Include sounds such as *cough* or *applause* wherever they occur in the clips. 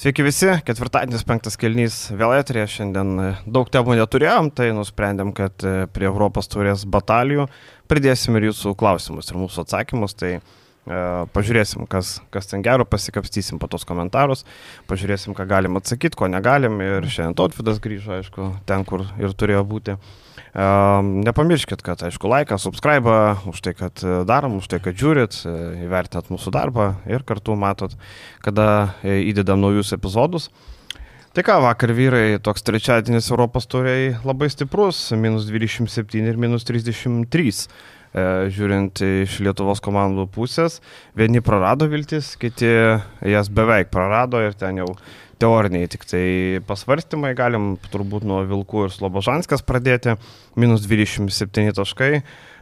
Sveiki visi, ketvirtadienis, penktas kelnys vėl eterė, šiandien e, daug temų neturėjom, tai nusprendėm, kad e, prie Europos turės batalijų pridėsim ir jūsų klausimus ir mūsų atsakymus, tai e, pažiūrėsim, kas, kas ten gero, pasikapstysim po tos komentarus, pažiūrėsim, ką galim atsakyti, ko negalim. Ir šiandien Totvidas grįžo, aišku, ten, kur ir turėjo būti. Nepamirškit, kad, aišku, laiką, subscribe, už tai, kad e, darom, už tai, kad žiūrit, e, įvertinat mūsų darbą ir kartu matot, kada e, įdedam naujus epizodus. Tai ką, vakar vyrai, toks trečiadienis Europos turiai labai stiprus, minus 27 ir minus 33 žiūrint iš Lietuvos komandų pusės. Vieni prarado viltis, kiti jas beveik prarado ir ten jau teoriniai tik tai pasvarstymai, galim turbūt nuo Vilkų ir Slobožanskas pradėti, minus 27 taškai.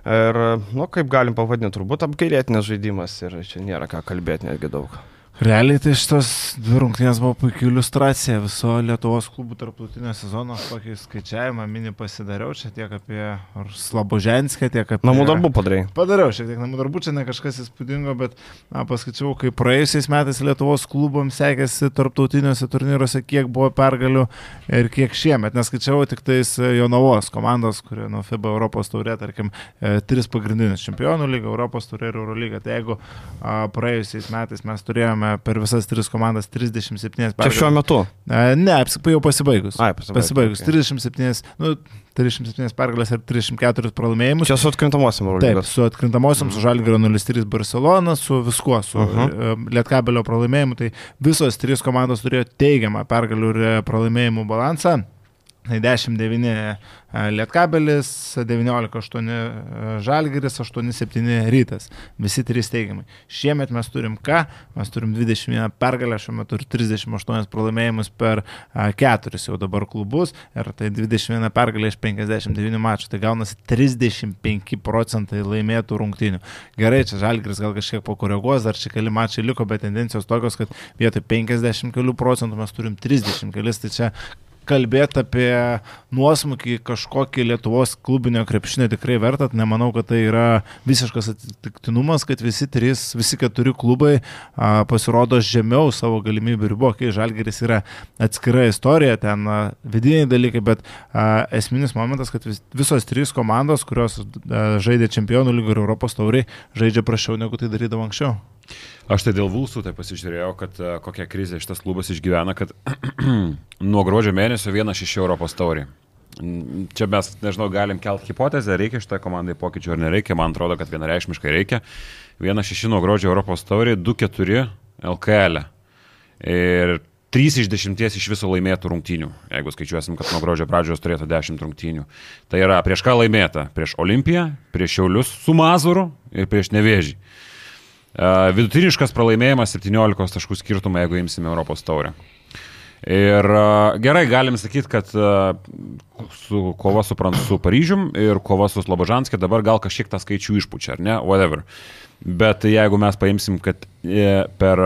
Ir, nu, kaip galim pavadinti, turbūt apgailėtinas žaidimas ir čia nėra ką kalbėti netgi daug. Realiai tai šitos dvi rungtynės buvo puikia iliustracija viso Lietuvos klubų tarptautinio sezono, kokį skaičiavimą mini pasidariau čia tiek apie Slaboženskę, tiek apie... Namų darbų padarai. Padariau šiek tiek namų darbų, čia ne kažkas įspūdingo, bet na, paskaičiau, kaip praėjusiais metais Lietuvos klubams sekėsi tarptautiniuose turnyruose, kiek buvo pergalių ir kiek šiemet. Neskaičiau tik tais Jonavos komandos, kurie nuo FIBA Europos taurė, tarkim, e, tris pagrindinius čempionų lygą, Europos taurė ir Eurolygą. Tai jeigu a, praėjusiais metais mes turėjome turėjome per visas tris komandas 37 pergalės. Čia šiuo metu? Ne, apsipai jau pasibaigus. Ai, pasibaigus. Pasibaigus. Okay. 37, nu, 37 pergalės ir 34 pralaimėjimus. Čia su atkrintamosiam Taip, su atkrintamosiam, mm. su Žalgirio 0-3 Barcelona, su viskuo, su uh -huh. E, Lietkabelio pralaimėjimu. Tai visos trys komandos turėjo teigiamą pergalių ir pralaimėjimų balansą. 10-9 e, Lietkabelis, 19-8 e, Žalgiris, 8-7 Rytas. Visi trys teigiamai. Šiemet mes turim ką? Mes turim 21 pergalę, šiuo metu ir 38 pralaimėjimus per 4 e, jau dabar klubus. Ir tai 21 pergalė iš 59 mačų. Tai gaunasi 35 procentai laimėtų rungtynių. Gerai, čia Žalgiris gal kažkiek pakoreguos, dar čia keli mačai liko, bet tendencijos tokios, kad vietoj 50 kelių procentų mes turim 30 kelis. Tai čia kalbėti apie nuosmukį kažkokį Lietuvos klubinio krepšinio tikrai vertat. Nemanau, kad tai yra visiškas atsitiktinumas, kad visi trys, visi keturi klubai a, pasirodo žemiau savo galimybių ribų. Kai Žalgeris yra atskira istorija, ten a, vidiniai dalykai, bet a, esminis momentas, kad vis, visos trys komandos, kurios a, žaidė Čempionų lygų ir Europos tauriai, žaidžia prašiau negu tai darydavo anksčiau. Aš tai dėl Vulsų tai pasižiūrėjau, kad uh, kokią krizę šitas klubas išgyvena, kad *clears throat* nuo gruodžio mėnesio viena šeši Europos taurį. Čia mes, nežinau, galim kelt hipotezę, reikia šitai komandai pokyčių ar nereikia, man atrodo, kad vienareikšmiškai reikia. Viena šeši nuo gruodžio Europos taurį, 2-4 LKL. Ir 3 iš 10 iš viso laimėtų rungtynių, jeigu skaičiuosim, kad nuo gruodžio pradžios turėtų 10 rungtynių. Tai yra prieš ką laimėta? Prieš Olimpiją, prieš Šiaulius su Mazuru ir prieš Nevežį. Vidutiniškas pralaimėjimas 17 taškų skirtumą, jeigu imsime Europos taurę. Ir gerai, galim sakyti, kad su kova su, su Paryžium ir kova su Slobožanskė dabar gal kažkiek tą skaičių išpučia, ar ne? Whatever. Bet jeigu mes paimsim, kad e, per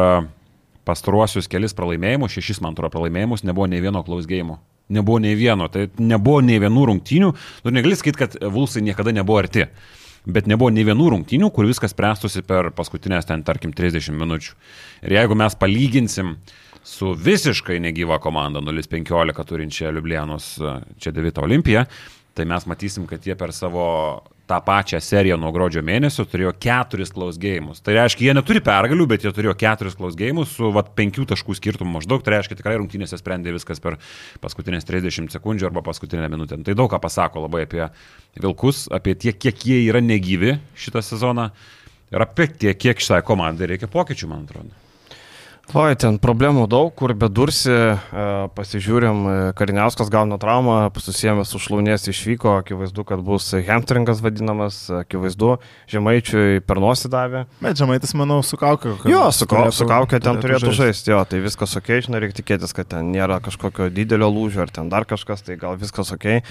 pastaruosius kelis pralaimėjimus, šešis man atrodo pralaimėjimus, nebuvo nei vieno klaus game. Nebuvo nei vieno, tai nebuvo nei vienų rungtynių. Tu negali sakyti, kad Vulsai niekada nebuvo arti bet nebuvo nei vienų rungtynių, kur viskas spręstusi per paskutinės ten, tarkim, 30 minučių. Ir jeigu mes palyginsim su visiškai negyva komanda 0-15 turinčia Liublianos čia 9 Olimpija, tai mes matysim, kad jie per savo tą pačią seriją nuo gruodžio mėnesio turėjo keturis close gėjimus. Tai reiškia, jie neturi pergalių, bet jie turėjo keturis close gėjimus su vat, penkių taškų skirtumu maždaug. Tai reiškia, tikrai rungtynėse sprendė viskas per paskutinės 30 sekundžių arba paskutinę minutę. Tai daug ką pasako labai apie Vilkus, apie tiek, kiek jie yra negyvi šitą sezoną ir apie tiek, kiek šitai komandai reikia pokyčių, man atrodo. Oi, ten problemų daug, kur bedursi, e, pasižiūrim, e, Kariniauskas gauna traumą, susijęs su šlaunės išvyko, akivaizdu, kad bus hamstringas vadinamas, akivaizdu, žemaičiui per nosį davė. Bet žemaitis, manau, su kaukė. Jo, su, turėtų, su kaukė ten turėtų, žaisti, jo, tai viskas ok, žinai, reikia tikėtis, kad ten nėra kažkokio didelio lūžio ar ten dar kažkas, tai gal viskas ok.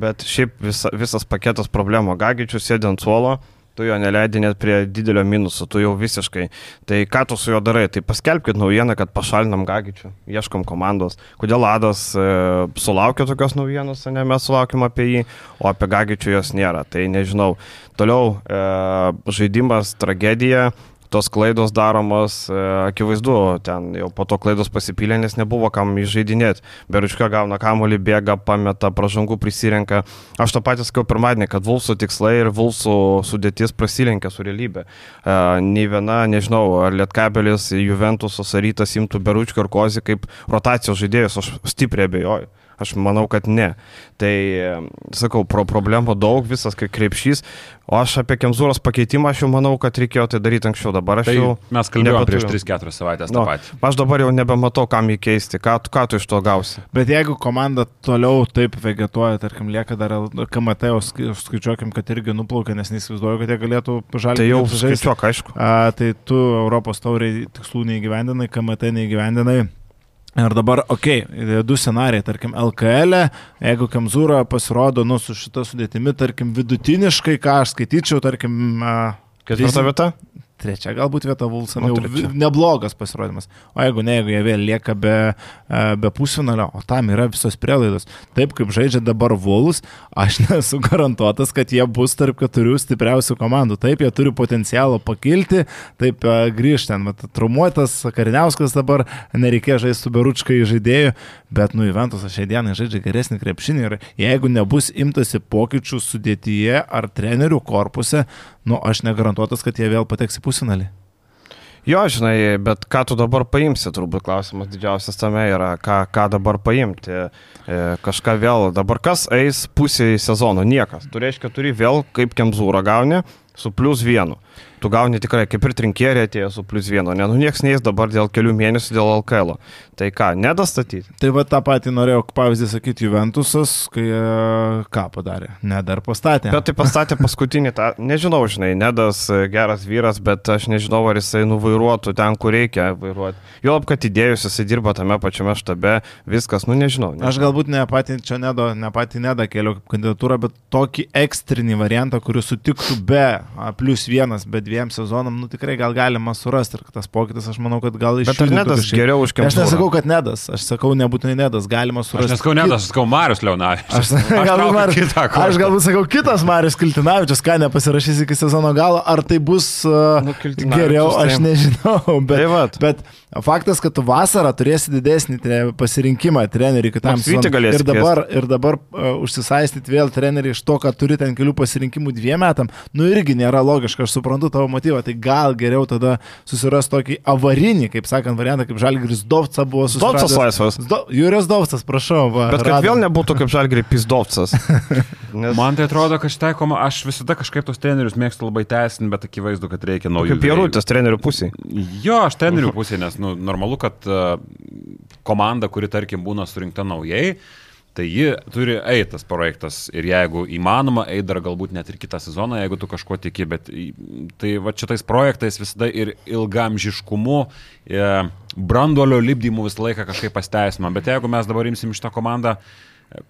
Bet šiaip visa, visas paketas problemų, Gagičius sėdė ant suolo tu jo neleidai net prie didelio minuso, tu jau visiškai. Tai ką tu su juo darai? Tai paskelbkite naujieną, kad pašalinam Gagičių, ieškom komandos. Kodėl Adas e, sulaukė tokios naujienos, ne mes sulaukėm apie jį, o apie Gagičių jos nėra. Tai nežinau. Toliau e, žaidimas, tragedija tos klaidos daromos, e, akivaizdu, ten jau po to klaidos pasipylė, nes nebuvo kam įžeidinėti. Beručka gauna kamuolį, bėga, pameta, pražangų prisirenka. Aš tą patį sakiau pirmadienį, kad Vulsų tikslai ir Vulsų sudėtis prasilenkia su realybė. Uh, nei viena, nežinau, ar Lietkabelis, Juventus, Sarytas imtų Beručką ir Kozį kaip rotacijos žaidėjus, aš stipriai abejoju. Aš manau, kad ne. Tai, sakau, pro problemų daug, visas kaip krepšys. O aš apie Kemzūros pakeitimą, aš jau manau, kad reikėjo tai daryti anksčiau. Dabar aš Tai jau... mes kalbėjome prieš nebeturiu. 3-4 savaitės tą Nu, patį. aš dabar jau nebematau, kam jį keisti. Ką, ką tu iš to gausi? Bet jeigu komanda toliau taip vegetuoja, tarkim, lieka dar KMT, skaičiuokim, kad irgi nuplaukia, nes neįsivaizduoju, kad jie galėtų žalti. Tai jau skaičiuok, aišku. A, tai tu Europos tauriai tikslų neįgyvendinai, KMT neįgyvendinai. Ir dabar, okei, okay, du scenarijai, tarkim, LKL, e, jeigu Kemzūra pasirodo, nu, su šita sudėtimi, tarkim, vidutiniškai, ką aš skaityčiau, tarkim, Ketvirta vieta? Trečia galbūt vieta Vulsan, Nu, jau neblogas pasirodymas. O jeigu ne, jeigu jie vėl lieka be, e, be pusfinalio, o tam yra visos prielaidos. Taip kaip žaidžia dabar Vuls, aš *laughs* nesu garantuotas, kad jie bus tarp keturių stipriausių komandų. Taip, jie turi potencialą pakilti, taip e, grįžti ten. vat Traumuotas Kariniauskas dabar nereikėjo žaisti su Beručkai žaidėjų, bet nu Juventus šiai dienai žaidžia geresnį krepšinį ir jeigu nebus imtasi pokyčių sudėtyje ar trenerių korpuse, nu aš negarantuotas, kad jie vėl pateks į pusfinalį. Jo, žinai, bet ką tu dabar paimsi, turbūt klausimas didžiausias tame yra, ką, ką dabar paimti. E, kažką vėl, dabar kas eis pusė sezono, niekas. Tu reiškia, turi vėl kaip kemzūrą gauni su plus vienu. Tu gauni tikrai kaip ir trinkierė atėjo su plus vienu, ne, nu nieks neįs dabar dėl kelių mėnesių dėl LKL. -o. Tai ką, nedastatyti? Tai va tą patį norėjau pavyzdį sakyti Juventusas, kai e, ką padarė? Ne, dar pastatė. Bet tai pastatė *laughs* paskutinį tą, nežinau, žinai, Nedas e, geras vyras, bet aš nežinau, ar jisai nuvairuotų ten, kur reikia vairuoti. Juolab, kad įdėjus jisai dirba tame pačiame štabe, viskas, nu nežinau. nežinau. Aš galbūt ne patį čia nedo, ne patį nedą keliu kandidatūrą, bet tokį ekstrinį variantą, kuris sutiktų be a, plus vienas, be dviem sezonam, nu tikrai gal galima surasti ir tas pokytis, aš manau, kad gal iš Bet ar Nedas geriau už Aš Kemzūrą? nesakau, kad nedas, aš sakau, nebūtinai nedas, galima Aš surasti. neskau net, aš sakau Marius Leonavičius. Aš, *laughs* galbūt, traukiu Mar... kitą aš galbūt sakau kitas Marius Kiltinavičius, ką nepasirašys iki sezono galo, ar tai bus uh, Nu, geriau, aš tai- nežinau. *laughs* Bet, Tai vat. bet faktas, kad tu vasarą turėsi didesnį tre, pasirinkimą treneriui kitam sezonui. Ir dabar, ir dabar uh, užsisaistyti vėl treneriui iš to, kad turi ten kelių pasirinkimų dviem metam, nu irgi nėra logiška, aš suprantu tavo motyvą, tai gal geriau tada susiras tokį avarinį, kaip sakant, variantą, kaip Žalgiris Dovca buvo susiradęs. Dovcas laisvas. Do, Jūrijos Dovcas, prašau. Va, Bet kad radom. vėl nebūtų kaip žalgri pizdovcas. *laughs* Nes Man tai atrodo, kad šitai koma, aš visada kažkaip tos trenerius mėgstu labai teisinti, bet akivaizdu, kad reikia naujų. kaip pierutės trenerių pusė. Jo, aš trenerių *laughs* pusė, nes nu, normalu, kad uh, komanda, kuri tarkim būna surinkta naujai, tai ji turi eiti tas projektas ir jeigu įmanoma, eiti dar galbūt net ir kitą sezoną, jeigu tu kažko tiki, bet tai va šitais projektais visada ir ilgamžiškumu, e, branduolio lipdymu visą laiką kažkaip pasteisinama, bet jeigu mes dabar imsim šitą komandą,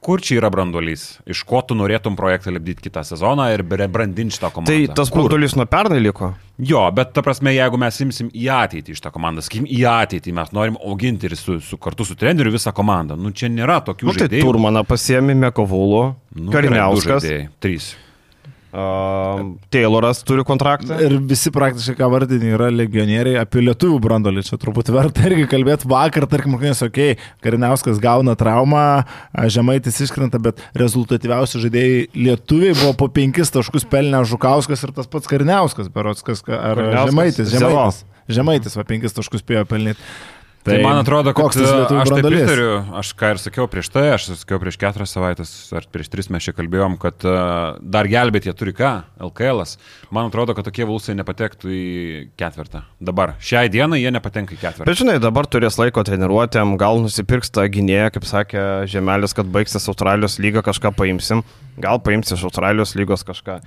Kur čia yra branduolys? Iš ko tu norėtum projektą lipdyti kitą sezoną ir brandinti šitą komandą? Tai tas branduolys nuo pernai liko. Jo, bet ta prasme, jeigu mes imsim į ateitį iš tą komandą, sakykim, į ateitį mes norim auginti ir su, su, kartu su treneriu visą komandą. Nu, čia nėra tokių Nu, tai žaidėjų. Turmaną pasiemi Mekovulų, Nu, gerai, Kariniauskas, žaidėjai, Trys. Uh, Tayloras turi kontraktą. Ir visi praktiškai, ką vardinį, yra legionieriai apie lietuvių brandolį. Čia turbūt verta irgi kalbėti vakar, tarkim, rungtynės, okei, okay, Kariniauskas gauna traumą, Žemaitis iškrenta, bet rezultatyviausi žaidėjai lietuviai buvo po penkis taškus pelnę Žukauskas ir tas pats Kariniauskas, berots, kas, ar Kariniauskas, Žemaitis. Žemaitis, Žemaitis va penkis taškus spėjo pelnyti. Tai, tai man atrodo, kad koks tas lietuvių aš taip branduolys? pritariu, aš ką ir sakiau prieš tai, aš sakiau prieš keturias savaitės ar prieš tris mes čia kalbėjom, kad uh, dar gelbėti jie turi ką, LKL. -as. Man atrodo, kad tokie vulsai nepatektų į ketvirtą. Dabar, šiai dienai jie nepatenka į ketvirtą. Bet žinai, dabar turės laiko treniruotėm, gal nusipirks tą gynėją, kaip sakė Žemelis, kad baigsis Australijos lyga, kažką paimsim. Gal paimsi iš Australijos lygos kažką.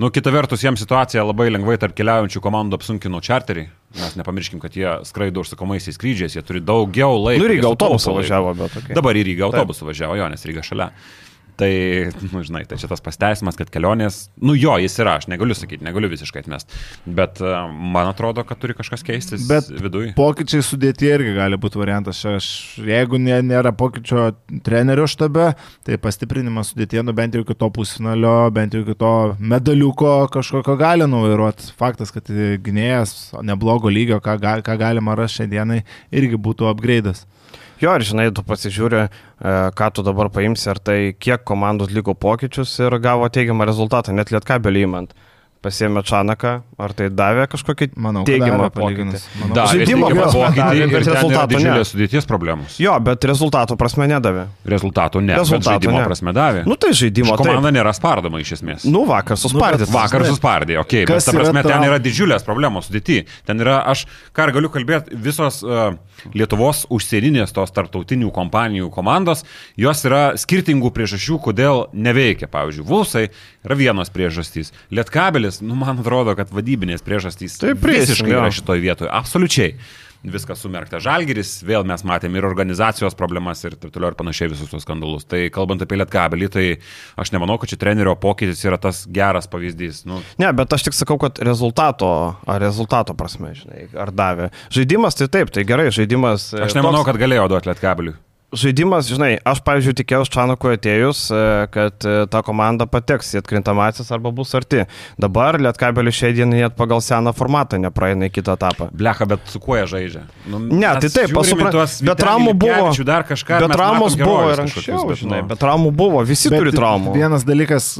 Nu, kita vertus, jiems situacija labai lengvai tarp keliaujančių komandų apsunkino čarterį. Mes nepamirškim, kad jie skraido užsakomaisiais skrydžiais, jie turi daugiau laiko. Nu, Ryga laiko. važiavo, bet okay. Dabar į Rygą autobusą važiavo, jo, nes Ryga šalia. Tai, nu, žinai, tai čia tas pasteisimas, kad kelionės, nu jo, jis yra, aš negaliu sakyti, negaliu visiškai atmest, bet uh, man atrodo, kad turi kažkas keistis Bet viduje. Pokyčiai sudėti irgi gali būti variantas. Aš, jeigu nė, nėra pokyčio trenerio štabe, tai pastiprinimas sudėtie, nu bent jau iki to pusfinalio, bent jau iki to medaliuko kažkokio gali nuvairuoti. Faktas, kad gynėjas neblogo lygio, ką, ką galima rasti šiandienai, irgi būtų upgrade'as. Jo, ir žinai, tu pasižiūri, e, ką tu dabar paimsi, ar tai kiek komandos liko pokyčius ir gavo teigiamą rezultatą, net lietkabelį įmant. Pasėmė Čanaką, ar tai davė kažkokį Manau, kad teigiamą davė pokytį. palyginus. Manau, Da, Žaidimo pokytį ir ten rezultato ne. didžiulės sudėties problemos. Jo, bet rezultatų prasme nedavė. Rezultatų ne, Rezultatų bet žaidimo ne. prasme davė. Nu tai žaidimo. Komanda taip. nėra spardoma iš esmės. Nu vakar suspardytas. Vakar Taip. suspardė, okei, okay, bet ta yra prasme, ten traum- yra didžiulės problemos sudėti. Ten yra, aš ką ir galiu kalbėti, visos uh, Lietuvos užsieninės tos tartautinių kompanijų komandos, jos yra skirtingų priežasčių, kodėl neveikia. Pavyzdžiui, Vulsai yra vienos priežastys. Lietkabelis, nu man atrodo, kad vadybinės priežastys Tai visiškai yra šitoje vietoje. Absoliučiai. Viskas sumerkta. Žalgeris, vėl mes matėme ir organizacijos problemas ir taip toliau ir panašiai visus tos skandalus. Tai kalbant apie Lietkabelį, tai aš nemanau, kad čia trenerio pokytis yra tas geras pavyzdys. Nu, Ne, bet aš tik sakau, kad rezultato, ar rezultato prasme, žinai, ar davė. Žaidimas tai taip, tai gerai, žaidimas. e, aš nemanau, kad galėjo duoti Lietkabeliui. Žaidimas, žinai, aš, pavyzdžiui, tikėjausi Čanukui atėjus, e, kad e, ta komanda pateks į atkrintamasis arba bus arti. Dabar Lietkabelis šiai dienai net pagal seną formatą nepraeina į kitą etapą. Blecha, bet su kuo jie žaidžia? Nu, Ne, tai taip, žiūrim į supran- tuos bet traumų buvo. Kažką. Bet traumos buvo ir anksčiau, bet, žinai, nu, bet traumų buvo, visi Bet turi traumų. Vienas dalykas,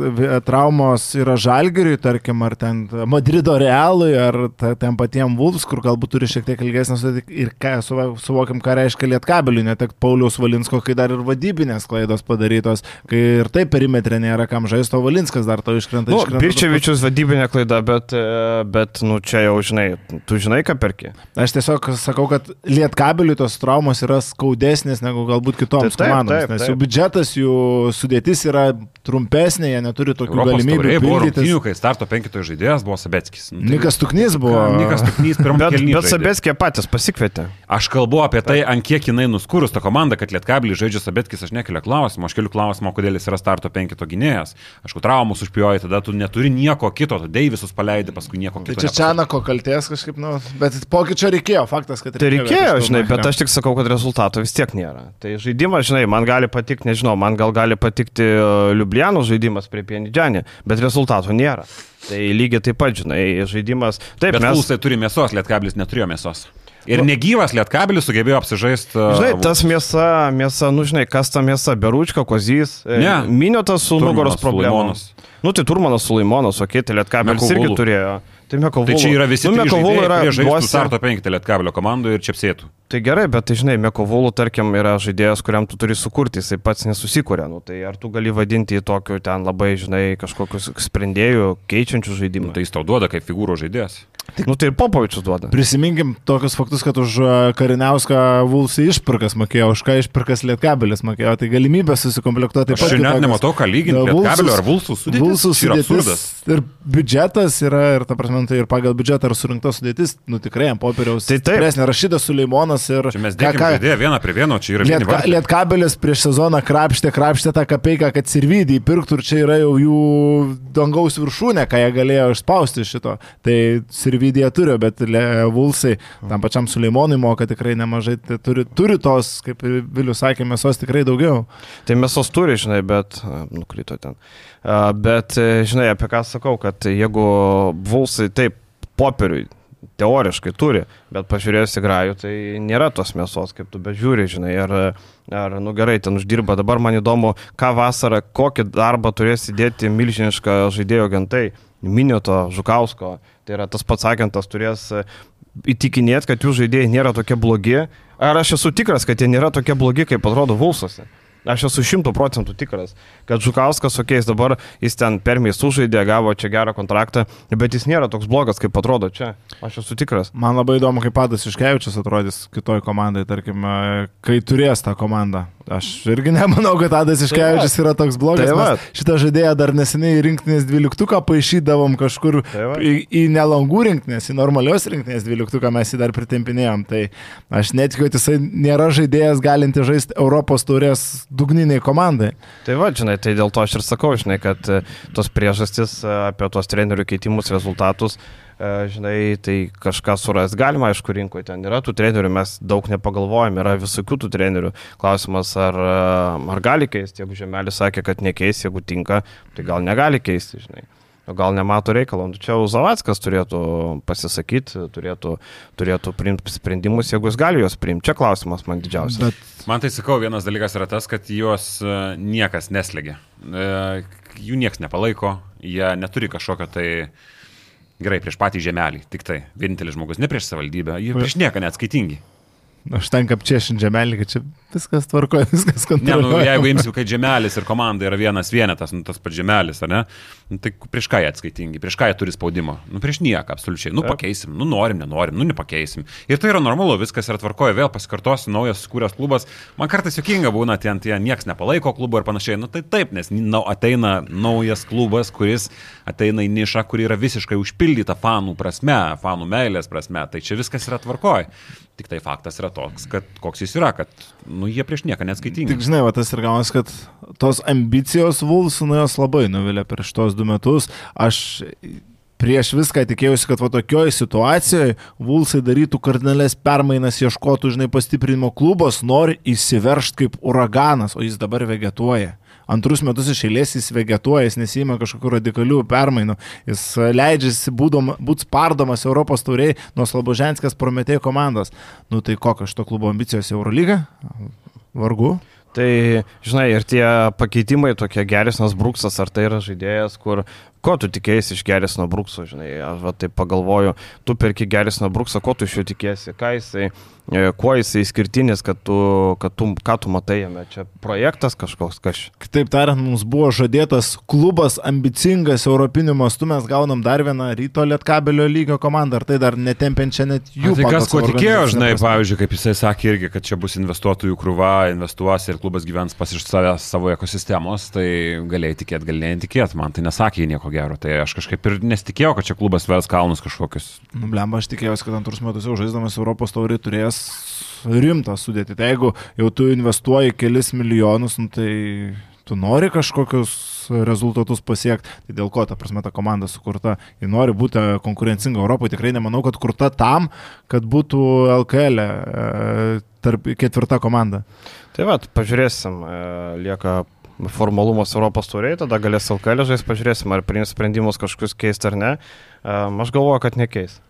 traumos yra žalgeriui, tarkim, ar ten Madrido realui, ar ta, ten patiem Vulfs, kur galbūt turi šiek tiek ilgesnį sudėtį ir ką, suvokiam, ką reiškia lietkabeliui, netek Pauliaus Valinsko, kai dar ir vadybinės klaidos padarytos, kai ir taip perimetrė nėra kam žaisti, o Valinskas dar to iškrenta. Nu, iškrenta Pirčevičius vadybinė klaida, bet, e, bet, nu, čia jau žinai, tu žinai, ką perki. Aš tiesiog sakau, kad lietkabeliui tos traumos yra skaudesnės negu galbūt kitoms Taip, taip, komandoms, taip, nes taip. jų biudžetas, jų sudėtis yra trumpesnė, jie neturi tokių Europos galimybių taurėje buvo rungtynių, kai starto penkitojo žaidėjas buvo. Nu, tai- Nikas Tuknys buvo. Nikas Tuknys pirmą Bet, kelnį. bet Sabeskė patys pasikvietė. Aš kalbu apie tai, ant kiek jinai nuskūrus tą komandą, kad Lietkabelį žaidžia Sabetkis, aš nekeliu klausimą, aš keliu klausimą, kodėl jis yra starto penkito gynėjas. Aš ku traumus užpioji, tada tu neturi nieko kito, tu Deivisus paleidai, paskui nieko Tai kito. čia Čianako kalties kažkaip, nu, bet pokyčio reikėjo, faktas, kad Tai reikėjo, bet žinai, bet aš tik sakau, kad rezultato vis tiek nėra. Tai žaidimas, žinai, man gali patikti, nežinau, man gal gali patikti e, Liubliano žaidimas prie Pienidžianį, bet rezultato nėra. Tai lygiai taip pat, žinai, žaidimas. Taip, Bet mes... Pulsai turi mėsos, Lietkablis neturėjo mėsos. Ir negyvas Lietkabilis sugebėjo apsižaisti. Žinai, tas mėsa, mėsa, nu žinai, kas ta mėsa, Beručka, Kozys, e, Ne. Miniotas su Turmanas, nugaros problemom. Sulimonas. Nu tai Turmanas Sulaimonas, okei, tai Lietkabelis irgi turėjo. Tai Mekovulu. Tai čia yra visi nu, Mekovulu žaidėjai, yra duosi- starto penkitą Lietkabelio komandoje ir čia apsėtų. Tai gerai, bet tai žinai, Mekovulu, tarkim, yra žaidėjas, kuriam tu turi sukurti, jisai pats nesusikūrė. Nu, tai ar tu gali vadinti jį tokiu ten labai, žinai, kažkokius sprendėjų, keičiančių žaidimą? Tai jis tau duoda kaip figūro žaidėjas. Nu tai ir Popovičius duoda. Prisiminkim tokius faktus, kad už a, Kariniauską Vulsai išpirkas mokėjo, už ką išpirkas Lietkabelis mokėjo, tai galimybė susikomplektuoti. Aš čia net nematau, ką lyginti Lietkabelio ar Vulsų sudėtis. Vulsų Čia yra absurdas. sudėtis ir biudžetas yra, ir ta prasme, tai ir pagal biudžetą ir surinkta sudėtis, nu tikrai ant popieriaus. Tai taip. Stipresnė Rašydas Suleimonas ir... Čia mes dėkime žaidėją vieną prie vieno, čia yra Lietka. Lietkabelis prieš sezoną krapštė, krapštė tą kapeiką, kad Sirvidį įpirktų ir čia yra jau jų dangaus viršūnė, ką jie galėjo išspausti iš šito. Tai Sirvidį jie turi, bet Vulsai tam pačiam Suleimonui moka tikrai nemažai, tai turi, turi tos, kaip Vilius sakė, mėsos tikrai daugiau. Tai mėsos turi, žinai, bet nukrito ten. Bet, e, žinai, apie ką sakau, kad jeigu Vulsai taip popieriui teoriškai turi, bet pažiūrėjus į grajų, tai nėra tos mėsos, kaip tu bežiūri, žinai, ar, ar nu gerai, ten uždirba. Dabar man įdomu, ką vasarą, kokį darbą turės įdėti milžinišką žaidėjo agentai, Minioto, Žukausko. Tai yra tas pats agentas turės e, įtikinėti, kad jų žaidėjai nėra tokie blogi. Ar aš esu tikras, kad jie nėra tokie blogi, kaip atrodo Vulsuose? Aš esu šimtų procentų tikras, kad Žukauskas, okei, okay, dabar jis ten per mėsų žaidė, gavo čia gerą kontraktą, bet jis nėra toks blogas, kaip atrodo čia. Aš esu tikras. Man labai įdomu, kaip Padas Iškevičius atrodys kitoj komandai, tarkim, e, kai turės tą komandą. Aš irgi nemanau, kad Adas Iškevičius yra toks blogas. Tai šitą žaidėją dar neseniai rinktinės dvyliktuką paaišydavom kažkur Tai į, į nelangų rinktinės, į normalios rinktinės dvyliktuką mes jį dar pritempinėjom. Tai aš netikiu, kad jisai nėra žaidėjas galinti žaisti Europos taurės dugniniai komandai. Tai va, žinai, tai dėl to aš ir sakau, žinai, kad e, tos priežastys e, apie tos trenerių keitimus rezultatus, žinai, tai kažką suras galima, aišku, rinkoje ten yra tų trenerių, mes daug nepagalvojame, yra visokių tų trenerių. Klausimas, ar, e, ar gali keisti, jeigu Žemelis sakė, kad nekeis, jeigu tinka, tai gal negali keisti, žinai. O gal nemato reikalo. Nu, Čia Uzavackas turėtų pasisakyti, turėtų, turėtų priimti sprendimus, jeigu jis gali juos priimti. Čia klausimas man didžiausias. Bet Man tai sakau, vienas dalykas yra tas, kad juos e, niekas neslėgia. E, Jų niekas nepalaiko, jie neturi kažkokio tai... Gerai, prieš patį žemelį, tik tai. Vienintelis žmogus, ne prieš savivaldybę, jie prieš nieką neatskaitingi. aš tenka apčiešinti žemelį, kad čia viskas tvarkoja, *laughs* viskas Ne, nu, kontroliuoja. jeigu imsiu, kad žemelis ir komanda yra vienas vienetas, nu, tas pats žemelis, ar ne? Nu, tai prieš ką jie atskaitingi, prieš ką jie turi spaudimo? Nu, prieš nieką, absoliučiai. Nu, pakeisim, nu, norim, nenorim, nu, nepakeisim. Ir tai yra normalu, viskas yra tvarkoja, vėl pasikartosiu, naujas skūręs klubas. Man kartais jokinga būna, ten tie nieks nepalaiko klubo ir panašiai. Nu, tai taip, nes nu, ateina naujas klubas, kuris ateina į nišą, kuri yra visiškai užpildyta fanų prasme, fanų meilės prasme. Tai čia viskas yra tvarkoja. Tik tai faktas yra toks, kad koks jis yra, kad nu, jie prieš nieką neatskaitingi. Tik žinai, va, tas ir gaunas, kad tos ambicijos Vulsų, nu jos labai nuvilė prieš tos du metus. Aš prieš viską tikėjausi, kad va tokioje situacijoje Vulsai darytų kardinalės permainas, ieškotų, žinai, pastiprinimo klubos, nori įsiveršti kaip uraganas, o jis dabar vegetuoja. Antrus metus iš eilės jis vegetuoja, jis nesima kažkokių radikalių permainų, jis leidžiasi būti spardomas Europos tauriai nuo Slaboženskės prometėjų komandos. Nu tai kokios šito klubo ambicijos Eurolyga? Vargu. Tai, žinai, ir tie pakeitimai tokie geresnas Bruksas, ar tai yra žaidėjas, kur, ko tu tikėjai iš geresno Brukso, žinai, aš va taip pagalvoju, tu perki geresno Bruksą, ko tu iš jo tikėsi, ką jisai, e, kuo jisai skirtinis, kad tu, kad tu, ką tu matai jame, čia projektas kažkoks, kažkas. Kitaip tariant, mums buvo žadėtas klubas ambicingas europiniu mastu, mes gaunam dar vieną ryto lietkabelio lygio komandą, ar tai dar netempiančią net jų. Tai kas ko tikėjo, žinai, prasme. pavyzdžiui, kaip jisai sakė irgi, kad čia bus investuotojų krūva, investuos ir klubas gyvens pas iš savęs savo ekosistemos, tai galėjai tikėti, galėjai tikėti, man tai nesakė jie nieko gero, tai aš kažkaip ir nesitikėjau, kad čia klubas vers kalnus kažkokius. Nu, blemba, aš tikėjausi, kad antrus metus jau žaisdamas Europos taurį turės rimtą sudėtį. Tai jeigu jau tu investuoji kelis milijonus, nu, tai tu nori kažkokius rezultatus pasiekti, tai dėl ko ta prasme ta komanda sukurta. Ji nori būti konkurencinga Europoje, tikrai nemanau, kad kurta tam, kad būtų LKL e, tarp ketvirta komanda. Tai va, pažiūrėsim, e, lieka formalumas Europos turėjai, tada galės LKL žais, pažiūrėsim, ar priims sprendimus kažkokius keisti ar ne. E, Aš galvoju, kad nekeis.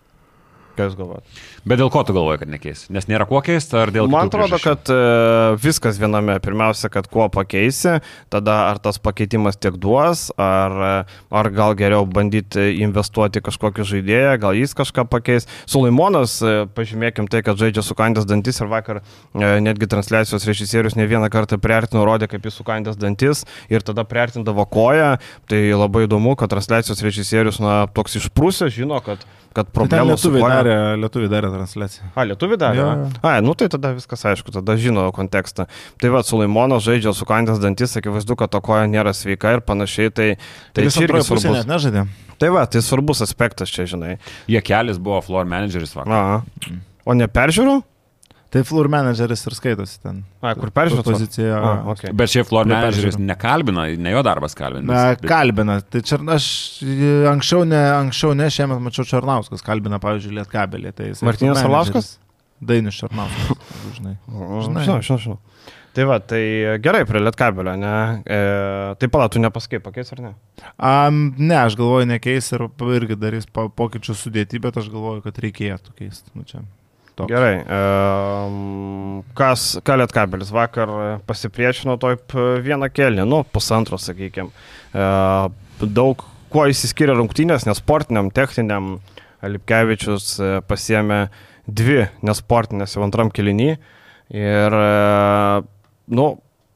Ką jūs galvojate? Bet dėl ko tu galvoji, kad nekeis? Nes nėra kuo keisti, ar dėl Man atrodo, priežasčių? kad e, viskas viename. Pirmiausia, kad kuo pakeisi, tada ar tas pakeitimas tiek duos, ar, ar gal geriau bandyti investuoti į kažkokį žaidėją, gal jis kažką pakeis. Sulaimonas, e, pažymėkim tai, kad žaidžia sukandęs dantis ir vakar e, netgi transliacijos režisierius ne vieną kartą priartino, rodė, kaip jis sukandęs dantis ir tada priartindavo koją. Tai labai įdomu, kad transliacijos režisierius, na, toks išprūsęs, žino, kad, kad problemos su koja- darė, lietuviai darė transliaciją. A, lietuvi dar? Jo, Ja. A, nu tai tada viskas aišku, tada žino kontekstą. Tai va, Sulaimonas žaidžia su kandęs dantis, akivaizdu, kad to koja nėra sveika ir panašiai. Tai, tai Tai jis irgi svarbus. net nežaidė. Tai va, tai svarbus aspektas čia, žinai. Jie kelis buvo floor manageris vakar. A. O ne peržiūrų? Tai floor manageris ir skaitosi ten. A, kur peržiūrų? Pozicija. A, okay. Bet šiaip floor manageris nekalbina, ne jo darbas kalbina. Na, kalbina. Tai čia aš anksčiau ne, anksčiau ne, šiemet mačiau Černauskas kalbina, pavyzdžiui, Lietkabelį. Tai floor Arlauskas? Dainis Černauskas. *laughs* Žinai. Žinai. žinau, žinau. Tai va, tai gerai prie Lietkabelio, ne? E, tai pala, tu nepaskai, pakeis ar ne? Um, ne, aš galvoju, nekeis ir irgi darys po- pokyčius sudėti, bet aš galvoju, kad reikėtų keisti. Nu, čia. Toks. Gerai. Um, kas, ką Lietkabelis vakar pasipriešino toj p- vieną kelnį, nu, pusantro, sakykime. Uh, daug, kuo įsiskiria rungtynės, nesportiniam, techniniam, Lipkevičius e, pasiemė dvi nesportinės jau antram kelinį. Ir, e, nu,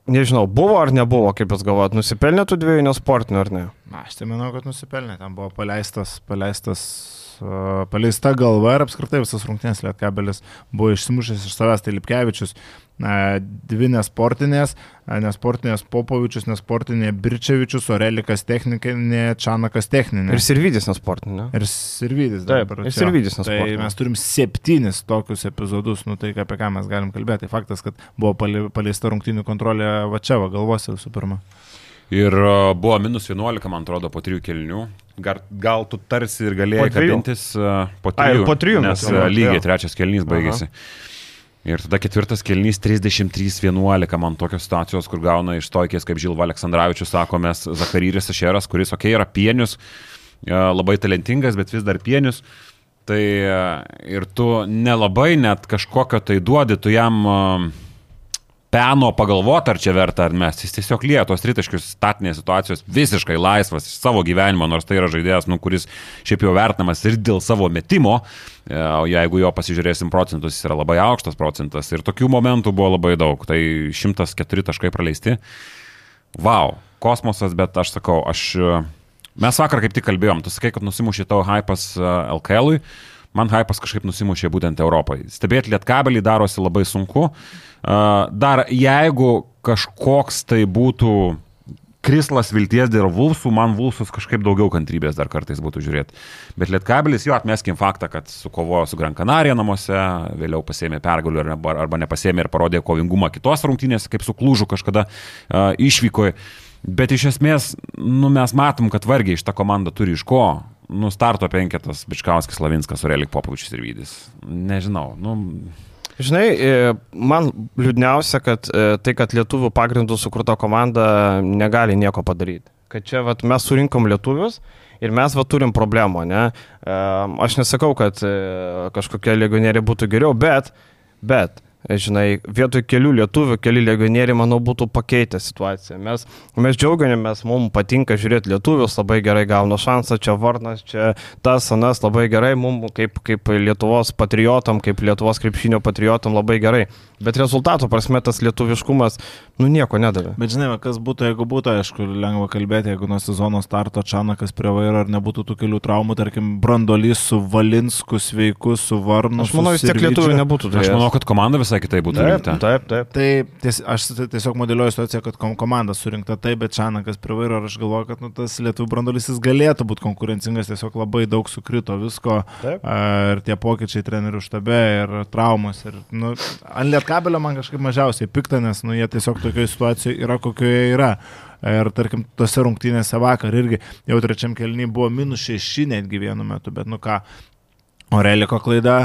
nežinau, buvo ar nebuvo, kaip jūs galvojat, nusipelnė tų dviejų nesportinių ar ne? Na, aš tai manau, kad nusipelnė. Ten buvo paleistas, paleistas, paleista galva ir apskritai visas rungtynės Lietkabelis buvo išsimušęs iš savęs. Tai Lipkevičius dvi nesportinės, nesportinės Popovičius, nesportinė Birčevičius, Orelikas techninė, Čanakas techninė. Ir Sirvidis nesportinė. Ir Sirvidis. Taip, ir Sirvidis nesportinė. Tai mes turim septynis tokius epizodus, nu tai apie ką mes galim kalbėti. Faktas, kad buvo paleista rungtinių kontrolė va čia, va galvose visų pirma. Ir buvo minus 11, man atrodo, po trijų kelnių. Gal, gal tu tarsi ir galėjai kabintis po trijų. Ai, po trijų, nes lygiai trečias kelnys baigėsi. Aha. Ir tada ketvirtas kelnys 33-11, man tokios situacijos, kur gauna iš toikės, kaip Žilva Aleksandраvičius, sako, mes Zakaryris Ašeras, kuris, okei, okay, yra pienius, labai talentingas, bet vis dar pienius. Tai ir tu nelabai net kažkokio tai duodi, tu jam uh, peno pagalvoti, ar čia verta ar mes. Jis tiesiog lieja tos tritaškius statinės situacijos visiškai laisvas iš savo gyvenimo, nors tai yra žaidėjas, nu, kuris šiaip jau vertinamas ir dėl savo metimo. E, o jeigu jo pasižiūrėsim procentus, jis yra labai aukštas procentas. Ir tokių momentų buvo labai daug. Tai 104 taškai praleisti. Vau, kosmosas, bet aš sakau, aš... Mes vakar kaip tik kalbėjom, tu sakai, kad nusimušė tavo hypas LKL. -ui man hypas kažkaip nusimušė būtent Europai. Stebėti lietkabelį darosi labai sunku. Dar jeigu kažkoks tai būtų krislas vilties dėl Vulfsų, man Vulfsus kažkaip daugiau kantrybės dar kartais būtų žiūrėti. Bet Lietkabelis, jo, atmeskim faktą, kad sukovojo su Gran Canaria namuose, vėliau pasėmė pergalių arba, arba nepasėmė ir parodė kovingumą kitos rungtynėse, kaip su Klūžu kažkada uh, išvyko. Bet iš esmės, nu, mes matom, kad vargiai šitą komandą turi iš ko nu, starto penketas, Bičkauskis, Lavinskas, Urelik Popovičius ir Vydis. Nežinau, nu. Žinai, e, man liūdniausia, kad e, tai, kad lietuvių pagrindų sukurta komanda negali nieko padaryti. Kad čia vat, mes surinkom lietuvius ir mes va turim problemų, ne? E, aš nesakau, kad kažkokie legionieriai būtų geriau, bet, bet žinai, vietoj kelių lietuvių, keli legionieriai, manau, būtų pakeitę situaciją. Mes, mes džiaugiamės, mums patinka žiūrėti lietuvius, labai gerai gauna šansą, čia Varnas, čia tas, anas, labai gerai, mums kaip, kaip Lietuvos patriotam, kaip Lietuvos krepšinio patriotam labai gerai. Bet rezultato prasme tas lietuviškumas, nu nieko nedavė. Bet žinai, kas būtų, jeigu būtų, aišku, lengva kalbėti, jeigu nuo sezono starto Čanakas prie vairo ar nebūtų tų kelių traumų, tarkim, Brandolys su Valinsku, sveiku, su Varnu. Aš manau, vis tiek lietuvių nebūtų. Aš manau, kad komanda visai kitaip būtų taip, rinkta. Taip, taip. Tai ties, aš tiesiog modeliuoju situaciją, kad komanda surinkta taip, bet Čanakas prie vairo ir aš galvoju, kad nu, tas lietuvų Brandolys galėtų būti konkurencingas, tiesiog labai daug sukrito visko taip. ir tie pokyčiai trenerių štabe ir traumos. Ir, nu, ant lietka kabelio man kažkaip mažiausiai pikta, nes nu, jie tiesiog tokioje situacijoje yra, kokioje yra. Ir tarkim, tose rungtynėse vakar irgi jau trečiam kelniui buvo minus šeši netgi vienu metu, bet nu ką, Oreliko klaida,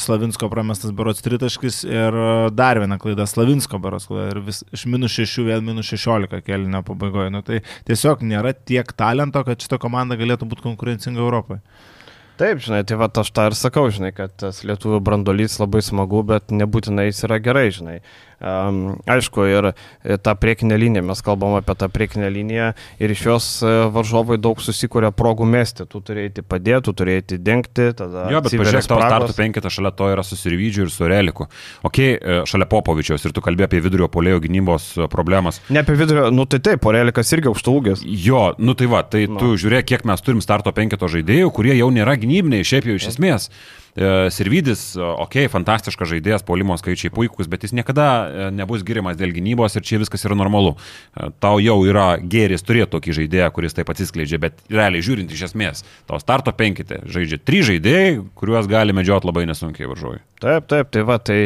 Slavinsko pramestas berots tritaškis ir dar viena klaida, Slavinsko berots klaida ir vis, iš minus 6 vėl minus 16 kelnio pabaigoje. Nu, tai tiesiog nėra tiek talento, kad šita komanda galėtų būti konkurencinga Europoje. Taip, žinai, tai va aš tą ir sakau, žinai, kad tas lietuvių brandolys labai smagu, bet nebūtinai jis yra gerai, žinai. Um, aišku, ir tą priekinę liniją, mes kalbam apie tą priekinę liniją ir iš jos e, varžovai daug susikūrė progų mesti. Tu turėjai padėti, tu turėjai dengti, tada... Jo, bet pažiūrėk, tavo startų penketą šalia to yra su Sirvidžiu ir su Reliku. Ok, e, šalia Popovičiaus ir tu kalbėjai apie vidurio polėjo gynybos e, problemas. Ne apie vidurio, nu tai taip, Relikas irgi aukštūgis. Jo, nu tai va, tai nu. tu žiūrėk, kiek mes turim starto penketo žaidėjų, kurie jau nėra gynybiniai, šiaip jau iš esmės. Mm. E, Sirvidis, ok, fantastiškas žaidėjas, polimo skaičiai puikūs, bet jis niekada e, nebus giriamas dėl gynybos ir čia viskas yra normalu. E, tau jau yra geris turėti tokį žaidėją, kuris taip atsiskleidžia, bet realiai žiūrint iš esmės, tau starto penkite žaidžia trys žaidėjai, kuriuos gali medžioti labai nesunkiai varžovai. Taip, taip, tai va, tai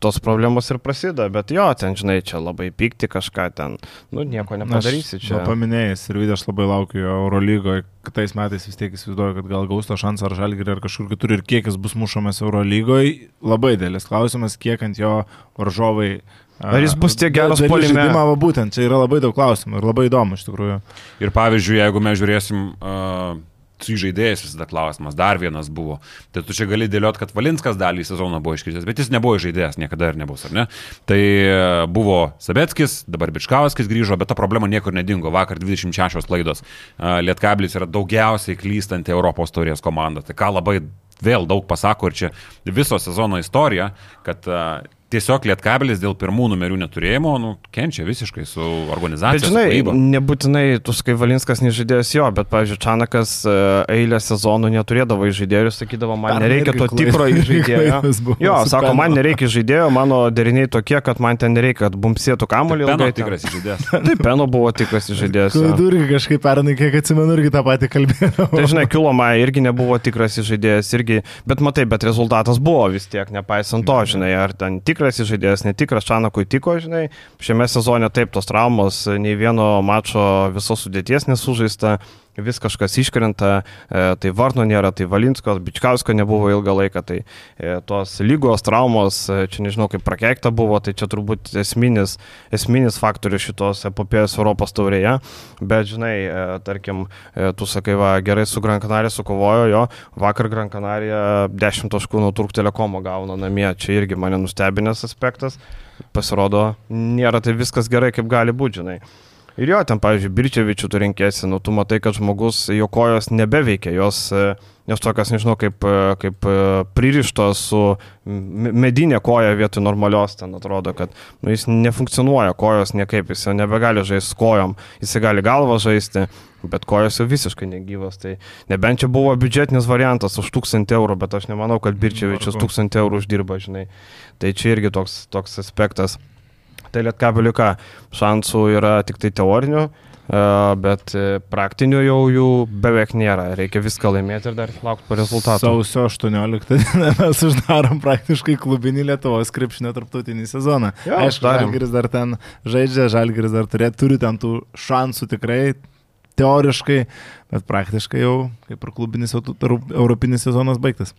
tos problemos ir prasideda, bet jo, ten, žinai, čia labai pykti kažką ten, nu, nieko nepadarysi čia. Na, paminėjęs ir vidė aš labai laukiu Eurolygoje, kitais metais vis tiek įsivaizduoju, kad gal gaus tą šansą ar žalgirį ar kažkur kitur ir kiek jis bus mušamas Eurolygoje, labai dėlis klausimas, kiek ant jo varžovai Ar jis bus tiek geras polime? Būtent, čia yra labai daug klausimų ir labai įdomu iš tikrųjų. Ir pavyzdžiui, jeigu mes žiūrėsim uh, su žaidėjais visada klausimas, dar vienas buvo. Tai tu čia gali dėliot, kad Valinskas dalį sezono buvo iškritęs, bet jis nebuvo žaidėjas, niekada ir nebus, ar ne? Tai e, buvo Sabetskis, dabar Bičkauskis grįžo, bet ta problema niekur nedingo. Vakar 26 klaidos. E, Lietkablis yra daugiausiai klystanti Europos taurės komanda. Tai ką labai vėl daug pasako ir čia viso sezono istorija, kad uh, tiesiog Lietkabelis dėl pirmų numerių neturėjimo, nu, kenčia visiškai su organizacija. Bet žinai, su nebūtinai tu sakai Valinskas nežaidėjas jo, bet, pavyzdžiui, Čanakas e, eilę sezonų neturėdavo žaidėjų ir sakydavo, man Pernai nereikia to tikro žaidėjo. *laughs* Jo, sako, man nereikia žaidėjo, mano deriniai tokie, kad man ten nereikia, kad bumsėtų kamuolį ten. tikras žaidėjas. *laughs* Taip, Peno buvo tikras žaidėjas. irgi kažkaip pernai, kiek atsimenu, irgi tą patį kalbėjau. Tai žinai, Kiloma irgi nebuvo tikras žaidėjas, irgi, bet matai, bet rezultatas buvo vis tiek, nepaisant to, žinai, ar ten tikras žaidėjas, netikras, Čanakui tiko, žinai, šiame sezone taip tos traumos, nei vieno mačo visos sudėties nesužaista, vis kažkas iškrenta, e, tai Varno nėra, tai Valinskos, Bičkausko nebuvo ilgą laiką, tai e, tos lygos, traumos, e, čia nežinau kaip prakeikta buvo, tai čia turbūt esminis, esminis faktorius šitos epopėjos Europos taurėje, bet žinai, tarkim, tu sakai, va, gerai su Gran Canaria sukovojo, jo, vakar Gran Canaria 10 taškų nuo Turk Telekomo gauna namie, čia irgi mane nustebinęs aspektas, pasirodo, nėra tai viskas gerai, kaip gali būti, žinai. Ir jo, ten, pavyzdžiui, Birčevičių tu renkėsi, nu, tu matai, kad žmogus, jo kojos nebeveikia, jos, e, jos tokios, nežinau, kaip, e, kaip e, pririštos su medinė koja vietoj normalios, ten atrodo, kad nu, jis nefunkcionuoja kojos niekaip, jis jau nebegali žaisti kojom, jis gali galvą žaisti, bet kojos jau visiškai negyvos. Tai nebent čia buvo biudžetinis variantas už 1000 eurų, bet aš nemanau, kad Birčevičius Vargu. 1000 eurų uždirba, žinai. Tai čia irgi toks, toks aspektas. Tai lietkabeliu ką, šansų yra tik tai teorinių, e, bet e, praktinių jau jų beveik nėra. Reikia viską laimėti ir dar laukti po rezultatų. Sausio 18 dieną *laughs* mes uždarom praktiškai klubinį Lietuvos krepšinio tarptautinį sezoną. Jo, Aišku. Žalgiris dar ten žaidžia, Žalgiris dar turė, turi ten tų šansų tikrai, teoriškai, bet praktiškai jau kaip ir klubinis europinis sezonas baigtas.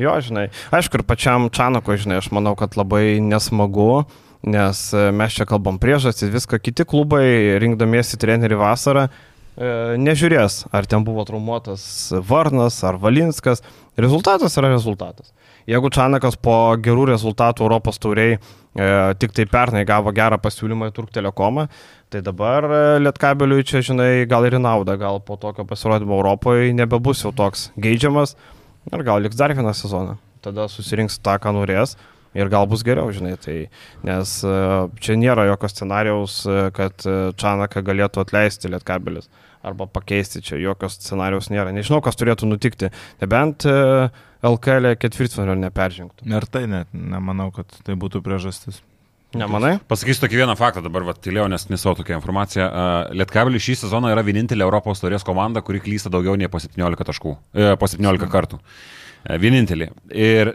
Jo, žinai. Aišku, ir pačiam Čanako, žinai, aš manau, kad labai nesmagu, nes e, mes čia kalbam priežastys, viską kiti klubai, rinkdamiesi trenerių vasarą, e, nežiūrės, ar ten buvo traumuotas Varnas ar Valinskas. Rezultatas yra rezultatas. Jeigu Čanakas po gerų rezultatų Europos tauriai e, tik tai pernai gavo gerą pasiūlymą į Turk Telekomą, tai dabar e, Lietkabeliui čia, žinai, gal ir į naudą, gal po tokio pasirodymo Europoje nebebus jau toks geidžiamas, ir gal liks dar vieną sezoną. Tada susirinks tą, ką norės. Ir gal bus geriau, žinai, tai, nes e, čia nėra jokio scenarijaus, e, kad e, Čanaką galėtų atleisti Lietkabelis arba pakeisti, čia jokio scenarijaus nėra. Nežinau, kas turėtų nutikti, nebent e, LKL ketvirtfinalio neperžengtų. Ir tai net nemanau, kad tai būtų priežastis. Nemanai? Pasakysiu tokį vieną faktą, dabar va, tylėjau, nes nesau tokią informaciją. Lietkabelis šį sezoną yra vienintelė Europos taurės komanda, kuri klysta daugiau nei po 17 taškų, e, po 17 kartų. E, Vienintelė. Ir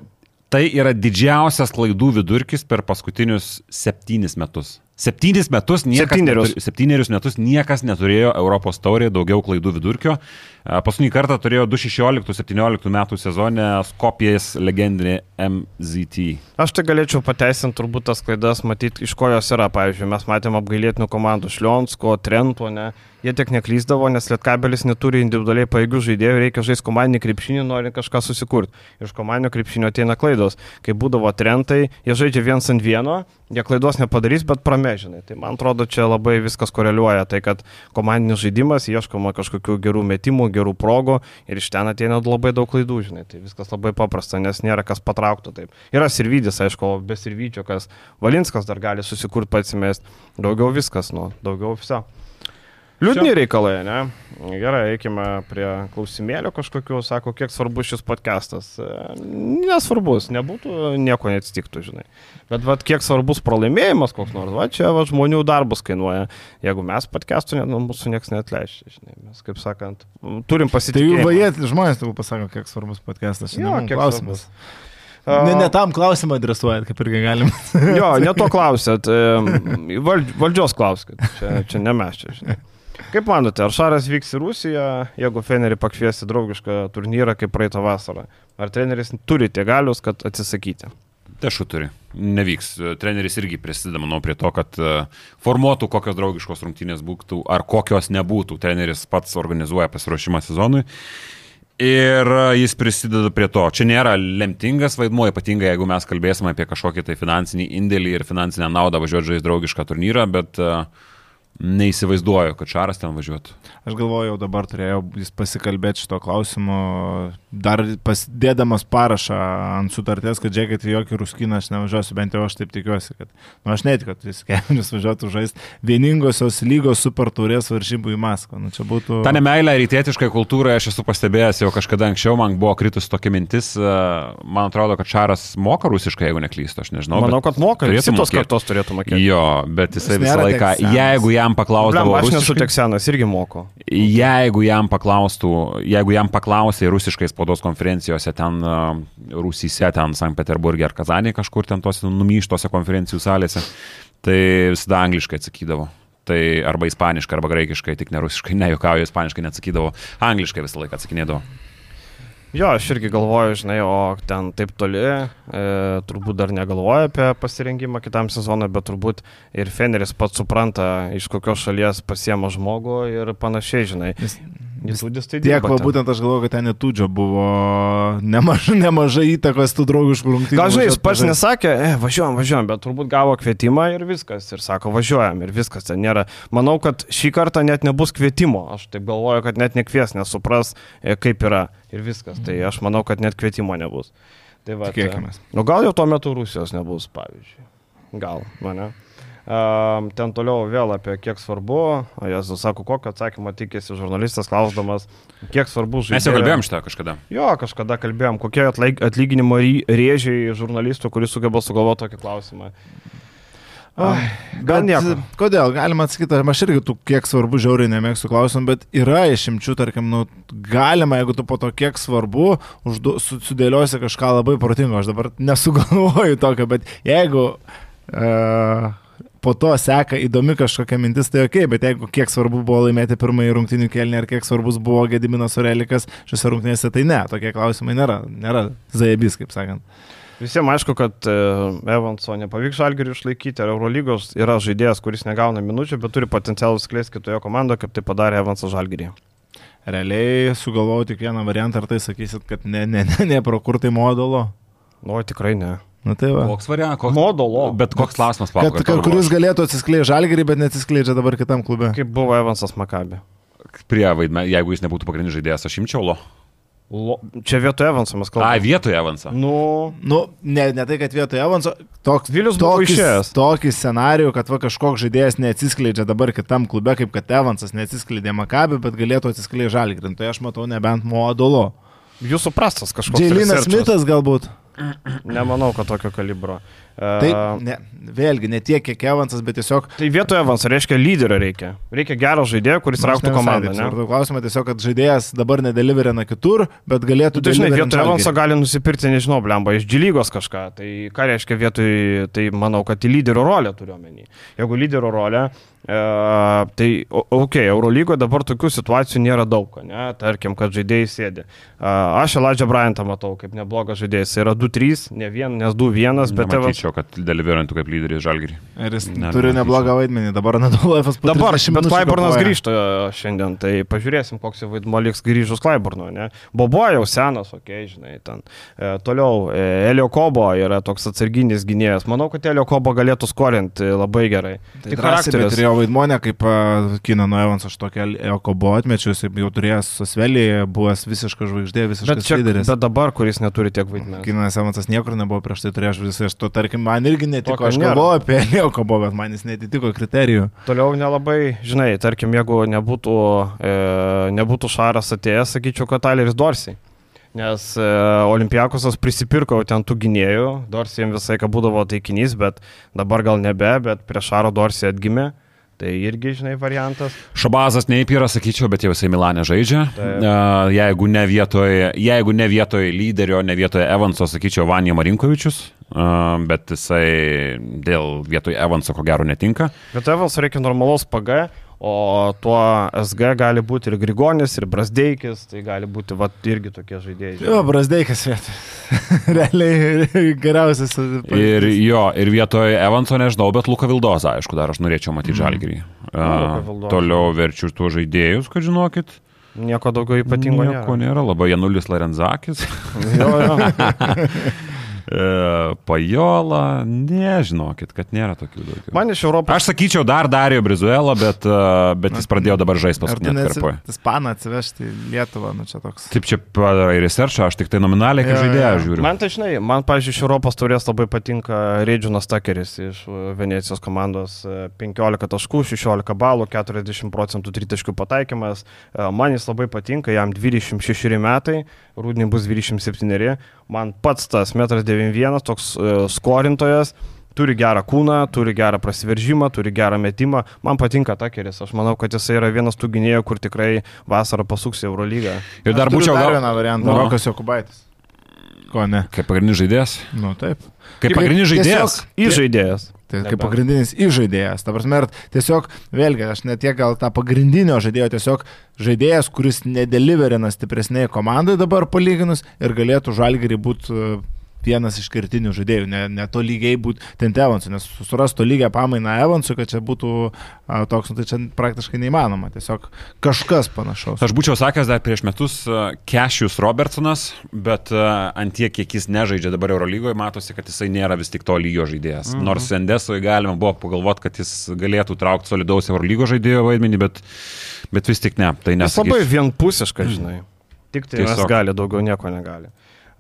tai yra didžiausias klaidų vidurkis per paskutinius septynis metus. Septynis metus niekas, Septynerius. neturi- septynerius metus niekas neturėjo Europos taurėje daugiau klaidų vidurkio. Paskutinį kartą turėjo 2016-2017 metų sezone Skopijas legendinė MZT. Aš tai galėčiau pateisinti turbūt tas klaidas, matyti, iš ko jos yra. Pavyzdžiui, mes matėm apgailėtinų komandų Šlionsko, Trento, ne. Jie tiek neklyzdavo, nes Lietkabelis neturi individualiai paėgių žaidėjų, reikia žaisti komandinį krepšinį, nori kažką susikurti. Iš komandinio krepšinio ateina klaidos. Kai būdavo Trentai, jie žaidžia viens ant vieno, jie klaidos nepadarys, bet pramežinai. Tai man atrodo, čia labai viskas koreliuoja. Tai kad komandinis žaidimas, ieškoma kažkokių gerų metimų, gerų progų ir iš ten ateina labai daug klaidų, žinai. Tai viskas labai paprasta, nes nėra kas patrauktų taip. Yra Sirvidis, aišku, be Sirvidžio, kas Valinskas dar gali susikurti pats įmest. Daugiau viskas, nu, daugiau viso. Liūdni reikalai, ne? Gerai, eikime prie klausimėlio kažkokiu, sako, kiek svarbus šis podcastas. E, Nesvarbus, nebūtų, nieko neatsitiktų, žinai. Bet vat, kiek svarbus pralaimėjimas koks nors, va čia va, žmonių darbus kainuoja. Jeigu mes podcastų, ne, nu, mūsų niekas neatleidžia, žinai. Mes, kaip sakant, turim Tai jų vajet žmonės tegu pasako, kiek svarbus podcastas. Jo, kiek klausimas. svarbus. Ne, ne tam klausimą adresuojat, kaip irgi galim. Jo, ne to klausėt. Valdž, valdžios klauskit. Čia, čia ne mes čia, žinai. Kaip manote, ar Šaras vyks į Rusiją, jeigu Fenerį pakviesi draugišką turnyrą kaip praeitą vasarą? Ar treneris turi tie galius, kad atsisakyti? Tešu turi. Nevyks. Treneris irgi prisideda, manau, prie to, kad e, formuotų kokios draugiškos rungtynės būtų ar kokios nebūtų. Treneris pats organizuoja pasiruošimą sezonui. Ir e, jis prisideda prie to. Čia nėra lemtingas vaidmuo, ypatingai jeigu mes kalbėsime apie kažkokį tai finansinį indėlį ir finansinę naudą važiuoti žaisti draugišką turnyrą, bet uh, neįsivaizduoju, kad Šaras ten važiuotų. Aš galvoju, jau dabar turėjau jis pasikalbėti šito klausimu, dar pasidėdamas parašą ant sutarties, kad žiūrėkit, jokį ruskiną aš nevažiuosiu, bent jau aš taip tikiuosi, kad, na nu, aš netikiu, kad jis kelius važiuotų žaisti vieningosios lygos super turės varžybų į Maskvą. Nu, čia būtų... Ta nemailė rytietiškai kultūrai aš esu pastebėjęs jau kažkada anksčiau, man buvo kritus tokia mintis, e, man atrodo, kad Šaras moka rusiškai, jeigu neklystu, aš nežinau. Manau, kad moka, turėtų tos kartos turėtų mokėti. Jo, bet jisai visą laiką, jeigu jam paklausdavo... Aš nesu tiek senas, irgi moku. Jeigu jam paklaustų, jeigu jam paklausė rusiškai spaudos konferencijose ten Rusyse, ten Sankt Peterburgė ar Kazanė kažkur ten tose numyštose konferencijų salėse, tai visada angliškai atsakydavo. Tai arba ispaniškai, arba graikiškai, tik ne rusiškai, nejuokauju, ispaniškai neatsakydavo, angliškai visą laiką atsakinėdavo. Jo, aš irgi galvoju, žinai, o ten taip toli, e, turbūt dar negalvoju apie pasirengimą kitam sezonui, bet turbūt ir Feneris pats supranta, iš kokios šalies pasiema žmogų ir panašiai, žinai. Jis, Įspūdis tai tiek, va, būtent aš galvoju, kad ten netudžio buvo nemažai, *laughs* nemažai įtakos tų draugiškų rungtynių. Gal žinai, jis pats nesakė, e, važiuojam, važiuojam, bet turbūt gavo kvietimą ir viskas. Ir sako, važiuojam ir viskas ten nėra. Manau, kad šį kartą net nebus kvietimo. Aš taip galvoju, kad net nekvies, nesupras, e, kaip yra ir viskas. Tai aš manau, kad net kvietimo nebus. Tai va, Tikėkime. Nu gal jau tuo metu Rusijos nebus, pavyzdžiui. Gal, mane. Ten toliau vėl apie kiek svarbu, o jis sako, kokio atsakymo tikėsi žurnalistas, klausdamas, kiek svarbu žaisti. Mes jau kalbėjom šitą kažkada. Jo, kažkada kalbėjom, kokie atlyginimo rėžiai žurnalistų, kuris sugeba sugalvoti tokį klausimą. Ai, gal nieko. Kodėl? Galima atsakyti, aš irgi tų kiek svarbu žiauriai nemėgstu klausimų, bet yra išimčių, tarkim, nu, galima, jeigu tu po to kiek svarbu, uždu, sudėliosi kažką labai protingo, aš dabar nesugalvoju tokio, bet jeigu uh, po to seka įdomi kažkokia mintis, tai ok, bet jeigu kiek svarbu buvo laimėti pirmąjį rungtinių kelnį ir kiek svarbus buvo Gediminas Orelikas šiose rungtinėse, tai ne, tokie klausimai nėra, nėra zajebys, kaip sakant. Visiems aišku, kad e, Evanso nepavyks žalgerių išlaikyti, ar Eurolygos yra žaidėjas, kuris negauna minučių, bet turi potencialų skleisti kitoje komandoje, kaip tai padarė Evansas žalgerį. Realiai sugalvojau tik vieną variantą, ar tai sakysit, kad ne, ne, ne, ne pro kur tai modulo? Nu, tikrai ne. Na tai va. Koks variantas? Koks modulo. Bet koks klausimas, palauk. Kad, kuris galėtų atsiskleisti žalgerį, bet neatsiskleidžia dabar kitam klube. Kaip buvo Evansas Makabi. Prie vaidme, jeigu jis nebūtų pagrindinis žaidėjas, aš imčiau lo. Lo, čia vietoje Evanso mes kalbame. A, vietoje Evanso. Nu, nu ne, ne tai, kad vietoje Evanso. Toks, Vilius buvo išėjęs. Tokį scenarijų, kad va, kažkoks žaidėjas neatsiskleidžia dabar kitam klube, kaip kad Evansas neatsiskleidė Makabi, bet galėtų atsiskleisti žalgrį. Tai aš matau nebent modulo. Jūsų prastas kažkoks. Džeilinas Smithas galbūt. Nemanau, kad tokio kalibro. Tai ne, vėlgi, ne tiek, kiek Evansas, bet tiesiog... Tai vietoje Evansas reiškia lyderio reikia. Reikia gero žaidėjo, kuris rauktų komandą. Ne? Tai klausimas tiesiog, kad žaidėjas dabar nedeliverina kitur, bet galėtų... Tai žinai, vietoje Evanso gali nusipirkti, nežinau, blemba, iš džilygos kažką. Tai ką reiškia vietoj, tai manau, kad į lyderio rolę turiu omeny. Jeigu lyderio rolę, E, tai, okei, okay, Eurolygoje dabar tokių situacijų nėra daug, ne? Tarkim, kad žaidėjai sėdi. E, aš Eladžią Bryantą matau kaip neblogas žaidėjas. Yra 2-3, ne vien, nes 2-1, bet... Nematyčiau, kad dalyvaujantų kaip lyderis Žalgirį. Ir jis ne, turi neblogą vaidmenį, dabar *laughs* Nadolavas pats. Dabar, bet Klaiburnas grįžta šiandien, tai pažiūrėsim, koks jo vaidmo liks grįžus Klaiburno, ne? Bobo jau senas, okei, okay, žinai, ten. E, toliau, e, Elio Kobo yra toks atsarginis gynėjas. Manau, kad Elio Kobo galėtų skorinti labai gerai. Tai Tik charakteris jo vaidmonę, kaip uh, Kinano Evans, aš tokia Eko buvo atmečius, jau turėjęs Sosvelį, buvęs visiškas žvaigždė, visiškas bet čia, lyderis. Bet dabar, kuris neturi tiek vaidmens. Kinas Evansas niekur nebuvo prieš tai turėjęs visai, aš to, tarkim, man irgi netiko, Tokio aš galvoju apie buvo, bet man jis netitiko kriterijų. Toliau nelabai, žinai, tarkim, jeigu nebūtų, e, nebūtų Šaras atėjęs, sakyčiau, kad Tyleris Dorsiai. Nes e, Olimpiakosas prisipirko ten tų gynėjų, Dorsijam visai ką būdavo taikinys, bet dabar gal nebe, bet prieš Šaro Dorsija atgimė. Tai irgi, žinai, variantas. Šabazas neįpyra, sakyčiau, bet jau jisai Milanė žaidžia. Taip. Jeigu ne vietoje, jeigu ne vietoje lyderio, ne vietoje Evanso, sakyčiau, Vanija Marinkovičius, bet jisai dėl vietoje Evanso ko gero netinka. Bet Evanso reikia normalaus PG, O tuo SG gali būti ir Grigonis, ir Brasdeikis, tai gali būti va, irgi tokie žaidėjai. Jo, Brasdeikas vietoj. *laughs* Realiai geriausias. Ir jo, ir vietoje Evanso nežinau, bet Luka Vildoza, aišku, dar aš norėčiau matyti mm. žalgerį. Uh, toliau verčiu tuos žaidėjus, kad žinokit. Nieko daugiau ypatingo Nieko nėra. nėra. Labai Janulis Larenzakis. jo, jo. *laughs* E, pajola, nežinokit, kad nėra tokių daugiau. Man iš Europos. Aš sakyčiau, dar Dario Brizuelo, bet, e, bet jis pradėjo dabar žaisti paskutinį atkarpą. Ispaną atsivežti į Lietuvą, nu čia toks. Taip, čia padarai researchą, aš tik tai nominaliai kaip žaidėją žiūriu. Man tai žinai, man, pavyzdžiui, iš Europos turės labai patinka Reidžinas Takeris iš e, Venecijos komandos 15 taškų, 16 balų, 40 procentų tritaškių pataikymas. Man jis labai patinka, jam 26 metai, rūdiniai bus 27. Man pats tas metras 90. 9-1, toks e, skorintojas turi gerą kūną, turi gerą prasiveržimą, turi gerą metimą. Man patinka Takeris, aš manau, kad jisai yra vienas tų gynėjų, kur tikrai vasarą pasuks į Eurolygą. Ir dar būčiau gal vieną variantą. Rokas Jokubaitis. Ko ne? Kaip pagrindinis žaidėjas? Nu taip. Kaip pagrindinis žaidėjas? Įžaidėjas. Tai kaip pagrindinis įžaidėjas. Ta prasme, tiesiog, vėlgi, aš netiek gal tą pagrindinio žaidėjo, tiesiog žaidėjas, kuris nedeliverina stipresnėje komandai dabar palyginus ir galėtų žalgerį būti e, vienas iš kertinių žaidėjų, ne, ne to lygiai būti ten Evansui, nes surastų lygią pamainą Evansui, kad čia būtų a, toks, nu, tai čia praktiškai neįmanoma, tiesiog kažkas panašaus. Aš būčiau sakęs dar prieš metus Kešius Robertsonas, bet ant tiek, kiek jis nežaidžia dabar Eurolygoje, matosi, kad jisai nėra vis tik to lygio žaidėjas. Mhm. Nors Endesoje galima buvo pagalvoti, kad jis galėtų traukti solidaus Eurolygo žaidėjo vaidmenį, bet, bet vis tik ne. Tai Jis labai vienpusiškas, žinai. Tik tai jis gali, daugiau nieko negali.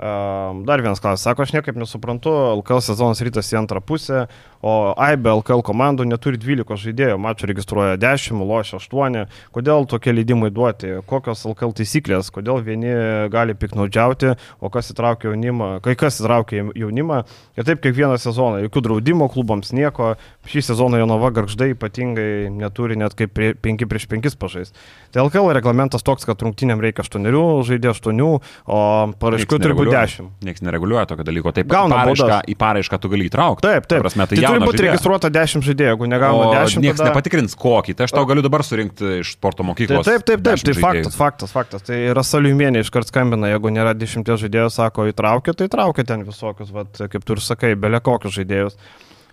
Dar vienas klausimas. Sako, aš niekaip nesuprantu, LKL sezonas rytas į antrą pusę, o AIB LKL komandų neturi 12 žaidėjų, mačų registruoja 10, lošia 8. Kodėl tokie leidimai duoti? Kokios LKL taisyklės? Kodėl vieni gali piknaudžiauti, o kas įtraukia jaunimą, kai kas įtraukia jaunimą? Ir taip kiekvieną sezoną, jokių draudimo klubams nieko. Šį sezoną Jonava garždai ypatingai neturi net kaip 5 prieš 5 pažais. Tai LKL reglamentas toks, kad rungtynėm reikia 8 žaidėjų 8, o paraiškų turi būti 10. Niekas nereguliuoja tokio dalyko. Taip, Gauna į paraišką, baudas. į paraišką tu gali įtraukti. Taip, taip. Ta Prasme, tai tai turi būti žaidėjas. registruota 10 žaidėjų, jeigu negauna O 10. niekas tada... nepatikrins kokį. Tai aš tau galiu dabar surinkti iš sporto Tai mokyklos. taip, taip, taip, 10 tai faktas, faktas, faktas. Tai yra saliumienė iškart skambina, jeigu nėra dešimties žaidėjų, sako, įtraukia, tai įtraukia ten visokius, vat, kaip tu ir sakai, belė kokius žaidėjus.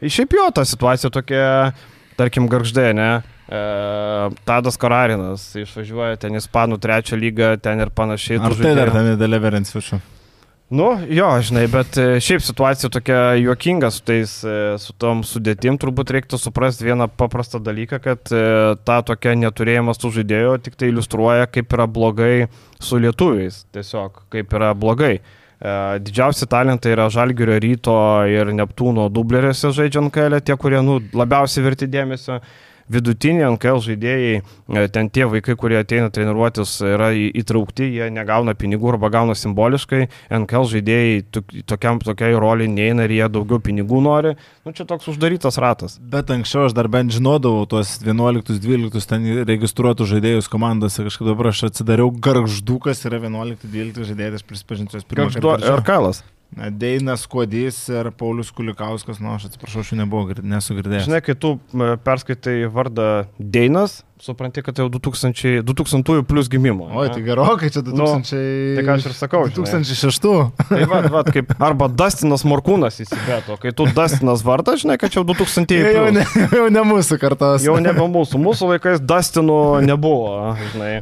Ir šiaip jo, ta situacija tokia, tarkim, garždė, ne? E, Tadas Kararinas išvažiuoja ten į Ispanų trečią lygą, ten ir panašiai. Ar tai dar ten nedeliverins viršų? Nu, jo, žinai, bet e, šiaip situacija tokia juokinga su tais, e, su tom sudėtim, turbūt reiktų suprasti vieną paprastą dalyką, kad e, ta tokia neturėjimas tų žaidėjų tik tai iliustruoja, kaip yra blogai su lietuviais, tiesiog kaip yra blogai. Didžiausi talentai yra Žalgirio ryto ir Neptūno dubleriuose žaidžiant KL, tie, kurie nu, labiausiai verti dėmesio. Vidutiniai NKL žaidėjai, e, ten tie vaikai, kurie ateina treniruotis, yra įtraukti, jie negauna pinigų arba gauna simboliškai. NKL žaidėjai tok- tokiam, tokiai roliai neina ir jie daugiau pinigų nori. Nu, čia toks uždarytas ratas. Bet anksčiau aš dar bent žinodavau tuos 11-12 ten registruotus žaidėjus komandose. Kažkaip dabar aš atsidariau garždukas, yra 11-12 žaidėjas, prisipažinsiu, aš pirmą Gargždo kartą. RKL. Deinas Kodys ir Paulius Kulikauskas, nu aš atsiprašau, aš jų nebuvau, gir- nesu girdėjęs. Žinai, kai tu perskaitai vardą Deinas, supranti, kad tai jau 2000, 2000 plus gimimo. Oi, tai gerokai, čia 2000. tai ką aš ir sakau, žinai. 2006. Tai va, va, kaip, arba Dustinas Morkūnas įsibeto, kai tu Dustinas vardas, žinai, kad čia jau 2000 Jau plus. ne, *laughs* jau ne mūsų kartos. Jau nebe mūsų. Mūsų laikais Dustinų nebuvo, žinai.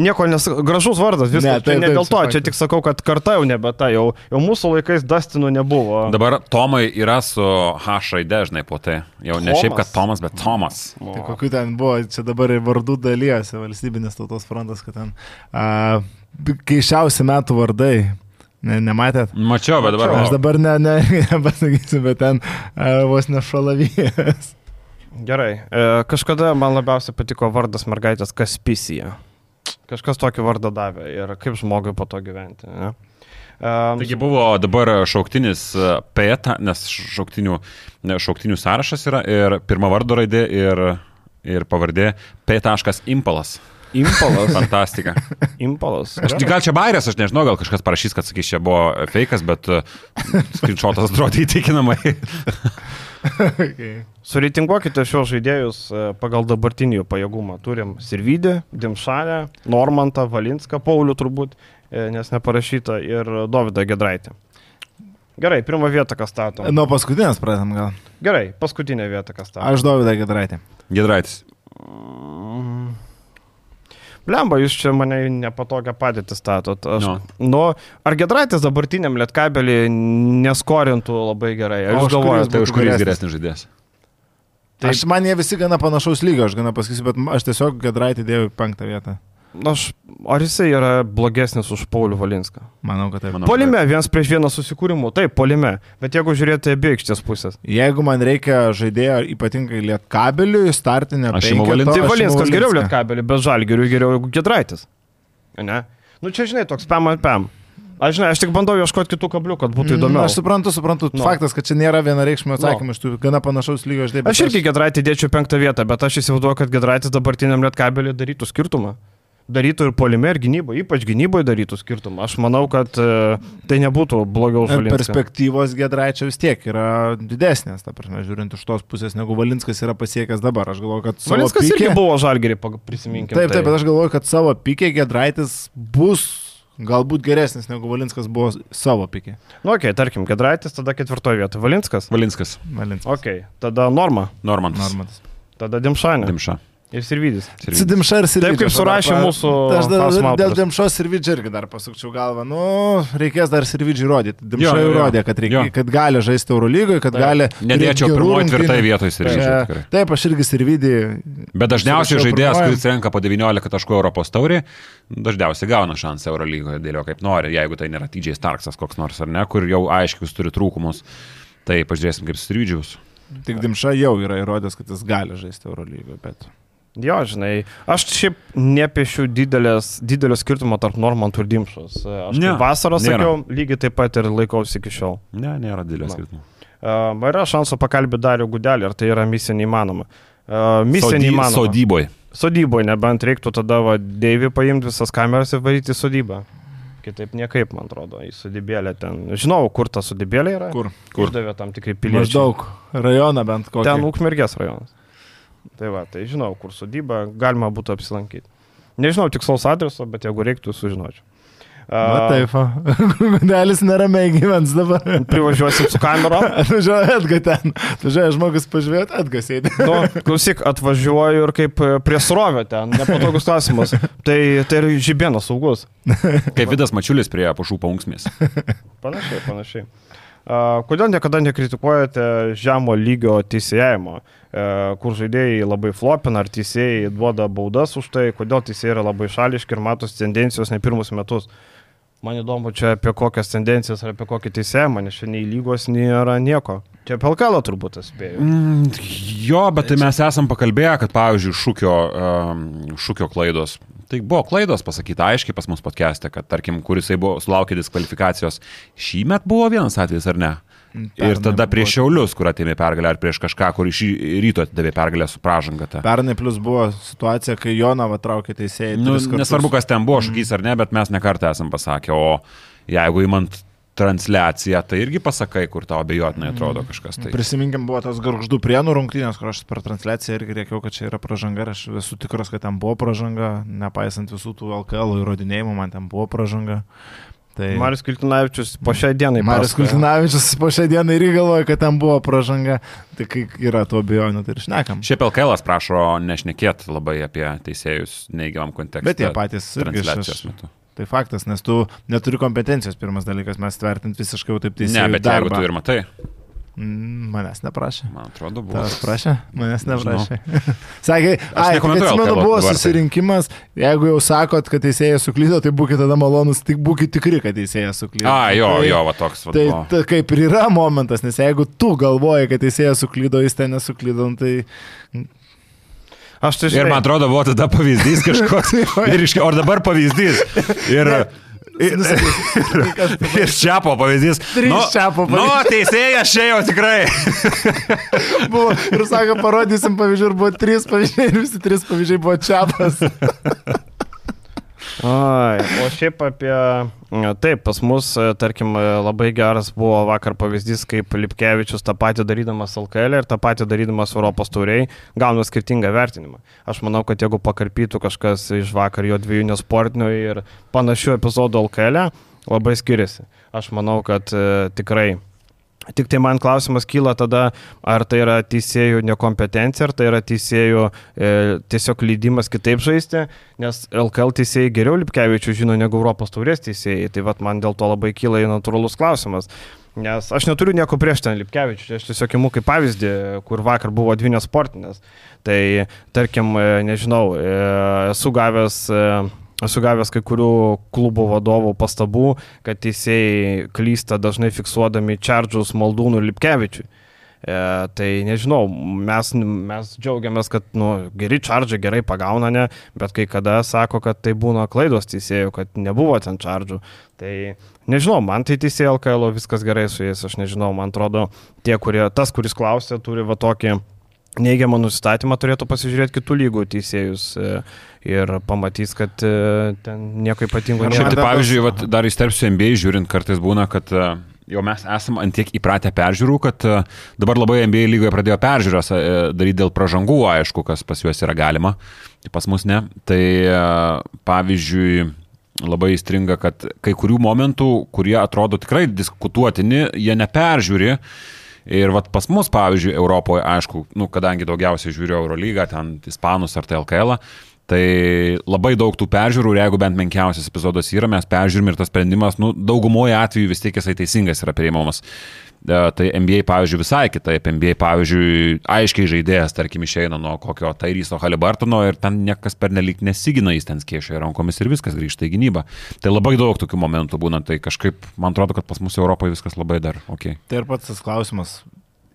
Nieko nes gražus vardas, viskas. Ne, Ne, taip, tai ne taip, dėl to, čia tik sakau, kad karta jau nebe ta, jau, jau mūsų laikais Dustinų nebuvo. Dabar Tomai yra su H raide, žinai, po tai. Jau ne Tomas. šiaip, kad Tomas, bet Tomas. Tai kokiu ten buvo, čia dabar ir vardų dalyjasi valstybinės tautos frontas, kad ten a, keišiausi metų vardai. Ne, nematėt? Mačiau, bet dabar. Aš dabar ne, ne, *laughs* nepasakysiu, bet ten a, vos ne šalavijas. Gerai. E, kažkada man labiausiai patiko vardas mergaitės Kaspisija. Kažkas tokį vardą davė ir kaip žmogui po to gyventi. Ne? Um, Taigi buvo dabar šauktinis e, PETA, nes šauktinių, ne, šauktinių sąrašas yra ir pirma vardo raidė ir, ir pavardė P. Impalas. Impalas. Fantastika. *laughs* Impalas. Aš, gal čia bairės, aš nežinau, gal kažkas parašys, kad sakys, čia buvo fejkas, bet e, screenshotas atrodo įtikinamai. *laughs* okay. Sureitinguokite šios žaidėjus e, pagal dabartinį jų pajėgumą. Turim Sirvidį, Dimšanę, Normantą, Valinską, Paulių turbūt, e, nes neparašyta, ir Dovydą Gedraitį. Gerai, pirmą vietą kas stato. Nuo paskutinės pradėm gal. Gerai, paskutinę vietą kas stato. Aš Dovydą Gedraitį. Gedraitis. Lemba, jūs čia mane nepatogią padėtį statot. Aš, No. nu, ar Gedraitis dabartiniam lietkabelį neskorintų labai gerai? Už galvojate? Tai už kurį geresnis. geresnis žaidėjas? Taip. Aš man jie visi gana panašaus lygio, aš gana pasakysiu, bet aš tiesiog Gedraitį dėjau į penktą vietą. Aš, ar jisai yra blogesnis už Paulių Valinską? Manau, kad taip. Manau. Polime, vienas prieš vieną susikūrimų, taip, polime. Bet jeigu žiūrėti abi aikštės pusės. Jeigu man reikia žaidėjo ypatingai lietkabeliui, startinę Aš penketo, Valinską. Tai Valinskas geriau lietkabelį, bet Žalgiriui geriau jeigu Gedraitis. Ne? Nu čia, žinai, toks pam ant pam. Aš žinai, aš tik bandau ieškoti kitų kablių, kad būtų Mm, įdomiau. Aš suprantu, suprantu. Nu. Faktas, kad čia nėra vienareikšmio atsakymo, iš tų gana panašaus lygio aš dėjau. Aš irgi Gedraitį dėčiau penktą vietą, bet aš įsivaizduoju, kad Gedraitis dabartiniam lietkabelį darytų skirtumą. Darytų ir polime, ir gynyboje, ypač gynyboje darytų skirtumą. Aš manau, kad e, tai nebūtų blogiau už Valinską. Perspektyvos Gedraičio vis tiek yra didesnės, ta prasme, žiūrint iš tos pusės, negu Valinskas yra pasiekęs dabar. Aš galvoju, kad savo Valinskas pike- irgi buvo Žalgirį, prisiminkime. Taip, taip, bet aš galvoju, kad savo pikė Gedraitis bus galbūt geresnis negu Valinskas buvo savo pikė. Nu, okei, okay, tarkim, Gedraitis tada ketvirtoje vietoje. Valinskas. Valinskas, Valinskas. Ok, tada Norma, Normantas. Normatas. tada Dimšanė Dimša. Ir Sirvidis. Sidimša ir Sirvidžia. Taip, kaip surašė mūsų Aš dar, dėl. Dimšos Sirvidžia irgi dar pasukčiau galvą. Nu, reikės dar Sirvidžiai rodyti. Dimša Jo, jau jo, jo. rodė, kad, reikia, Jo. kad gali žaisti Eurolygoje, kad Taip. gali... Nedėčiau pirmoji, tvirtai vietoje Sirvidžio. Čia- tikrai. Taip, aš irgi Sirvidį. Bet dažniausiai žaidėjas, pirmajam. kuris renka po 19 taškų Europos taurį, dažniausiai gauna šansą Eurolygoje dėlio kaip nori, jeigu tai nėra TJ Starksas koks nors ar ne, kur jau aiškius turi trūkumus. Tai pažiūrėsim kaip Sirvidžius. Tik Dimša jau yra įrodęs, kad jis gali žaisti Eurolygoje, bet... Jo, žinai, aš šiaip nepiešiu didelės, didelio skirtumo tarp Normantų ir Dimšos. Aš Ne, vasarą nėra. sakiau, lygiai taip pat ir laikausi iki šiol. Ne, nėra didelio Na. skirtumo. Uh, yra šansų pakalbėti Darių Gudelį, ar tai yra misija neįmanoma. Uh, misija Sody, neįmanoma. sodyboje. Sodyboje, nebent reiktų tada va, Deivį paimti visas kameras ir varyti į sodybą. Kitaip niekaip, man atrodo, į sodybėlę ten. Žinau, kur ta sodybėlė yra. Kur? Kur? Uždavė tam tikrai piliečiai. Maždaug rajoną bent kokį. Ten Ukmergės rajonas. Tai va, tai žinau, kur sodyba, galima būtų apsilankyti. Nežinau tikslaus adreso, bet jeigu reiktų, sužinočiau. Na taip, Gudelis *laughs* neramiai gyvens dabar. Privažiuosim su kamera. *laughs* Atvažiuoja Edga ten. Atvažiuoja žmogus pažiūrėti, Edga sėdi. Nu, klausyk, atvažiuoju ir kaip e, prie srovę ten, nepatogus klausimas. Tai, tai ir žibienas saugus. Kaip Vidas Mačiulis prie pašų paunksmės. Panašiai, panašiai. A, Kodėl niekada nekritikuojate žemo lygio teisėjimo, E, kur žaidėjai labai flopina, ar teisėjai duoda baudas už tai, kodėl teisėjai yra labai šališki ir matos tendencijos ne pirmus metus. Man įdomu, čia apie kokias tendencijas ar apie kokį teisėjimą, nes čia nei lygos nėra nieko. Čia LKL turbūt atspėjau. Mm, jo, bet tai mes esam pakalbėję, kad pavyzdžiui, šūkio, šūkio klaidos. Tai buvo klaidos pasakyta aiškiai pas mus podcast'e, kad tarkim, kuris buvo sulaukė diskvalifikacijos, šį metą buvo vienas atvejis ar ne? Ir tada prieš Šiaulius, kur atėmė pergalę, ar prieš kažką, kur iš ryto atidavė pergalę su pražanga. ta. Pernai plus buvo situacija, kai Jonava traukė teisėjai. Nu, nesvarbu, kas ten buvo, šūkys ar ne, bet mes nekartą esam pasakę, o jeigu įmant transliaciją, tai irgi pasakai, kur tau abejotinai atrodo kažkas. Tai. Prisiminkim, buvo tos garždų prienų rungtynės, kur aš per transliaciją irgi rėkiau, kad čia yra pažanga ir aš esu tikras, kad ten buvo pažanga, nepaisant visų tų LKL įrodinėjimų, man ten buvo pažanga. Tai Marius Kiltinavičius po šiai dienai. Marius. Kultinavičius po šią dieną irgi galvoja, kad ten buvo pažanga. Tai kai yra to abejonių, tai ir šnekam. Šiaip LKL prašo nešnekėti labai apie teisėjus neigiamam kontekste. Bet jie patys irgi transliacijos metu. Tai faktas, nes tu neturi kompetencijos, pirmas dalykas, mes tvertint visiškai jau taip Ne, teisėjai. bet jeigu tu ir matai, Manęs neprašė. man atrodo, buvo. Tavęs prašė? Manęs neprašė. *laughs* Sakė, ai, atsimenu, buvo tai- susirinkimas, jeigu jau sakot, kad teisėjas suklydo, tai būkite tada malonus, tik būkite tikri, kad teisėjas suklydo. A, jo, tai, jo, va toks. Va, Tai, tai kaip ir yra momentas, nes jeigu tu galvoji, kad teisėjas suklydo, jis ten nesuklydo, tai... Aš tai Ir žinai, man atrodo, buvo tada pavyzdys *laughs* kažkoks. Ir iš, o dabar pavyzdys. Ir, ir, *laughs* ir Čiapo pavyzdys. Trys Čiapo Nu, teisėjas čia jau tikrai. *laughs* Buvo, ir sako, parodysim pavyzdžių, ir buvo trys pavyzdžiai, ir visi trys pavyzdžiai buvo čiapas. *laughs* Ai, o šiaip apie... Taip, pas mus, e, tarkim, e, labai geras buvo vakar pavyzdys, kaip Lipkevičius tą patį darydamas LKL ir tą patį darydamas Europos tauriai gauna skirtingą vertinimą. Aš manau, kad jeigu pakarpytų kažkas iš vakar jo dviejų nesportinių ir panašių epizodų LKL, labai skiriasi. Aš manau, kad e, tikrai Tik tai man klausimas kyla tada, ar tai yra teisėjų nekompetencija, ar tai yra teisėjų e, tiesiog leidimas kitaip žaisti, nes LKL teisėjai geriau Lipkevičių žino negu Europos taurės teisėjai. Tai vad man dėl to labai kyla į natūralus klausimas. Nes aš neturiu nieko prieš ten Lipkevičių, aš tiesiog imu kaip pavyzdį, kur vakar buvo dvinės sportinės. Tai tarkim, e, nežinau, e, esu gavęs e, Esu gavęs kai kurių klubo vadovų pastabų, kad teisėjai klysta dažnai fiksuodami Čardžus Maldūnų Lipkevičiui. E, tai nežinau, mes, mes džiaugiamės, kad nu, geri čardžiai gerai pagauna, ne, bet kai kada sako, kad tai būna klaidos teisėjų, kad nebuvo ten čardžių. Tai nežinau, man tai teisėjai LKL viskas gerai su jais, aš nežinau, man atrodo, tie, kurie, tas, kuris klausė, turi va tokį neigiamą nusistatymą turėtų pasižiūrėti kitų lygų teisėjus e, ir pamatys, kad e, ten nieko ypatingo nėra. Šiaip, tai, pavyzdžiui, vat, dar įsterpsiu MBA žiūrint, kartais būna, kad e, jau mes esame antiek įpratę peržiūrų, kad dabar labai NBA lygoje pradėjo peržiūras daryti dėl pražangų, aišku, kas pas juos yra galima, tai pas mus ne. Tai pavyzdžiui, labai įstringa, kad kai kurių momentų, kurie atrodo tikrai diskutuotini, jie neperžiūri. Ir vat pas mus, pavyzdžiui, Europoje, aišku, nu, kadangi daugiausiai žiūriu Eurolygą, ten Ispanus ar tai LKL, tai labai daug tų peržiūrų ir jeigu bent menkiausias epizodas yra, mes peržiūrim ir tas sprendimas, nu, daugumoje atveju vis tiek jisai teisingas yra prieimamas. E, tai NBA, pavyzdžiui, visai kitaip. NBA, pavyzdžiui, aiškiai žaidėjas, tarkim, išeina nuo kokio Tairyso Halibartono ir ten niekas per nelik nesigina, jis ten skiešia rankomis ir viskas grįžta į gynybą. Tai labai daug tokių momentų būna, tai kažkaip, man atrodo, kad pas mus Europoje viskas labai dar ok. Tai ir pats tas klausimas,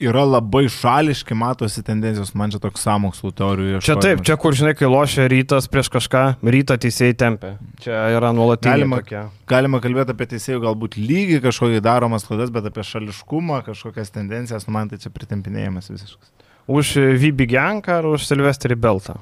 yra labai šališki, matosi tendencijos, man čia toks samokslų teorijų. Čia taip, čia kur žinai, kai lošia rytas prieš kažką, rytą teisėjai tempia. Čia yra nuolatinė. Galima, tokia. galima kalbėti apie teisėjų galbūt lygį kažkokį daromas klaidas, bet apie šališkumą, kažkokias tendencijas, nu man tai čia pritempinėjimas visiškas. Už Vybi Genką ar už Silvesterį Beltą?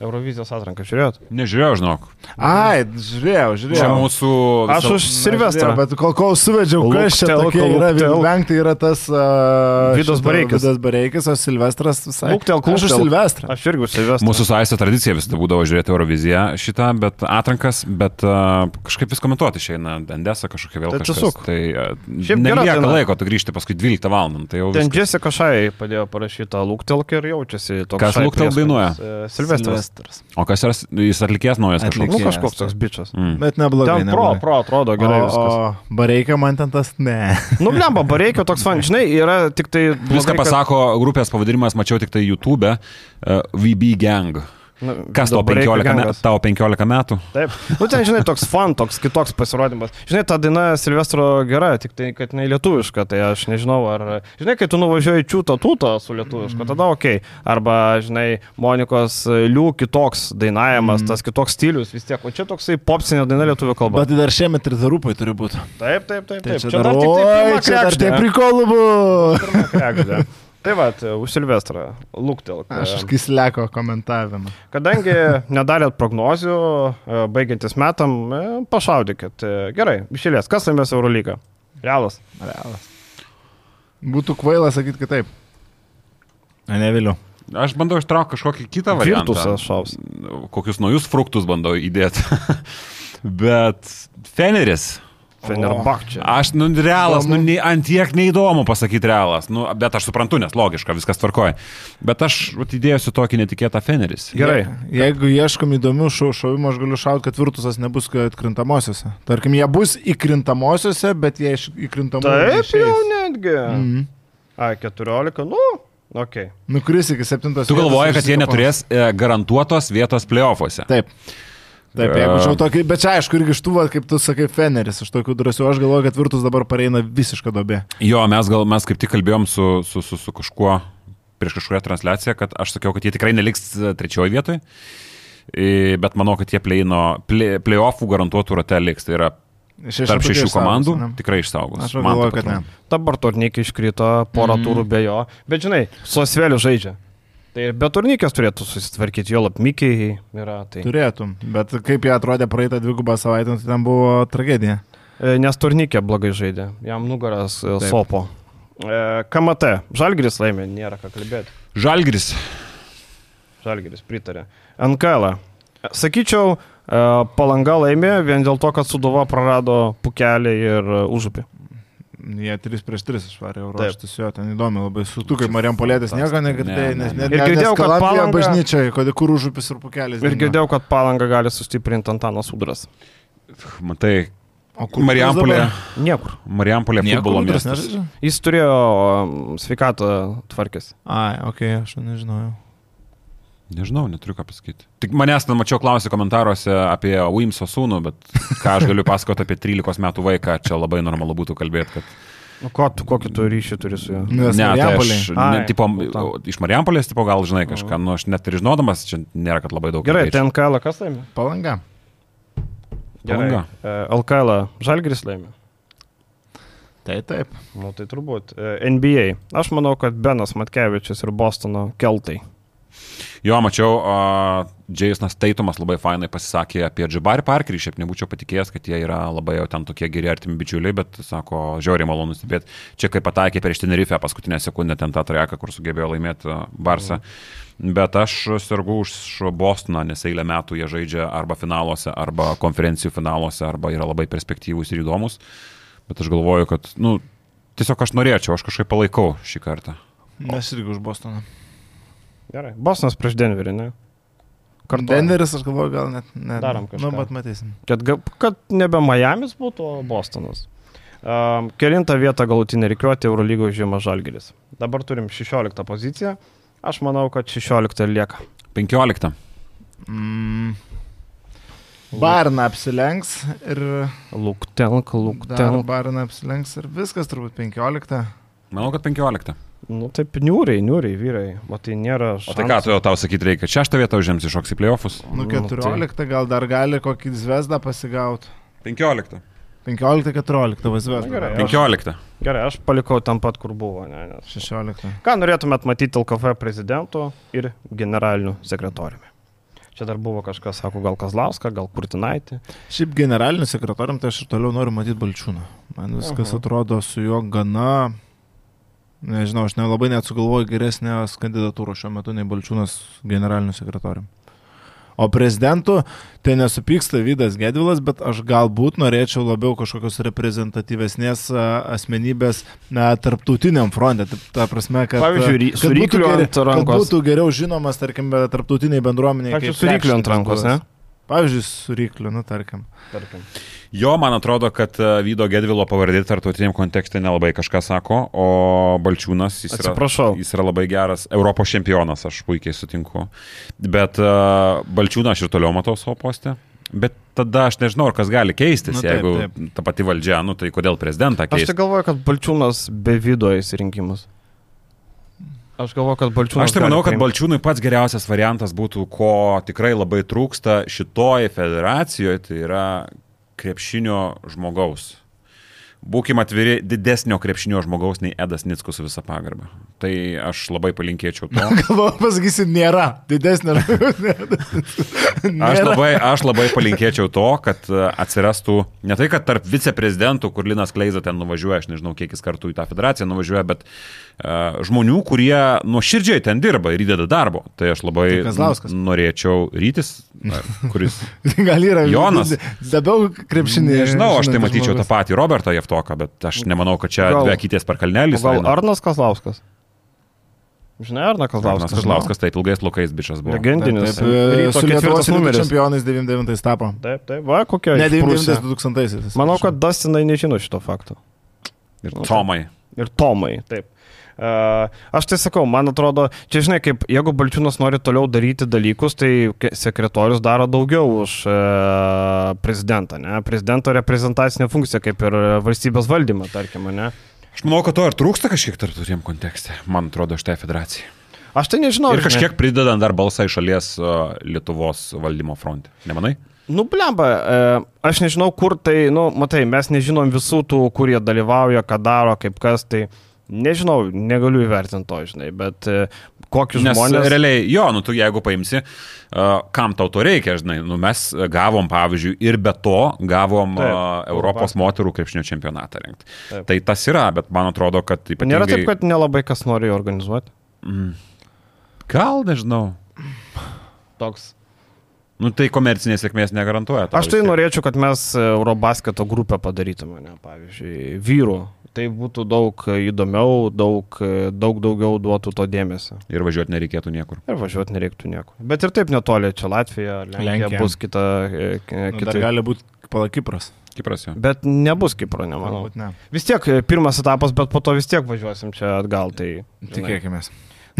Eurovizijos atranką žiūrėjot? Nežiūrėjau, žinok. Ai, žiūrėjau, žiūrėjau. Čia mūsų... Aš už Silvestrą. Bet kol, kol suvedžiau, kas čia tokia yra, Vink tai yra tas... Uh, Vidas Bareikis. Vidas Bareikis, o Silvestras visai. Luktel, aš už Silvestrą. Aš irgi už Silvestrą. Mūsų saistė tradicija visada būdavo žiūrėti Euroviziją šitą, bet atrankas, bet uh, kažkaip vis komentuoti išeina, Endesa kažkokia vėl. Tai kažkas. Tai uh, nelieka laiko, tu grįžti paskui 12 val. Tai Ten Jessica Šai padėjo parašyti Luktelk ir jaučiasi toks. Kas Luktelk dainuoja? Silvestras. Silvestras. O kas yra, jis atlikės naujas kažkoks? Nu, kažkoks toks bičias. Mm. Bet neblogai. Ten pro, pro atrodo gerai. O, o bareikia man ten tas ne. nu, blemba, bareikia toks fan, žinai, yra tik tai... Blogai, Viską pasako kad... grupės pavadinimas, mačiau tik tai YouTube, uh, VB Gang. Nu, Kas tau 15, me, tau 15 metų? Taip. Nu, ten, žinai, toks fan, toks kitoks pasirodymas. Žinai, ta daina Silvestro gera, tik tai, kad jinai lietuviška, tai aš nežinau, ar... Žinai, kai tu nuvažiuoji čiūto tūto su lietuviška, tada ok. Arba, žinai, Monikos Lių kitoks dainavimas, mm. tas kitoks stilius vis tiek. O čia toksai popsinė daina lietuvių kalba. Bet tai dar šiemet ir zarupai turi būti. Taip, taip, taip. taip. Tai čia, čia dar, dar tik tai, čia dar tie prikolų buvo. Tai va, už Silvestrą, lūktelk. Aš kisleko komentavimą. Kadangi *laughs* nedarėt prognozių, e, baigiantis metam, e, pašaudykit. E, gerai, išėlės, kas laimės Eurolygą? Realas. Realas. Būtų kvaila sakyti kitaip. Neviliu. Aš bandau ištraukti kažkokį kitą variantą. Virtusas šaus. Kokius naujus fruktus bandau įdėti. *laughs* Bet Feneris Fenerbahčia. Aš, nu, realas, nu, ne, ant tiek neįdomu pasakyti realas, nu, bet aš suprantu, nes logiška, viskas tvarkoja. Bet aš įdėsiu tokį netikėtą Feneris. Gerai. Je, jeigu ieškom įdomių šau, šauvimų, aš galiu šauti, kad Virtusas nebus atkrintamosiose. Tarkim, jie bus įkrintamosiose, bet jie iš įkrintamosiose. Taip, išeis. jau netgi. Mhm. A, 14, nu. Okay. Nukris iki 7. Tu galvoji, kad jie neturės e, garantuotos vietos playoffuose. Taip. Taip, jeigu čia tokį, bet čia aišku irgi iš tų, kaip tu sakai, Feneris, aš tokių drąsių, aš galvoju, kad Virtus dabar pareina visišką dobę. Jo, mes gal mes kaip tik kalbėjom su, su, su, su kažkuo prieš kažkokią transliaciją, kad aš sakiau, kad jie tikrai neliks e, trečioje vietoje, bet manau, kad jie play-offų play garantuotų rate liks. Tai yra Šeši tarp šešių komandų ne? tikrai išsaugos. Aš galvoju, kad ne. Dabar turnykai iškrito, porą mm. turų be jo, bet žinai, su Asveliu žaidžia. Tai ir be turnykės turėtų susitvarkyti, jo lapmikiai yra. Tai... Turėtum, bet kaip jie atrodė praeitą dvigubą savaitę, tai ten buvo tragedija. E, nes turnykė blogai žaidė, jam nugaras e, Taip. sopo. E, KMT, Žalgris laimė, nėra ką kalbėti. Žalgris. Žalgris pritarė. NKL. Sakyčiau, Palanga laimė vien dėl to, kad Suduva prarado pukelį ir užupį. Jie 3 prieš 3 išvarė Taip. Euroštis, jo, ten įdomi labai su tu, kaip Marijam Polėtis, nieko negirdėjai, Ne, ne, nes ne. net Ir girdėjau, kad Palanga- bažnyčioje, kad kur užupis ir pukelis. Ir girdėjau, kad palanga gali sustiprinti Antanas Udras. Matai, o kur Marijampolė, Niekur. Marijampolė futbolo miestas. Jis turėjo um, sveikatą tvarkęs. Ai, okei, okay, aš nežinojau. Nežinau, neturiu ką pasakyti. Tik manęs ten mačiau klausį komentaruose apie Wimso sūnų, bet ką aš galiu pasakoti apie 13 metų vaiką, čia labai normalu būtų kalbėti, kad... Nu, ko, tu, kokį tu ryšį turi su juo? Nes Ne, tai aš, ne, tipo, tam. iš Marijampolės, tipo, gal žinai kažką, nu aš net ir žinodamas, čia nėra, kad labai daug. Gerai, ten KL kas laimė? Palanga. Palanga. E, LKL Žalgris laimė. Tai taip. Nu, tai turbūt. E, NBA. Aš manau, kad Benas Matkevičius ir Bostono keltai. Jo, mačiau, uh, Jasonas Taitumas labai fainai pasisakė apie Džabarį Parkerį, šiaip nebūčiau patikėjęs, kad jie yra labai jau ten tokie geri artimi bičiuliai, bet sako, žiauriai malonu stebėti. Čia kaip pataikė prieš Tenerife paskutinę sekundę ten tą trajeką, kur sugebėjo laimėti Barsą. Mm. Bet aš sergu už Bostoną, nes eilę metų jie žaidžia arba finaluose, arba konferencijų finaluose, arba yra labai perspektyvūs ir įdomus. Bet aš galvoju, kad, nu, tiesiog aš norėčiau, aš kažkaip palaikau šį kartą. Mes irgi už Bostoną. Gerai. Bostonas prieš Denverį, ne? Kartu. Denveris, aš galvoju, gal net. net Darom kažką. Nu, bet matysim. Kad, kad nebe Miami's būtų, o Bostonas. Um, kelintą vietą galutinė reikiuoti Eurolygoje žyma Žalgiris. Dabar turim 16 poziciją. Aš manau, kad 16 ir lieka. 15. Mm. Barna apsilenks ir... Lūktelk, Dar lūktelk. Barna apsilenks ir viskas turbūt 15. Manau, kad 15. Nu taip, niūriai, niūriai, vyrai. O tai nėra... O tai ką tu tau sakyti reikia? Šeštą vietą užims iššoks į playoffus? Nu, Nu, tai- 14 gal dar gali kokį zvezdą pasigauti. 15. 15-14 vasvės. Na, gerai, 15. Gerai, aš palikau ten pat, kur buvo. Ne, nes... 16. Ką norėtumėt matyti LKF prezidentu ir generaliniu sekretoriumi? Čia dar buvo kažkas, sako, gal Kazlauską, gal Kurtinaitį. Šiaip generaliniu sekretorium tai aš ir toliau noriu matyti Balčiūną. Man viskas Aha. atrodo su juo gana... Nežinau, aš nelabai net sugalvoju geresnės kandidatūros šiuo metu nei Balčiūnas generaliniu sekretorium. O prezidentu, tai nesupyksta Vydas Gedvilas, bet aš galbūt norėčiau labiau kažkokios reprezentatyvesnės asmenybės na, tarptautiniam fronte. Ta, ta prasme, kad, Pavyzdžiui, kad būtų geri- Kad būtų geriau žinomas, tarkim, tarptautiniai bendruomeniai. Pavyzdžiui, kaip su rykliu ant rankos, ne? Pavyzdžiui, su rykliu, nu tarkim. Tarkim. Jo, man atrodo, kad e, Vydo Gedvilo pavardė tarptautiniam kontekste nelabai kažką sako, o Balčiūnas jis yra, Atsiprašau. jis yra labai geras Europos čempionas, aš puikiai sutinku. Bet uh, Balčiūną aš ir toliau matau savo postę. Bet tada aš nežinau, ar kas gali keistis, Nu, taip, jeigu taip. ta pati valdžia, nu tai kodėl prezidentą Aš keisti? tai galvoju, kad Balčiūnas be vido eis į rinkimus. Aš galvoju, kad Balčiūnas. Aš tai manau, kad priimt. Balčiūnui pats geriausias variantas būtų, ko tikrai labai trūksta šitoje federacijoje, tai yra krepšinio žmogaus. Būkime atviri, didesnio krepšinio žmogaus nei Edas Nickus su visa pagarba. Tai aš labai palinkėčiau to. *laughs* Galvoju, pasakysi, nėra didesnio. *laughs* Aš labai, aš labai palinkėčiau to, kad e, atsirastų ne tai, kad tarp viceprezidentų, kur Linas Kleiza ten nuvažiuoja, aš nežinau, kiek jis kartų į tą federaciją nuvažiuoja, bet uh, žmonių, kurie nuoširdžiai ten dirba ir įdeda darbo. Tai aš labai Tai norėčiau rytis, na, kuris... *laughs* Gal yra Jonas. Labiau krepšinį. Nežinau, aš tai matyčiau tą žmogus. patį Robertą Jeftoką, bet aš nemanau, kad čia Gal- dvi akytės per kalnelį. Gal Arnas Kazlauskas? Žinai, Arnas Kazlauskas? Arnas Kažlauskas, taip ilgais plaukais bičias buvo. Legendinis. Taip, e, ryto su Lietuvos numeris. čempionais 99 tapo. Taip, taip, va, kokia. Ne išprusę. 99-2000. Manau, kad Dustinai nežino šito fakto. Ir Tomai. Ir Tomai, taip. Aš tai sakau, man atrodo, čia žinai, kaip jeigu Balčiūnas nori toliau daryti dalykus, tai sekretorius daro daugiau už uh, prezidentą, ne? Prezidento reprezentacinė funkcija, kaip ir valstybės valdymą, tarkim, ne? Aš manau, kad to ir trūksta kažkiek tarptautiniam kontekste, man atrodo, šitai federacijai. Aš tai nežinau. Ir žinai. kažkiek pridedant dar balsą iš šalies Lietuvos valdymo fronte. Nemanai? Nu, blemba, e, aš nežinau, kur tai, nu, matai, mes nežinom visų tų, kurie dalyvauja, ką daro, kaip kas, tai nežinau, negaliu įvertinti to, žinai, bet e, kokius Nes žmonės... realiai, jo, nu tu jeigu paimsi, uh, kam tau to reikia, žinai, nu mes gavom, pavyzdžiui, ir be to gavom Taip, uh, Europos moterų krepšinio čempionatą rengti. Taip. Tai tas yra, bet man atrodo, kad ypatingai... Nėra taip, kad nelabai kas nori organizuoti. Mm. Gal, nežinau. Toks. Nu tai komercinės sėkmės negarantuoja. Aš tai vis tiek. norėčiau, kad mes Eurobasketo grupę padarytume, ne, pavyzdžiui, vyrų. Tai būtų daug įdomiau, daug, daug daugiau duotų to dėmesio. Ir važiuoti nereikėtų niekur. Ir važiuoti nereiktų niekur. Bet ir taip netoli, čia Latvija, Lenkija, Lenkija. Bus kita. e, Nu, kita. gali būti palakipras. Kipras jau. Bet nebus Kipro, nemanau. Ne. Vis tiek e, pirmas etapas, bet po to vis tiek važiuosim čia atgal. Tai, žinai. Tikėkime.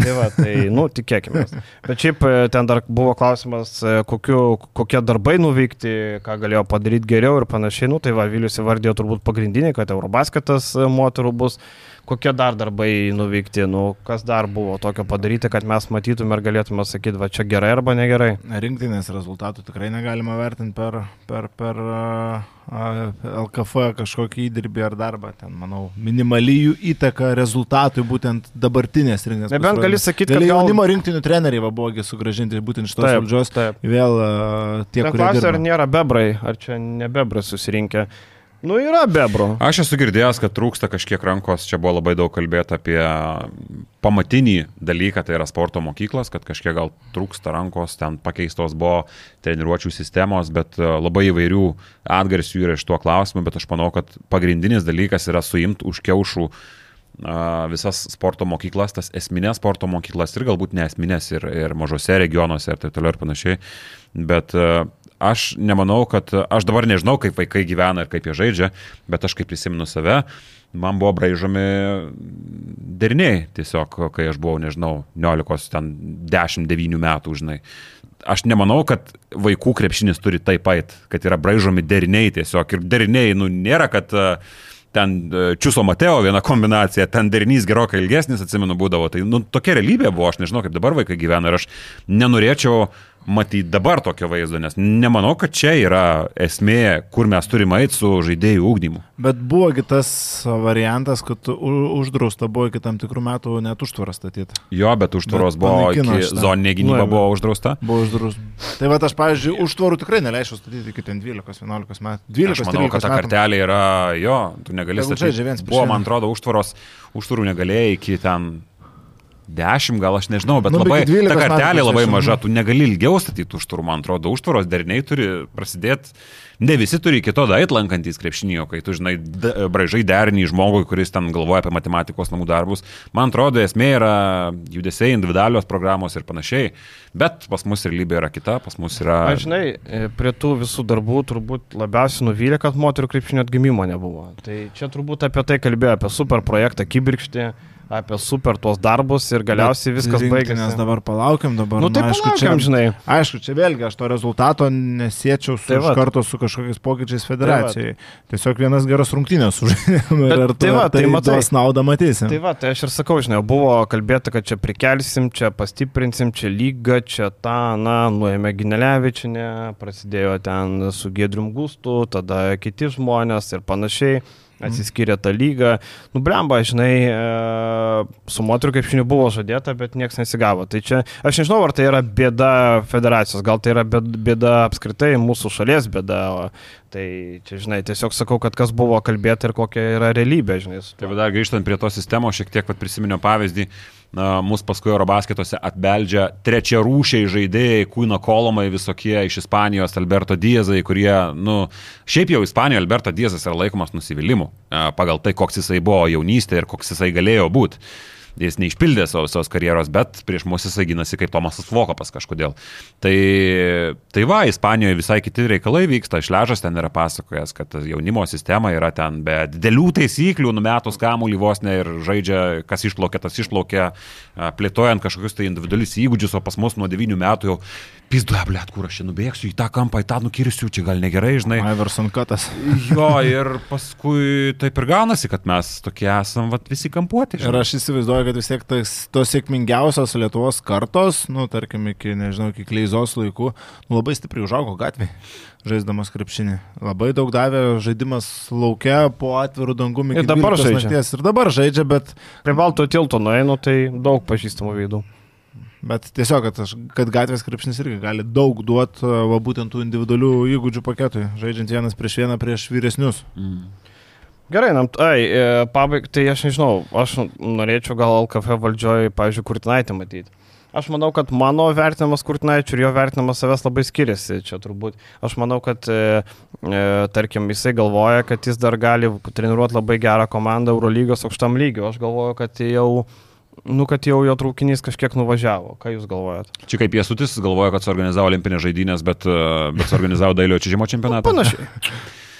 Tai va, tai, nu, tikėkime. Bet šiaip e, ten dar buvo klausimas, e, kokiu, kokie darbai nuveikti, ką galėjo padaryti geriau ir panašiai. Nu, tai va, Vilius įvardėjo turbūt pagrindiniai, kad Eurobasketas e, moterų bus. Kokie dar darbai nuveikti, nu, kas dar buvo tokio padaryti, kad mes matytume ir galėtume sakyti, va, čia gerai arba negerai. Rinktinės rezultatų tikrai negalima vertinti per, per, per LKF kažkokį įdirbį ar darbą. Ten, manau, minimali jų įtaka rezultatui būtent dabartinės rinktinės. Nebent gali sakyti, kad Gal... jaunimo rinktinių treneriai va, buvogi sugražinti būtent iš tos Taip, valdžios. taip. Vėl a, tie, kurie... klausia, ar nėra bebrai, ar čia ne bebrai susirinkę. Nu, yra bebro. Aš esu girdėjęs, kad trūksta kažkiek rankos, čia buvo labai daug kalbėta apie pamatinį dalyką, tai yra sporto mokyklos, kad kažkiek gal trūksta rankos, ten pakeistos buvo treniruočių sistemos, bet e, labai įvairių atgarsių yra iš tuo klausimu, bet aš manau, kad pagrindinis dalykas yra suimti už kiaušų a, visas sporto mokyklas, tas esminės sporto mokyklas ir galbūt nesminės ir, ir mažose regionuose ir taip toliau ir panašiai. Bet aš nemanau, kad aš dabar nežinau, kaip vaikai gyvena ir kaip jie žaidžia, bet aš kaip prisimenu save, man buvo braižomi deriniai tiesiog, kai aš buvau, nežinau, 19, ten 10-9 metų, žinai. Aš nemanau, kad vaikų krepšinis turi taip pat, kad yra braižomi deriniai tiesiog. Ir deriniai, nu, nėra, kad e, ten e, Čiuso Mateo viena kombinacija, ten derinys gerokai ilgesnis, atsimenu, būdavo. Tai, nu, tokia realybė buvo, aš nežinau, kaip dabar vaikai gyvena ir aš nenorėčiau matyti dabar tokio vaizdo, nes nemanau, kad čia yra esmė, kur mes turime eiti su žaidėjų ūkdymu. Bet buvogi tas variantas, kad uždrausta buvo iki tam tikrų metų net užtvarą statyti. Jo, bet už tvoros Bet buvo, iki zoninė gynyba Nu, buvo uždrausta. Buvo uždraus. Tai va, aš, pavyzdžiui, už tvorų tikrai neleičiau statyti iki ten 12-11 metų. 12 Aš manau, kad ta kartelė yra, jo, tu negali statyti. Buvo, man atrodo, užtvaros, užtvarų negalėjai iki ten 10, gal aš nežinau, bet Nu, labai, iki 12 ta kartelė labai maža, tu negali ilgiau statyti užtvarų, man atrodo, užtvaros deriniai turi prasidėti, ne visi turi iki to dait lankantys krepšinio, kai tu, žinai, braižai derinį žmogui, kuris ten galvoja apie matematikos namų darbus. Man atrodo, esmė yra judesiai, individualios programos ir panašiai, bet pas mus realybė yra kita, pas mus yra... Aš žinai, e, prie tų visų darbų turbūt labiausiai nuvylė, kad moterų krepšinio atgimimo nebuvo. Tai čia turbūt apie tai kalbėjo, apie super projektą Kibirkštį, apie super tuos darbus ir galiausiai viskas baigėsi. Nes dabar palaukiam, dabar. Nu tai aišku, palaukiam, čia, žinai. aišku, čia vėlgi aš to rezultato nesiečiau su Tai tai vat. kartu su kažkokiais pokyčiais federacijai. Tiesiog vienas geras rungtynės sužaidėm *laughs* ir Bet ar tai tai, va, tai, tai tai matai. naudą matysim. Tai va, tai aš ir sakau, žinai, buvo kalbėta, kad čia prikelsim, čia pastiprinsim, čia lyga, čia tą, na, nuėmė Ginelevičinę, prasidėjo ten su Gedrium Gustu, tada kiti žmonės ir panašiai. Atsiskyrė tą lygą. Nublemba, žinai, e, su moterų krepšiniu buvo žadėta, bet niekas nesigavo. Tai čia, aš nežinau, ar tai yra bėda federacijos, gal tai yra bėd- bėda apskritai mūsų šalies bėda. Tai čia, žinai, tiesiog sakau, kad kas buvo kalbėta ir kokia yra realybė, žinai. Tai dar grįžtant prie tos sistemos, šiek tiek prisiminiau pavyzdį, mus paskui Eurobasketose atbeldžia trečia rūšiai žaidėjai, Kūno Kolomai visokie iš Ispanijos, Alberto Diezai, kurie, nu, šiaip jau Ispanijoje Alberto Diezas yra laikomas nusivylimu a, pagal tai, koks jisai buvo jaunystėje ir koks jisai galėjo būti. Jis neišpildė savo visos karjeros, bet prieš mus jisai gynasi kaip Tomasas Vokopas kažkodėl. Tai, tai va, Ispanijoje visai kiti reikalai vyksta. Šležas ten yra pasakojęs, kad jaunimo sistema yra ten be didelių taisyklių, numetus kamuolį vos ne ir žaidžia, kas išplaukia, tas išplaukia, a, plėtojant kažkokius tai individualius įgūdžius, o pas mus nuo 9 metų jau pizduoja, blėt, kur aš čia nubėgsiu į tą kampą, į tą nukirsiu, čia gal negerai, žinai. Iverson Katas. *laughs* Jo, ir paskui taip ir gaunasi, kad mes tokie esam, vat, visi kampuoti. Ir aš įsivaizduoju, kad vis tiek tas, tos sėkmingiausios Lietuvos kartos, nu, tarkim, iki, nežinau, iki kleizos laikų, nu, labai stipriai užaugo gatvėje, žaisdamas krepšinį. Labai daug davė žaidimas laukia po atvirų dangumi. Ir dabar žaidžia. Ir dabar žaidžia, bet, Prie Balto tilto nueinu, tai daug pažįstamų veidų. bet tiesiog, kad, aš, kad gatvės krepšinis irgi gali daug duoti, va būtent tų individualių įgūdžių paketui, žaidžiant vienas prieš vieną prieš vyresnius. Mm. Gerai, nam, ai, e, pabaig, tai aš nežinau, aš norėčiau gal LKF valdžioje, pavyzdžiui, Kurtinaitį matyti. Aš manau, kad mano vertinimas Kurtinaičių ir jo vertinimas savęs labai skiriasi. Čia turbūt. Aš manau, kad, e, e, tarkim, jisai galvoja, kad jis dar gali treniruoti labai gerą komandą Eurolygos aukštam lygiu. Aš galvoju, kad jau, nu, kad jau jo traukinys kažkiek nuvažiavo. Ką jūs galvojat? Čia kaip Jėsutis galvoja, kad suorganizavo olimpinės žaidynės, bet, e, bet suorganizavo dailio čižimo čempionatą. Panašiai. *laughs*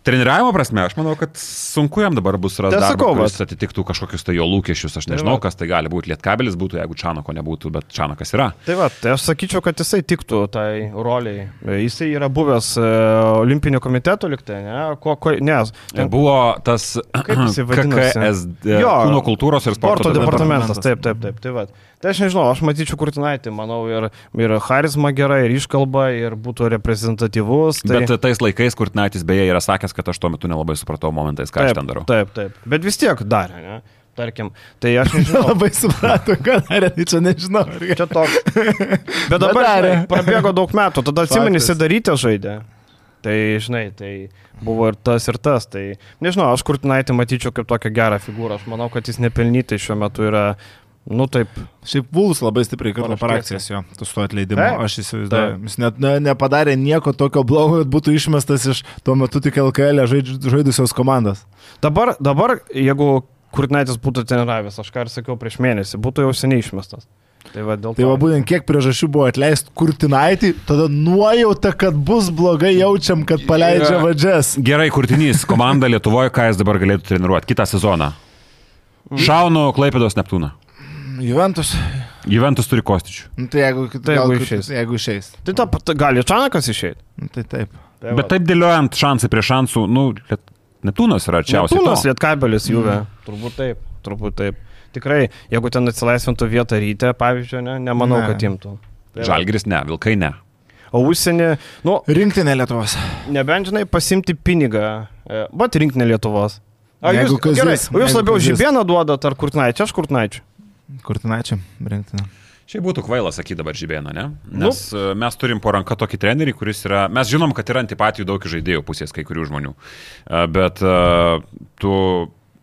Treniravimo prasme, aš manau, kad sunku jam dabar bus rasti Tai darbą, sakau, kuris vat. atitiktų kažkokius tai jo lūkesčius. Aš Tai nežinau, kas tai gali būti. Lietkabelis būtų, jeigu Čanako nebūtų, bet Čanakas yra. Tai va, tai aš sakyčiau, kad jisai tiktų tai roliai. Jisai yra buvęs e, olimpinio komiteto liktai, ne? Ko, ko, nes. Ten buvo tas? KKS, *clears throat* jo, kūno kultūros ir sporto, Sporto departamentas, departamentas. taip, taip, taip. Tai, va. Tai aš nežinau, aš matyčiau Kurtinaitį, manau, ir, ir charizma gera, ir iškalba, ir būtų reprezentatyvus. Tai... Bet tais laikais, kur Naitis beje yra sakęs, kad aš tuo metu nelabai supratau momentais, ką aš ten darau. Taip, taip. Bet vis tiek darė, ne? Tarkim, tai aš *laughs* nežinau. Labai suprato, ką darė, tai čia nežinau. Čia toks. Bet dabar žinai, prabėgo daug metų, tada atsimeni. Sidarytė žaidė. Tai, žinai, tai buvo ir tas, ir tas. Tai, nežinau, aš Kurtinaitį matyčiau kaip tokią gerą figūrą. Aš manau, kad jis nepelnytai šiuo metu yra, nu taip, Šiaip Vuls labai stipriai Panašu, per akcijas jo, tu su to atleidimu. Taip, Aš įsivaizduoju. taip. Jis net ne, nepadarė nieko tokio blogo, kad būtų išmestas iš tuo metu tik LKL žaidž, žaidusios komandos. Dabar, dabar jeigu Kurtinaitis būtų treniravęs, aš ką ir sakiau prieš mėnesį, būtų jau seniai išmestas. Tai va, dėl Tai va būtent kiek priežasčių buvo atleisti Kurtinaitį, tada nuojauta, kad bus blogai jaučiam, kad paleidžia Jo. vadžias. Gerai, kurtinys, komanda Lietuvoje, ką jis dabar galėtų treniruoti kitą sezoną. Šaunu Klaipėdos Neptūną. Juventus. Juventus turi kostičių. Nu, tai jeigu, Tai gal, jeigu išeis. Jeigu išeis. Tai ta, ta, gali Čanakas išeiti. Nu, tai taip. Tai Bet taip dėliojant šansai prie šansų, nu, Liet... Neptūnas yra arčiausiai. Neptūnas. Lietkabelis, Juve. Turbūt taip, turbūt taip. Tikrai, jeigu ten atsilaisvintų vietą ryte, pavyzdžiui, ne, nemanau, Ne. kad imtų. Tai va. Žalgiris ne, Vilkai ne. O užsienį, nu, Rinktinė Lietuvos. nebent žinai, pasimti pinigą, bet rinkti ne Lietuvos. A, Jeigu jūs, gerai, o jūs labiau žibieną duodat ar kurtnaičią, aš kurtnaičių. Kurtinaičiam rinktinė. Šiaip būtų kvaila sakyti dabar žibėną, ne? Nu. Nes nu. mes turim po ranka tokį trenerį, kuris yra, mes žinom, kad yra antipatijų daug žaidėjų pusės kai kurių žmonių. E, Bet e, tu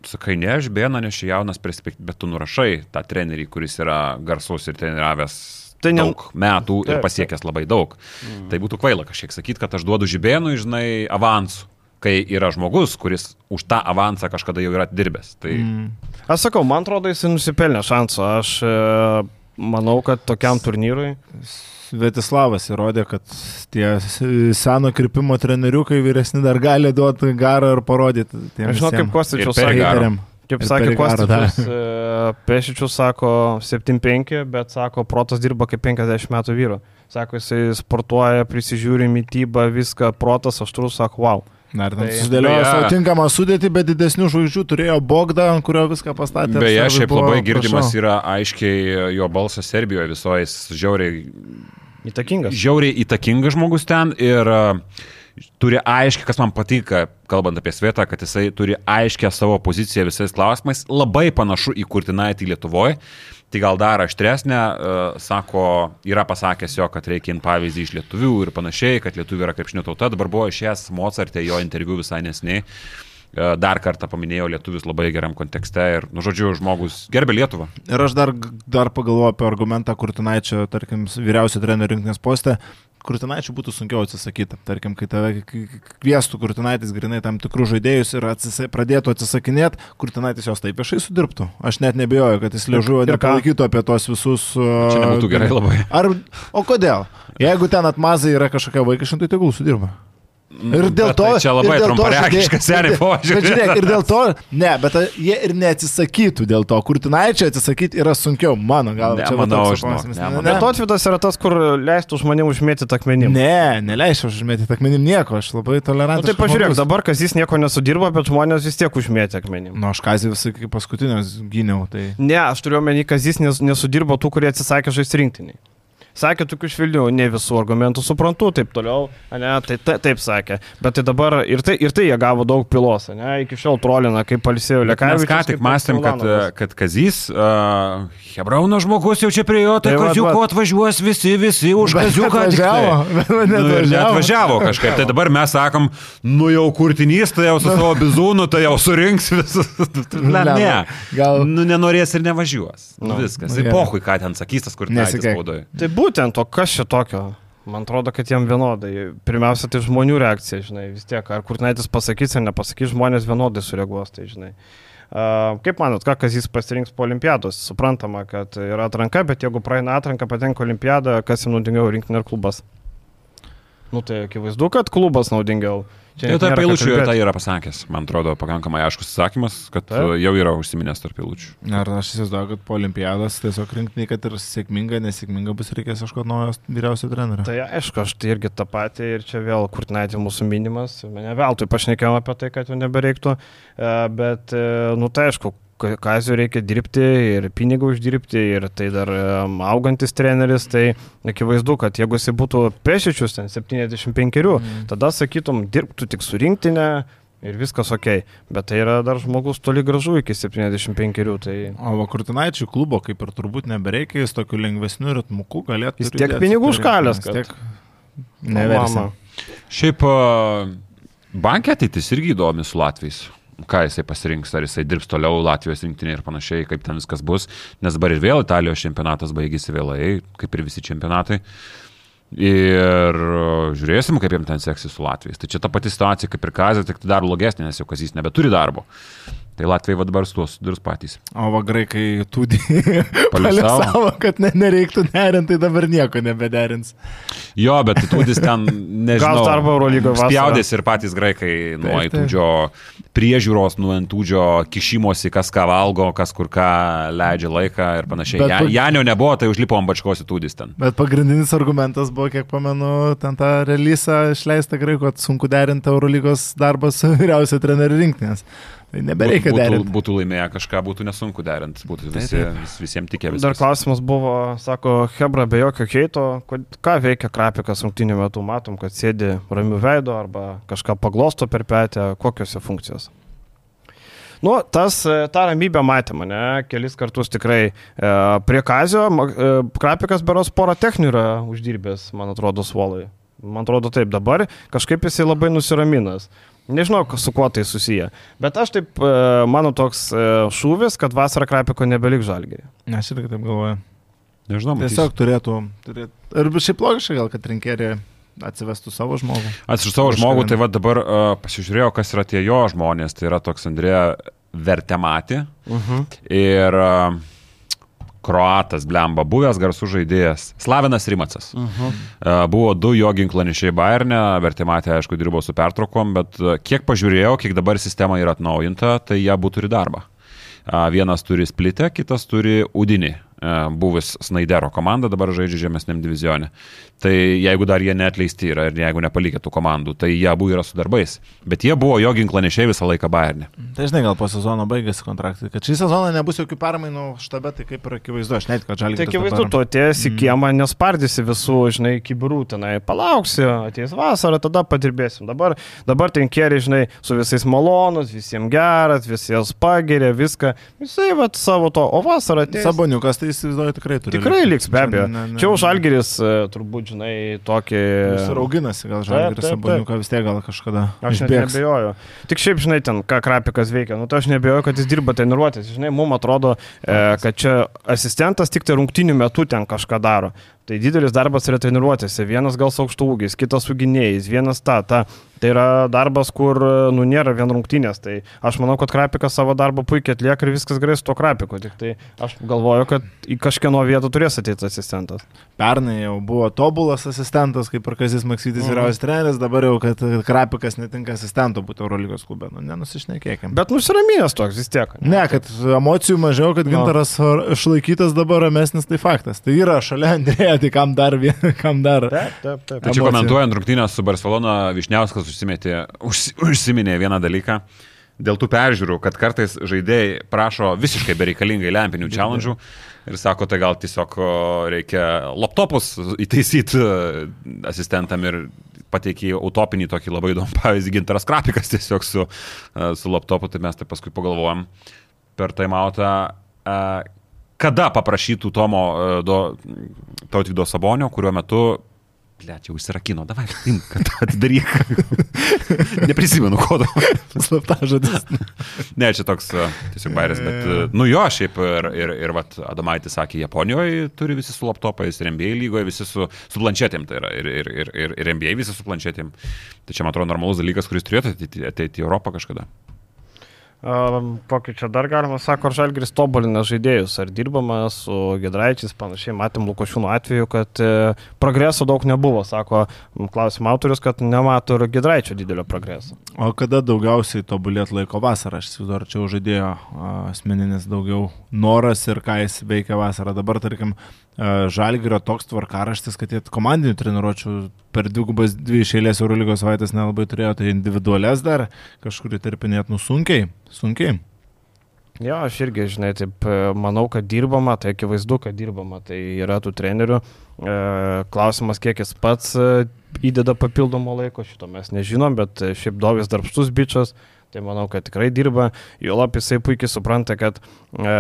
sakai, ne, žibėną, nes čia jaunas perspektyvas, bet tu nurašai tą trenerį, kuris yra garsus ir treniravęs Tai ne- daug metų Taip, ir pasiekęs labai daug. Mm. Tai būtų kvaila kažkiek sakyti, kad aš duodu žibėnui, žinai, avansų kai yra žmogus, kuris už tą avansą kažkada jau yra dirbęs. Tai mm. Aš sakau, man atrodo, jis nusipelnė šansą. Aš e, manau, kad tokiam turnyrui. Svetislavas įrodė, kad tie seno kirpimo treneriukai vyresni dar gali duoti garą ir parodyti. Aš žinau, kaip Kostičius sakė. Kaip Ir sakė Kostičius, e, Pešičius sako 7-5, bet sako, protas dirba kaip 50 metų vyru. Sako, jisai sportuoja, prisižiūri mytybą, viską, protas aštrus, sako, wow. Dar ten Tai- susidėliojo savo tinkamą sudėtį, bet didesnių žvaigždžių turėjo Bogdą, ant kurio viską pastatė. Beje, šiaip buvo, labai girdimas prašau. yra aiškiai jo balsas Serbijoje visoje, žiauriai, Įtakingas. žiauriai įtakingas žmogus ten ir uh, turi aiškiai, kas man patinka, kalbant apie Svetą, kad jisai turi aiškę savo poziciją visais klausimais, labai panašu į Kurtinaitį Lietuvoje. Tai gal dar aštresnė, uh, sako, yra pasakęs jo, kad reikia imti pavyzdį iš lietuvių ir panašiai, kad lietuvių yra krepšinio tauta. Dabar buvo išėjęs Mozartė jo interviu visai nesiniai. Uh, Dar kartą paminėjau lietuvius labai geram kontekste ir, nu, žodžiu, žmogus gerbė Lietuvą. Ir aš dar, dar pagalvoju apie argumentą Kurtinaičio, tarkim, vyriausio trenerių rinktinės postė. Kurtinaičių būtų sunkiau atsisakyti. Tarkim, kai tave kvieštų Kurtinaitis grinai tam tikrų žaidėjus ir atsisa, pradėtų atsisakinėti, Kurtinaitis jos taip viešai sudirbtų. Aš net nebejoju, kad jis ką? nepalaikytų apie tos visus... Čia nebūtų gerai labai. Ar, o kodėl? Jeigu ten atmazai yra kažkokia vaikiška, tai tegul sudirba. Ir dėl Bet to... tai čia labai ir dėl to trumparegiškas, seniai ir- požiūris. Žiūrėk, ir dėl to, ne, bet a, jie ir neatsisakytų dėl to. Kurtinaičio atsisakyti yra sunkiau, mano galva. Čia va Nemanau, toks žinok, klausimas. nemanau. Ne, Bet Otvidas yra tas, kur leistų žmonėms užmėtyti akmenim. ne, neleisiu užmėtyti akmenim nieko, aš labai Nu, tolerantiškas. tai pažiūrėk, žmogus. dabar kas jis nieko nesudirba, bet žmonės vis tiek užmėtė akmenim. Nu, aš kazį visai iki paskutinės gyniau, tai... Ne, aš turiu omeny, kad jis nes, nesudirbo tų, kurie atsisakė žaisti rinktiniai. Sakė tokių švilnių, ne visų argumentų suprantu, taip toliau, ne, tai ta, taip sakė. Bet tai dabar ir tai, ir tai jie gavo daug pilos, ne, iki šiol trolina, kaip palsėjo Lekavičius. Mes ką tik mąstėm, kad, kad Kazys, uh, Hebrauno žmogus jau čia prie jo, tai Tai Kaziuko atvažiuos visi, visi už *laughs* Kaziuką. tai. atvažiavo, *laughs* Nu, neatvažiavo kažkaip. Tai dabar mes sakom, nu jau kurtinys, tai jau su savo bizūnu, tai jau surinks visus. *laughs* Na, ne. Gal- Nu, nenorės ir nevažiuos. Nu, Nu. viskas. Nu, Ir gerai. pohui, ką ten sakys tas kurtinys spaudoje. Tai būtent, o kas čia tokio? Man atrodo, kad jiem vienodai. Pirmiausia, tai žmonių reakcija, žinai, vis tiek. Ar Kurtinaitis pasakys ar nepasakys, žmonės vienodai sureaguos, tai žinai. Uh, kaip manot, ką Kazys pasirinks po olimpiados? Suprantama, kad yra atranka, bet jeigu praeina atranka, patenka olimpiadą, kas jam naudingiau rinktinė ar klubas? Nu tai akivaizdu, kad klubas naudingiau. Čia Jau tarp eilučių jau tai yra pasakęs. Man atrodo, pakankamai aiškus atsakymas, kad Taip. uh, jau yra užsiminęs tarp eilučių. Ar aš įsivaizduoju, kad po olimpiados tiesiog rinkiniai, kad ir sėkminga, nesėkminga bus reikės kažko naujos vyriausio trenerio. Tai aišku, aš tai irgi tą patį ir čia vėl Kurtinaitė mūsų minimas, mane veltui pašnekėjome apie tai, kad jau nebereiktų, E, bet, e, nu tai aišku, Kazio reikia dirbti ir pinigų uždirbti ir tai dar augantis treneris, tai akivaizdu, kad jeigu jis būtų pešičius ten 75, mm. tada sakytum, dirbtų tik su rinktinė ir viskas ok, bet tai yra dar žmogus toli gražu iki 75, tai O va Kurtinaičių klubo kaip ir turbūt nebereikia, jis tokiu lengvesniu ritmuku galėtų. Jis tiek pinigų užkalęs, kad- tiek Neversim. Mama. Šiaip bankė ateitis irgi įdomi su Latvijais. Ką jisai pasirinks, ar jisai dirbs toliau Latvijos rinktinėje ir panašiai, kaip ten viskas bus, nes dabar ir vėl Italijos čempionatas baigėsi vėlai, kaip ir visi čempionatai. Ir žiūrėsim, kaip jam ten seksis su Latvijais. Tai čia ta pati situacija kaip ir Kazė, tik tai dar blogesnė, nes jau Kazys nebeturi darbo. Tai Latvijai dabar su tuo sudurs patys. O va graikai tūdį *laughs* paliusavo, kad ne, nereiktų derinti, tai dabar nieko nebederins. Jo, bet Tūdis ten, *laughs* nežinau. Gaus darbą Eurolygoje vasarą. Spjaudės ir patys graikai nuo įtūdžio priežiūros, nuo įtūdžio kišimosi, kas ką valgo, kas kur ką leidžia laiką ir panašiai. Bet Ja, Janio nebuvo, tai užlipo ant bačkos Tūdis ten. Bet pagrindinis argumentas buvo, kiek pamenu, ten tą releasą išleista graikų, kad sunku derinti Eurolygos darbą su *laughs* vyriausio trenerių rinktinės. Tai nebereikia būtų, derinti. būtų laimėję kažką, būtų nesunku derinti, būtų visi, vis, visiems tikė Dar viskas. klausimas buvo, sako, Hebra be jokio keito, ką veikia Krapikas rungtinių metų, matom, kad sėdi ramių veido arba kažką paglosto per petę, kokios jo funkcijos. Nu, tas, e, tą ramybę matėme, ne, kelis kartus tikrai e, prie Kazio, e, Krapikas beros porą techninių yra uždirbęs, man atrodo, suolai. Man atrodo taip, dabar kažkaip jisai labai nusiraminęs. Nežinau, kas- su kuo tai susiję. Bet aš taip, e, mano toks e, šūvis, kad vasarą Krapiko nebelik žalgiai. Aš irgi taip galvoju. Nežinau, matysim. Tiesiog turėtų. turėtų. Ir šiaip logiška gal, kad rinkėrė atsivestų savo žmogų. Atsiprašau savo žmogų, tai va dabar uh, pasižiūrėjau, kas yra tie jo žmonės. Tai yra toks Andrėja Vertemati Uh -huh. ir uh, Kroatas, blemba, buvęs garsų žaidėjas. Slavinas Rimacas. Uh -huh. E, Buvo du jo ginklanešiai Bayerne, Vertimatė, aišku, dirbo su pertraukom, bet e, kiek pažiūrėjau, kiek dabar sistema yra atnaujinta, tai jie būtų turi darbą. Vienas turi splitę, kitas turi udinį. E, Buvęs Snaidero komanda dabar žaidžia žemesniam divizione. Tai jeigu dar jie neatleisti yra ir jeigu nepalikė tų komandų, tai jie abu yra su darbais. Bet jie buvo jo ginklanešiai visą laiką Bayerne. Tai žinai, gal po sezono baigėsi kontraktai. Kad šį sezoną nebus jokių permainų štabe, tai kaip ir akivaizdu. Aš net, kad žalgiai. Tai akivaizdu, tu atėjęs į kiemą, nespardysi visų, žinai, kibirų tenai, palauksi, ateis vasara, tada padirbėsim. Dabar, dabar ten keri, žinai, su visais malonus, visiems geras, visiems pagiria, viską. Visai, va, savo to, o vasara ateis. Saboniukas, tai įsivaizduoju, tikrai turi. Tikrai liks, be abejo. Ne, ne, Čia už Algeris, turbūt, žinai, tokį... Jis ir auginasi, gal taip. Saboniuką vis tiek gal kažkada. Aš nebejoju. Tik šiaip, žinai, ten, ką Krapikas veikia. Nu, tai aš nebejoju, kad jis dirba treniruotės. Žinai, mums atrodo, e, kad čia asistentas tik tai rungtinių metų ten kažką daro. Tai didelis darbas yra treniruotėse. Vienas gal su aukštų ūgiais, kitas su gynėjais, vienas ta, ta. Tai yra darbas, kur, nu, nėra vien rungtinės. Tai aš manau, kad Krapikas savo darbą puikiai atlieka ir viskas gerai su to Krapiku. Tik tai aš galvoju, kad į kažkieno vietą turės ateiti asistentas. Pernai jau buvo tobulas asistentas, kaip ir Kazis Maksytis Mhm. vyriausias treneris, dabar jau, kad Krapikas netinka asistento būti Eurolygos klube. Nu, nenusišnekėkime. Bet nusiraminęs toks vis tiek. Ne, kad emocijų mažiau, kad No. gintaras ar- išlaikytas dabar ramesnis, tai faktas. Tai yra šalia Andrėja, tai kam dar, *laughs* kam dar. Taip, taip, taip. Tai čia Emocijų. komentuojant rungtynės su Barcelona, Višniauskas užsimetė, užsi, užsiminė vieną dalyką. dėl tų peržiūrų, kad kartais žaidėjai prašo visiškai bereikalingai lempinių challenge ir sako, tai gal tiesiog reikia laptopus įtaisyti e, asistentam ir pateikė utopinį tokį labai įdomų *laughs* pavyzdį, gintaras krapikas tiesiog su, e, su laptopu, tai mes tai paskui pagalvojom per taimautą, e, kada paprašytų Tomo e, do, tautvydo Sabonio, kuriuo metu Ble, čia užsirakino, davai, imk, kad atidaryk. *laughs* Neprisimenu kodo. Slapta žodis. ne, čia toks e, tiesiog bairės, bet, e, nu jo, šiaip ir, ir, ir vat, Adomaitis sakė, Japonijoje turi visi su laptopais, ir NBA lygoje visi su, su planšetėm, tai yra, ir, ir, ir, ir, NBA visi su planšetėm. Tai čia, man atrodo, normalus dalykas, kuris turėtų ateiti į Europą kažkada. Kokį čia dar galima, sako, Žalgris tobulina žaidėjus, ar dirbama su Gedraičiais, panašiai, matėm Lukošiūnų atveju, kad e, progreso daug nebuvo, sako klausim autorius, kad nemato ir Gedraičio didelio progreso. O kada daugiausiai tobulėt laiko vasarą, aš įsivaizduoju, žaidėjo asmeninis daugiau noras ir ką jis veikia vasarą. Dabar, tarkim, Žalgirio toks tvarkaraštis, kad jie komandinių treniruočių per dvigubas dvi išėlės Eurolygos savaitės nelabai turėjo, tai individualias dar kažkur įterpinėt nusunkiai. Sunkiai. Jo, aš irgi, žinai, taip e, manau, kad dirbama, tai akivaizdu, kad dirbama, tai yra tų trenerių. E, klausimas, kiek jis pats e, įdeda papildomo laiko, šito mes nežinom, bet šiaip Dovis darbštus bičias, tai manau, kad tikrai dirba. Juolap jisai puikiai supranta, kad e,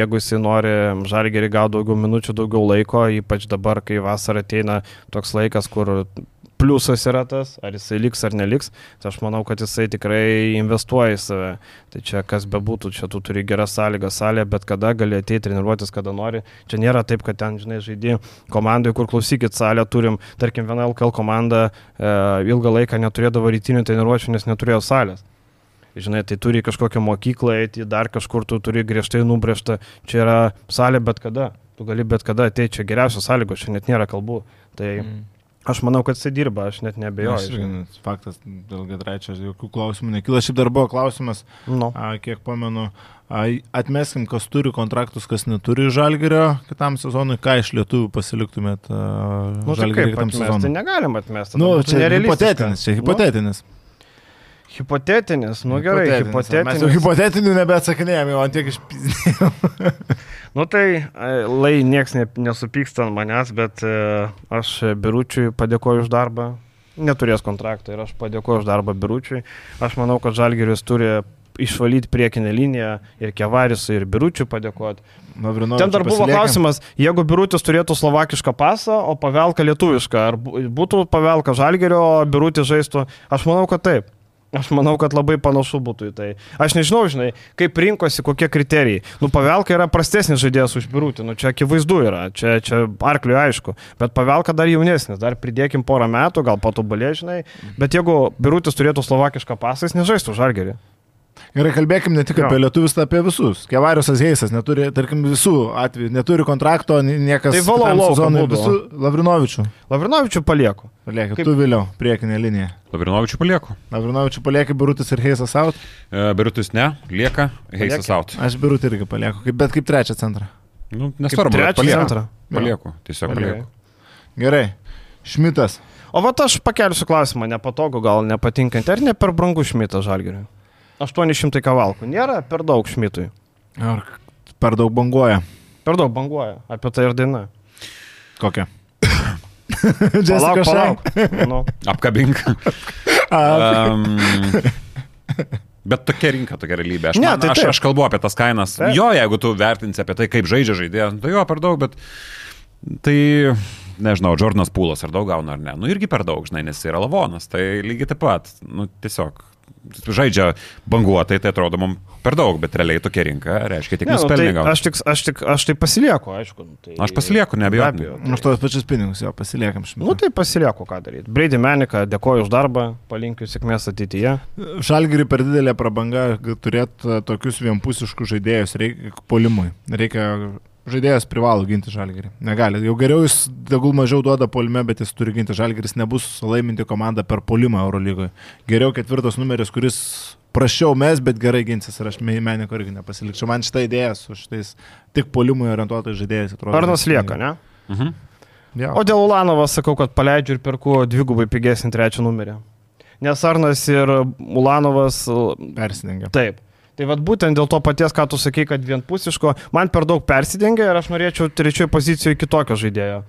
jeigu jisai nori žalgerį gauti daugiau minučių, daugiau laiko, ypač dabar, kai vasara ateina toks laikas, kur pliusas yra tas, ar jisai liks ar neliks, tai aš manau, kad jisai tikrai investuoja į save. Tai čia kas bebūtų, čia tu turi geras sąlygas salė, bet kada gali ateiti treniruotis, kada nori. Čia nėra taip, kad ten, žinai, žaidži komandai, kur klausykit salę, turim, tarkim, viena LKL komanda e, ilgą laiką neturėdavo rytinių treniruočių, nes neturėjo salės. Žinai, tai turi kažkokią mokyklą eiti, dar kažkur tu turi griežtai nubrėžtą, čia yra salė bet kada, tu gali bet kada ateiti, čia geriausios sąlygos, čia net nėra kalbų. Tai mm. Aš manau, kad jisai dirba, aš net nebejoju. Irgi, faktas, dėl Gedraičio jokių klausimų nekyla. Šiaip dar buvo klausimas, No. a, kiek pamenu, a, atmeskim, kas turi kontraktus, kas neturi žalgerio kitam sezonui, ką iš lietuvių pasiliktumėt Nu, tai žalgerio kaip kitam atmesti? sezonui. Negalim atmesti. Nu, būtų čia hipotetinis, čia hipotetinis. Nu, hipotetinis, nu gerai, Mes jau hipotetinis. hipotetinių nebeatsakinėjame, o ant tiek išpizdėjome. *laughs* Nu tai, e, lai nieks ne, nesupyksta ant manęs, bet e, aš Biručiui padėkoju už darbą. Neturės kontrakto ir aš padėkoju už darbą Biručiui. Aš manau, kad Žalgeris turi išvalyti priekinę liniją ir Kevarisui ir Biručiui padėkoti. Ten dar buvo klausimas, jeigu Birutis turėtų slovakišką pasą, o pavelka lietuvišką, ar būtų pavelka Žalgerio, o Birutis žaistų, aš manau, kad taip. Aš manau, kad labai panašu būtų į tai. Aš nežinau, žinai, kaip rinkosi, kokie kriterijai. Nu, Pavelka yra prastesnis žaidėjas už Birutį, nu, čia akivaizdu yra, čia, čia arkliui aišku. Bet Pavelka dar jaunesnis, dar pridėkim porą metų, gal patobulė, žinai. Bet jeigu Birutis turėtų slovakišką pasą, jis nežaistų žalgerį. Gerai, kalbėkim ne tik Jo. apie lietuvius, tai apie visus. Kevariusas Heisas neturi, tarkim, visų atvejų, neturi kontrakto, ni- niekas. Tai būdavo. Visų Lavrinovičių. Lavrinovičių palieku. Paliekit, Kaip- tu vėliau, priekinė linija. Lavrinovičių palieku. Lavrinovičių paliekit, Birutis ir Heisas out. E, Birutis ne, lieka, Heisas Palieka. out. Aš Birutį irgi palieku, kaip, bet kaip trečią centrą. Nu, nesvarbu, palieku. centrą. Palieku, tiesiog palieku. Gerai. Šmitas. O va aš pakelsiu klausimą, nepatogu, gal nepatinkant, ar ne per brangus šmitas žalgeriui? 800 kavalkų. Nėra per daug šmitui. Ar per daug banguoja? Per daug banguoja. Apie tai ir daina. Kokia? *laughs* Palauk, Jessica Shank. palauk. Nu, Apkabink. *laughs* A, um, bet tokia rinka, tokia realybė. Aš, Ne, man, tai aš, taip. aš kalbu apie tas kainas. Taip. Jo, jeigu tu vertinsi apie tai, kaip žaidžia žaidėjas, nu, tai jo, per daug, bet tai, nežinau, Jordanas Pūlas ar daug gauna ar ne. Nu irgi per daug, žinai, nes jis yra lavonas. Tai lygiai taip pat, nu tiesiog žaidžia banguotai, tai atrodo mums per daug, bet realiai tokia rinka reiškia tik ne, nu, tai aš, tik, aš, tik, aš tai pasilieku, aišku. nu, Tai, Aš pasilieku, neabejotinai. Be abejo, Už tos pačius pinigus jo pasiliekam šmitą. Nu tai pasilieku, ką daryti. Breidį Meniką, dėkoju už darbą, palinkiu sėkmės ateityje. Šalgiriui per didelė prabanga turėti tokius vienpusiškus žaidėjus reikia polimui. Reikia, žaidėjas privalo ginti žalgirį. Negali. Jau geriau jis tegul mažiau duoda polime, bet jis turi ginti žalgiris. Nebus laiminti komandą per polimą Eurolygoje. Geriau ketvirtas numeris, kuris prašiau mes, bet gerai ginsis ir aš meniko irgi nepasilikčiau. Man šitą idėją su šitais tik polimui orientuotais žaidėjais atrodo. Arnas lieka, ne? Mhm. Ja. O dėl Ulanovo sakau, kad paleidžiu ir perku dvigubai pigesnį trečią numerį. Nes Arnas ir Ulanovas Persidengia. Taip. Tai vad būtent dėl to paties, ką tu sakai, kad vienpusiško, man per daug persidengia ir aš norėčiau trečioje pozicijoje kitokio žaidėjo.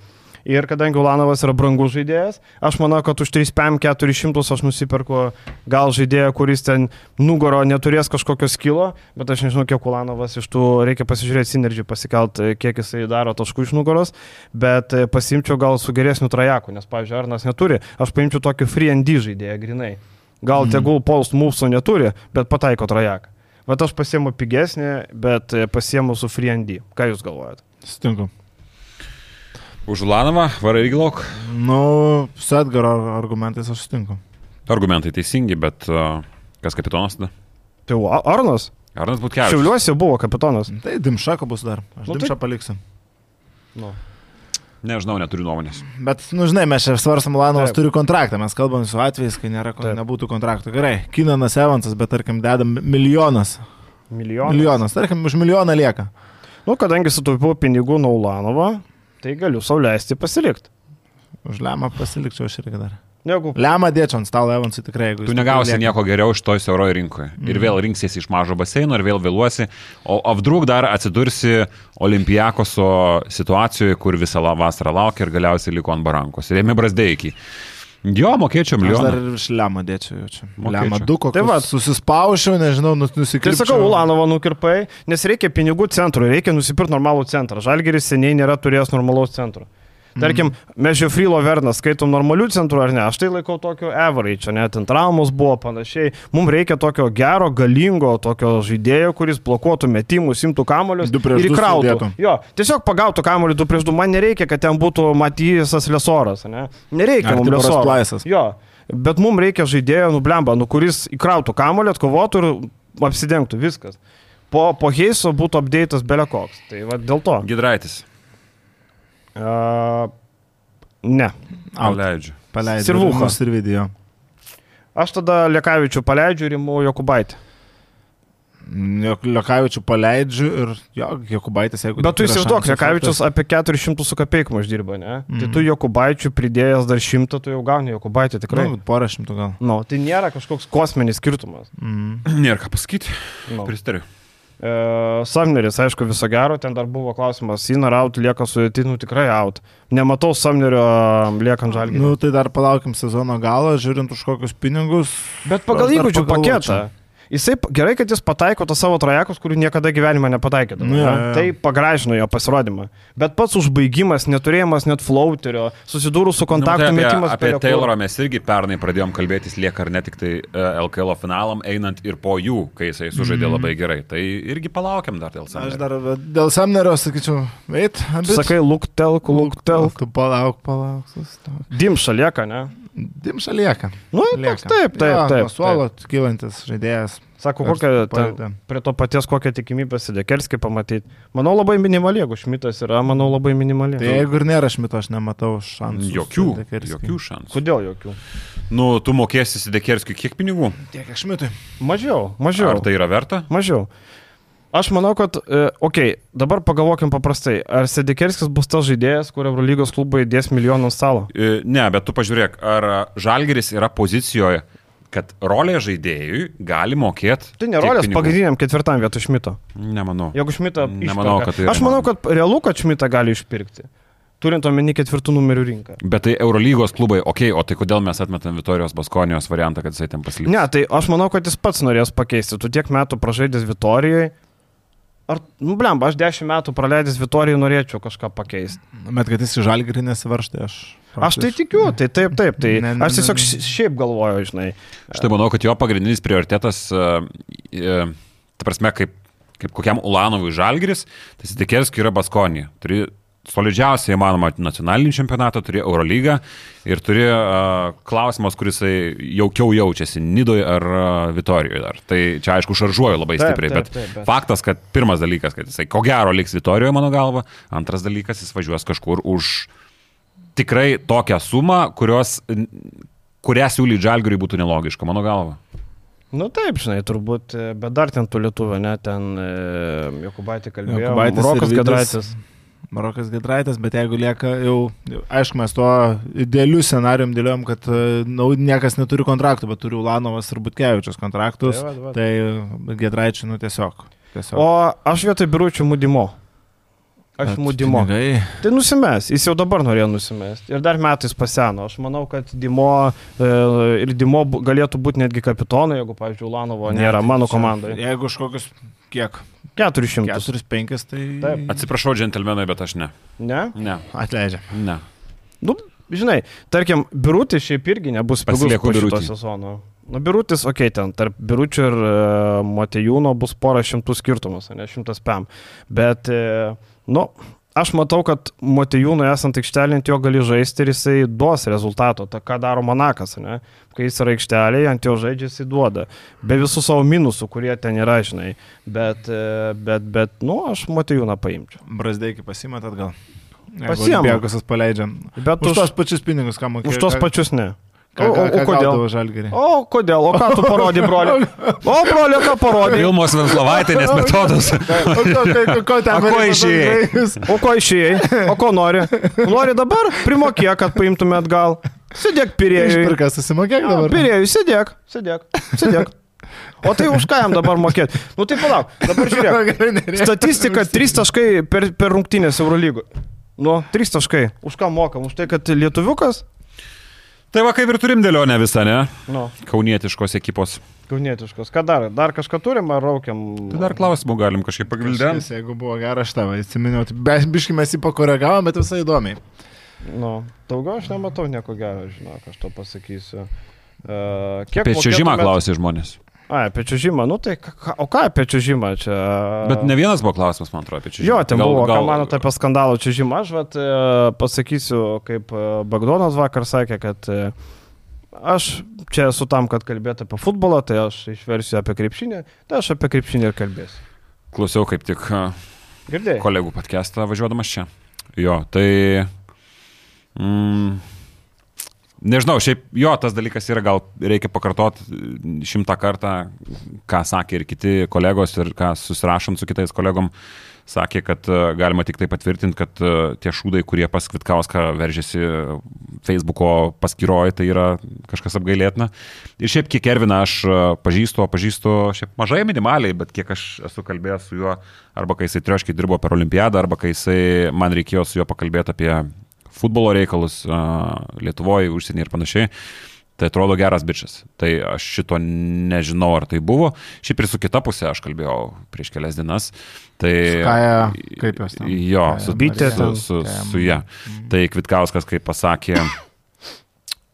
Ir kadangi Ulanovas yra brangus žaidėjas, aš manau, kad už 3PM 400 aš nusipirku gal žaidėją, kuris ten nugaro neturės kažkokio skilo, bet aš nežinau, kiek Ulanovas iš tų, reikia pasižiūrėti Synergy pasikelt, kiek jisai daro taškų iš nugaros, bet pasimčiau gal su geresniu trajaku, nes, pavyzdžiui, Arnas neturi, aš paimčiau tokį free and D žaidėją grinai. Gal Mhm. tegul Pols Moveso neturi, bet pataiko trajaką. Bet aš pasiemu pigesnį, bet pasiemu su free and D. Ką jūs galvojate? Sutinku. Už Ulanovą, varai irgi lauk. Nu, su Edgaro argumentais aš sutinku. Argumentai teisingi, bet uh, kas kapitonas tada? Tai Arnas? Arnas Butkevičius. Šiauliuose buvo kapitonas. Tai Dimšako bus dar. Aš Nu, nu, tai- Dimšą paliksiu. Nu. Nežinau, neturiu nuomonės. Bet, nu žinai, mes čia svarstam, Lanovas turi kontraktą, mes kalbam su atvejais, kai nėra, Taip. nebūtų kontrakto. Gerai, Kinanas Evansas, bet tarkim, dedam milijonas. Milijonas. Milijonas, tarkim, už milijoną lieka. Nu, kadangi sutaupiau pinigų nuo Ulanovo, tai galiu sauliaisti pasilikti. Už lemą pasilikčiau aš irgi dar. Negu Lemą dėčiau ant stalo Evansui tikrai, Tu negausi nieko geriau iš toj siauroje rinkoje. Ir vėl rinksiesi iš mažo baseino, ir vėl vėluosi. O apdruk dar atsidursi Olimpijakoso situacijoje, kur visą vasarą laukia ir galiausiai liko ant barankos. Ir ėmė brasdeikį. Jo, mokėčiau Aš dar milijoną. ir iš lemą dėčiau jau čia. Mokėčiau. Lemą du kokius. Tai va. susispaušiau, nežinau, nus- Tai nusikirpčiau. sakau, Ulanovo nukirpai, nes reikia pinigų centrui, reikia nusipirkti normalų centrą. Žalgeris seniai nėra turėjęs normalaus centro. Tarkim, mes Žiofrilo Vernas skaitom normalių centrų ar ne, aš tai laikau tokio average, net ant traumos buvo panašiai. Mums reikia tokio gero, galingo, tokio žaidėjo, kuris blokuotų metimus, imtų kamolius ir įkrautų. sudėtų. Jo, tiesiog pagautų kamolių du prieš du, man nereikia, kad ten būtų Matysas Lesoras, ne? Nereikia mums. Plaisas. Jo, bet mums reikia žaidėjo, nublemba, nu kuris įkrautų kamolį, atkovotų ir apsidengtų viskas. Po, po Heiso būtų update'as belekoks. Tai va dėl to. Gidraitis. Uh, ne. Out. Leidžiu. Paleidžiu. Sirvucha. Ir video. Aš tada Lekavičių paleidžiu ir imu Jokubaitį. Lekavičių paleidžiu ir jo, Jokubaitis, jeigu... Bet tu įsivaizduok, Lekavičius apie 400 su kapeikum uždirba, ne? Mm. Tai Mhm. tu Jokubaičių pridėjęs dar 100, tu jau gauni Jokubaitį tikrai. Nu, porą šimtų gal. Nu, tai nėra kažkoks kosminis skirtumas. Mm. Nėra ką pasakyti. Nu. Pristariu. E, Samneris, aišku, viso gero, ten dar buvo klausimas, Sinar out lieka sudėti, nu tikrai out. Nematau Samnerio liekant žalgį. Nu, tai dar palaukim sezono galą, žiūrint už kokius pinigus. Bet pagal įgūdžių paketą. Jisai gerai, kad jis pataiko tą savo trajekus, kurių niekada gyvenime nepataikė. Nu, jo, jo. Tai pagražino jo pasirodymą. Bet pats užbaigimas, neturėjimas net flauterio, susidūrus su kontaktu nu, tai metimas apie, apie bele kur. Taylorą mes irgi pernai pradėjom kalbėtis, lieka ar ne tik tai uh, LKL finalam, einant ir po jų, kai jisai sužaidė Mhm. labai gerai. Tai irgi palaukiam dar dėl Aš savęs. dar dėl Samnerio sakyčiau, abi. Sakai, luktelk, luktelk. Tu palauk, palauk. sustok. Dimša lieka, ne? Dimša lieka. Nu, toks taip, taip, Jo, taip. Suolo kylantis žaidėjas. Sako, ten, padeda? prie to paties kokią tikimybę Sidekerskį pamatyti. Manau labai minimali, jeigu Šmitas yra, manau labai minimali. Tai jeigu ir nėra šmito, aš nematau šansų. Jokių, jokių šansų. Kodėl jokių? Nu, tu mokėsi Sidekerskiui kiek pinigų? Tiek aš šmitui. Mažiau, mažiau. Ar tai yra verta? Mažiau. Aš manau, kad, e, okei, okay, dabar pagalvokim paprastai. Ar Sedekerskis bus tas žaidėjas, kur Eurolygos klubai dės milijonų stalo? E, Ne, bet tu pažiūrėk, ar Žalgeris yra pozicijoje, kad rolė žaidėjui gali mokėti. Tai nerolės pagrindiniam ketvirtam vietoj Šmito. Nemanau. Jeigu Šmitą... Nemanau, kad tai yra Aš manau, kad realu, kad Šmitą gali išpirkti. Turint omeny ketvirtų numerių rinką. Bet tai Eurolygos klubai, okei, okay, o tai kodėl mes atmetam Vitorijos Baskonijos variantą, kad jisai ten pasiliks? Ne, tai aš manau, kad jis pats norės pakeisti. Tu tiek metų pražaidęs Vitorijai. Ar, nu, blemba, aš dešimt metų praleidęs Vitorijai norėčiau kažką pakeisti. Bet kad jis į žalgirį nesivarš, tai aš... Aš tai tikiu, tai taip, taip. Tai Ne, ne, aš tiesiog ne, ne. ši- šiaip galvoju, žinai. Aš tai manau, kad jo pagrindinis prioritetas, uh, uh, ta prasme, kaip, kaip kokiam Ulanovui Žalgeris, tai Sidekerskiui yra Baskonija. Turi solidžiausiai įmanoma nacionalinį čempionatą, turi Eurolygą ir turi uh, klausimas, kuris jaukiau jaučiasi, Nidoje ar uh, Vitorijoje dar. Tai čia aišku šaržuoju labai Taip, stipriai, taip, bet, taip, bet- faktas, kad pirmas dalykas, kad jisai ko gero liks Vitorijoje mano galva, antras dalykas, jis važiuos kažkur už tikrai tokią sumą, kurios, kurią siūlyti Žalgiriui būtų nelogiška, mano galva. Nu taip, žinai, turbūt, e, bet dar ten tų lietuvių, ne, ten e, Jokubaitį kalbėjo. Jokubaitis Rokas. Gedraitis. Marokas Gedraitas, bet jeigu lieka jau, aišku, mes tuo idealiu scenarium dėliojom, kad nu, niekas neturi kontraktų, bet turi Ulanovas ir Butkevičius kontraktus, Tai va, va. tai Gedraičiui, nu tiesiog. tiesiog. O aš vietoj biuručių mudimo. Aš Bet mudimo. pinigai- Tai nusimes, jis jau dabar norėjo nusimesti. Ir dar metais paseno. Aš manau, kad Dimo e, ir Dimo galėtų būti netgi kapitonu, jeigu, pavyzdžiui, Ulanovo Ne, nėra tai mano komandoje. Jeigu už kokius, kiek? 400. 4-5, tai Taip. Atsiprašau, džentelmenai, bet aš ne. Ne? Ne. atleidžia. Ne. Nu, žinai, tarkim, birutis šiaip irgi nebus pigus po šito sezono. Nu, birutis, okei, okay, ten tarp biručio ir e, Matejūno bus pora šimtų skirtumas, ne šimtas pem. Bet, e, nu, aš matau, kad Matejūnui esant aikštelį ant jo gali žaisti ir jisai duos rezultato. Ta ką daro Monakas, ne? Kai jis yra aikštelėje, ant jo žaidžia jisai duoda. Be visų savo minusų, kurie ten yra, žinai. Bet, e, bet, bet nu, aš Matejūną paimčiau. Brasdeikį pasimat atgal. Pasiima. Bėgusas paleidžiam. Bet Už už, tos pačius pinigus, ką mokėjai. už tos pačius ne. Ką, O- ką, o- kodėl? O kodėl? O ką tu parodai, broli? *laughs* O, broli, ką parodai? Vilmos Venslovaitinės metodus. *laughs* O ko, ten *laughs* A ko išėjai? O ko išėjai? O ko nori? Nori dabar? Primokėk, kad paimtume atgal. Sėdėk pirėjui. Išpirka, susimokėk A, dabar. Pirėjui, sėdėk, sėdėk, sėdėk. O tai už ką jam dabar mokėti? Nu tai palauk, dabar žiūrėk. Statistika 3 taškai per, per rungtynės Eurolygo. Nu, 3 taškai. Už ką mokam? Už tai, kad lietuviukas? Tai va kaip ir turim dėlionę visą, ne? Nu, Kaunietiškos ekipos. kaunietiškos. Ką dar? Dar kažką turim ar raukiam? Tai dar klausimų galim kažkaip pagvildenti. Kažkas, Jeigu buvo geras štava, atsiminiau, tai be- biškai mes jį pakoregavom, bet visai įdomiai. Nu, daugiau aš nematau nieko gero, žinok, aš to pasakysiu. Uh, kiek Apie čiūžimą mokėtumėt- klausė žmonės. Ai, apie čiūžimą, nu tai, ką- o ką apie čiūžimą čia? Bet ne vienas buvo klausimas, man atrodo, apie čiūžimą. Jo, ten gal, buvo, gal... ką manote apie skandalų čiūžimą. Aš vat, e, pasakysiu, kaip e, Bagdonas vakar sakė, kad e, aš čia esu tam, kad kalbėtų apie futbolą, tai aš išversiu apie krepšinį, tai aš apie krepšinį ir kalbėsiu. Klausiau kaip tik Girdėjai? kolegų podcastą važiuodamas čia. Jo, tai... Mm, nežinau, šiaip jo, tas dalykas yra, gal reikia pakartoti šimtą kartą, ką sakė ir kiti kolegos ir ką susirašant su kitais kolegom. Sakė, kad e, galima tik tai patvirtinti, kad e, tie šūdai, kurie pas Kvitkauską veržėsi Facebooko paskyroje, tai yra kažkas apgailėtina. Ir šiaip kiek Erviną aš e, pažįstu, o pažįstu šiaip mažai minimaliai, bet kiek aš esu kalbėjęs su juo, arba kai jisai trioškiai dirbo per olimpiadą, arba kai jisai man reikėjo su juo pakalbėti apie futbolo reikalus Lietuvoje, užsienį ir panašiai. Tai atrodo geras bičias. Tai aš šito nežinau, ar tai buvo. Šiaip ir su kita pusė aš kalbėjau prieš kelias dienas. Tai, Kaja, kaip jos ten? Jo, Kaja su, Bitė su, su, Kaja. su ja. Tai Kvitkauskas, kaip pasakė,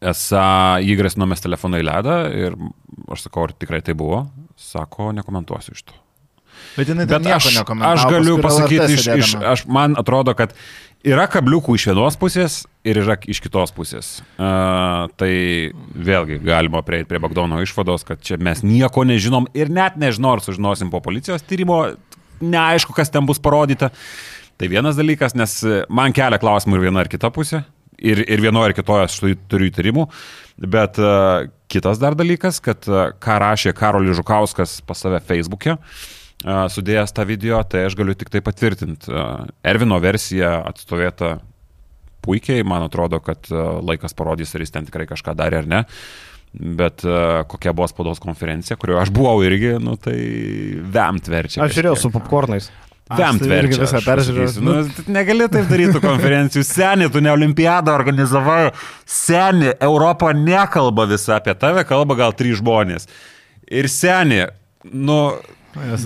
esą jį grasino mes telefoną į ledą ir aš sakau, ar tikrai tai buvo. Sako, nekomentuosiu iš to. Bet jinai Bet aš, aš galiu pasakyti, iš, iš, aš, man atrodo, kad yra kabliukų iš vienos pusės ir yra iš kitos pusės. Uh, tai vėlgi galima prieiti prie Bagdono išvados, kad čia mes nieko nežinom ir net nežinau, ar sužinosim po policijos tyrimo, neaišku, kas ten bus parodyta. Tai vienas dalykas, nes man kelia klausimų ir viena ir kita pusė. Ir, ir vienoje ir kitoje aš tu- turiu įtarimų. Bet uh, kitas dar dalykas, kad uh, ką rašė Karolis Žukauskas pas save Facebook'e, uh, sudėjęs tą video, tai aš galiu tik tai patvirtinti. Ervino versija atstovėta puikiai, man atrodo, kad laikas parodys, ar jis ten tikrai kažką darė ar ne. Bet uh, kokia buvo spaudos konferencija, kurioje aš buvau irgi, nu tai vemt verčia. Aš žiūrėjau su popkornais. Vemt tai verčia. visą peržiūrėjau. Nu, negali taip daryti konferencijų. Seni, tu ne olimpiadą organizavai. Seni, Europa nekalba visą apie tave, kalba gal trys žmonės. Ir seni, nu,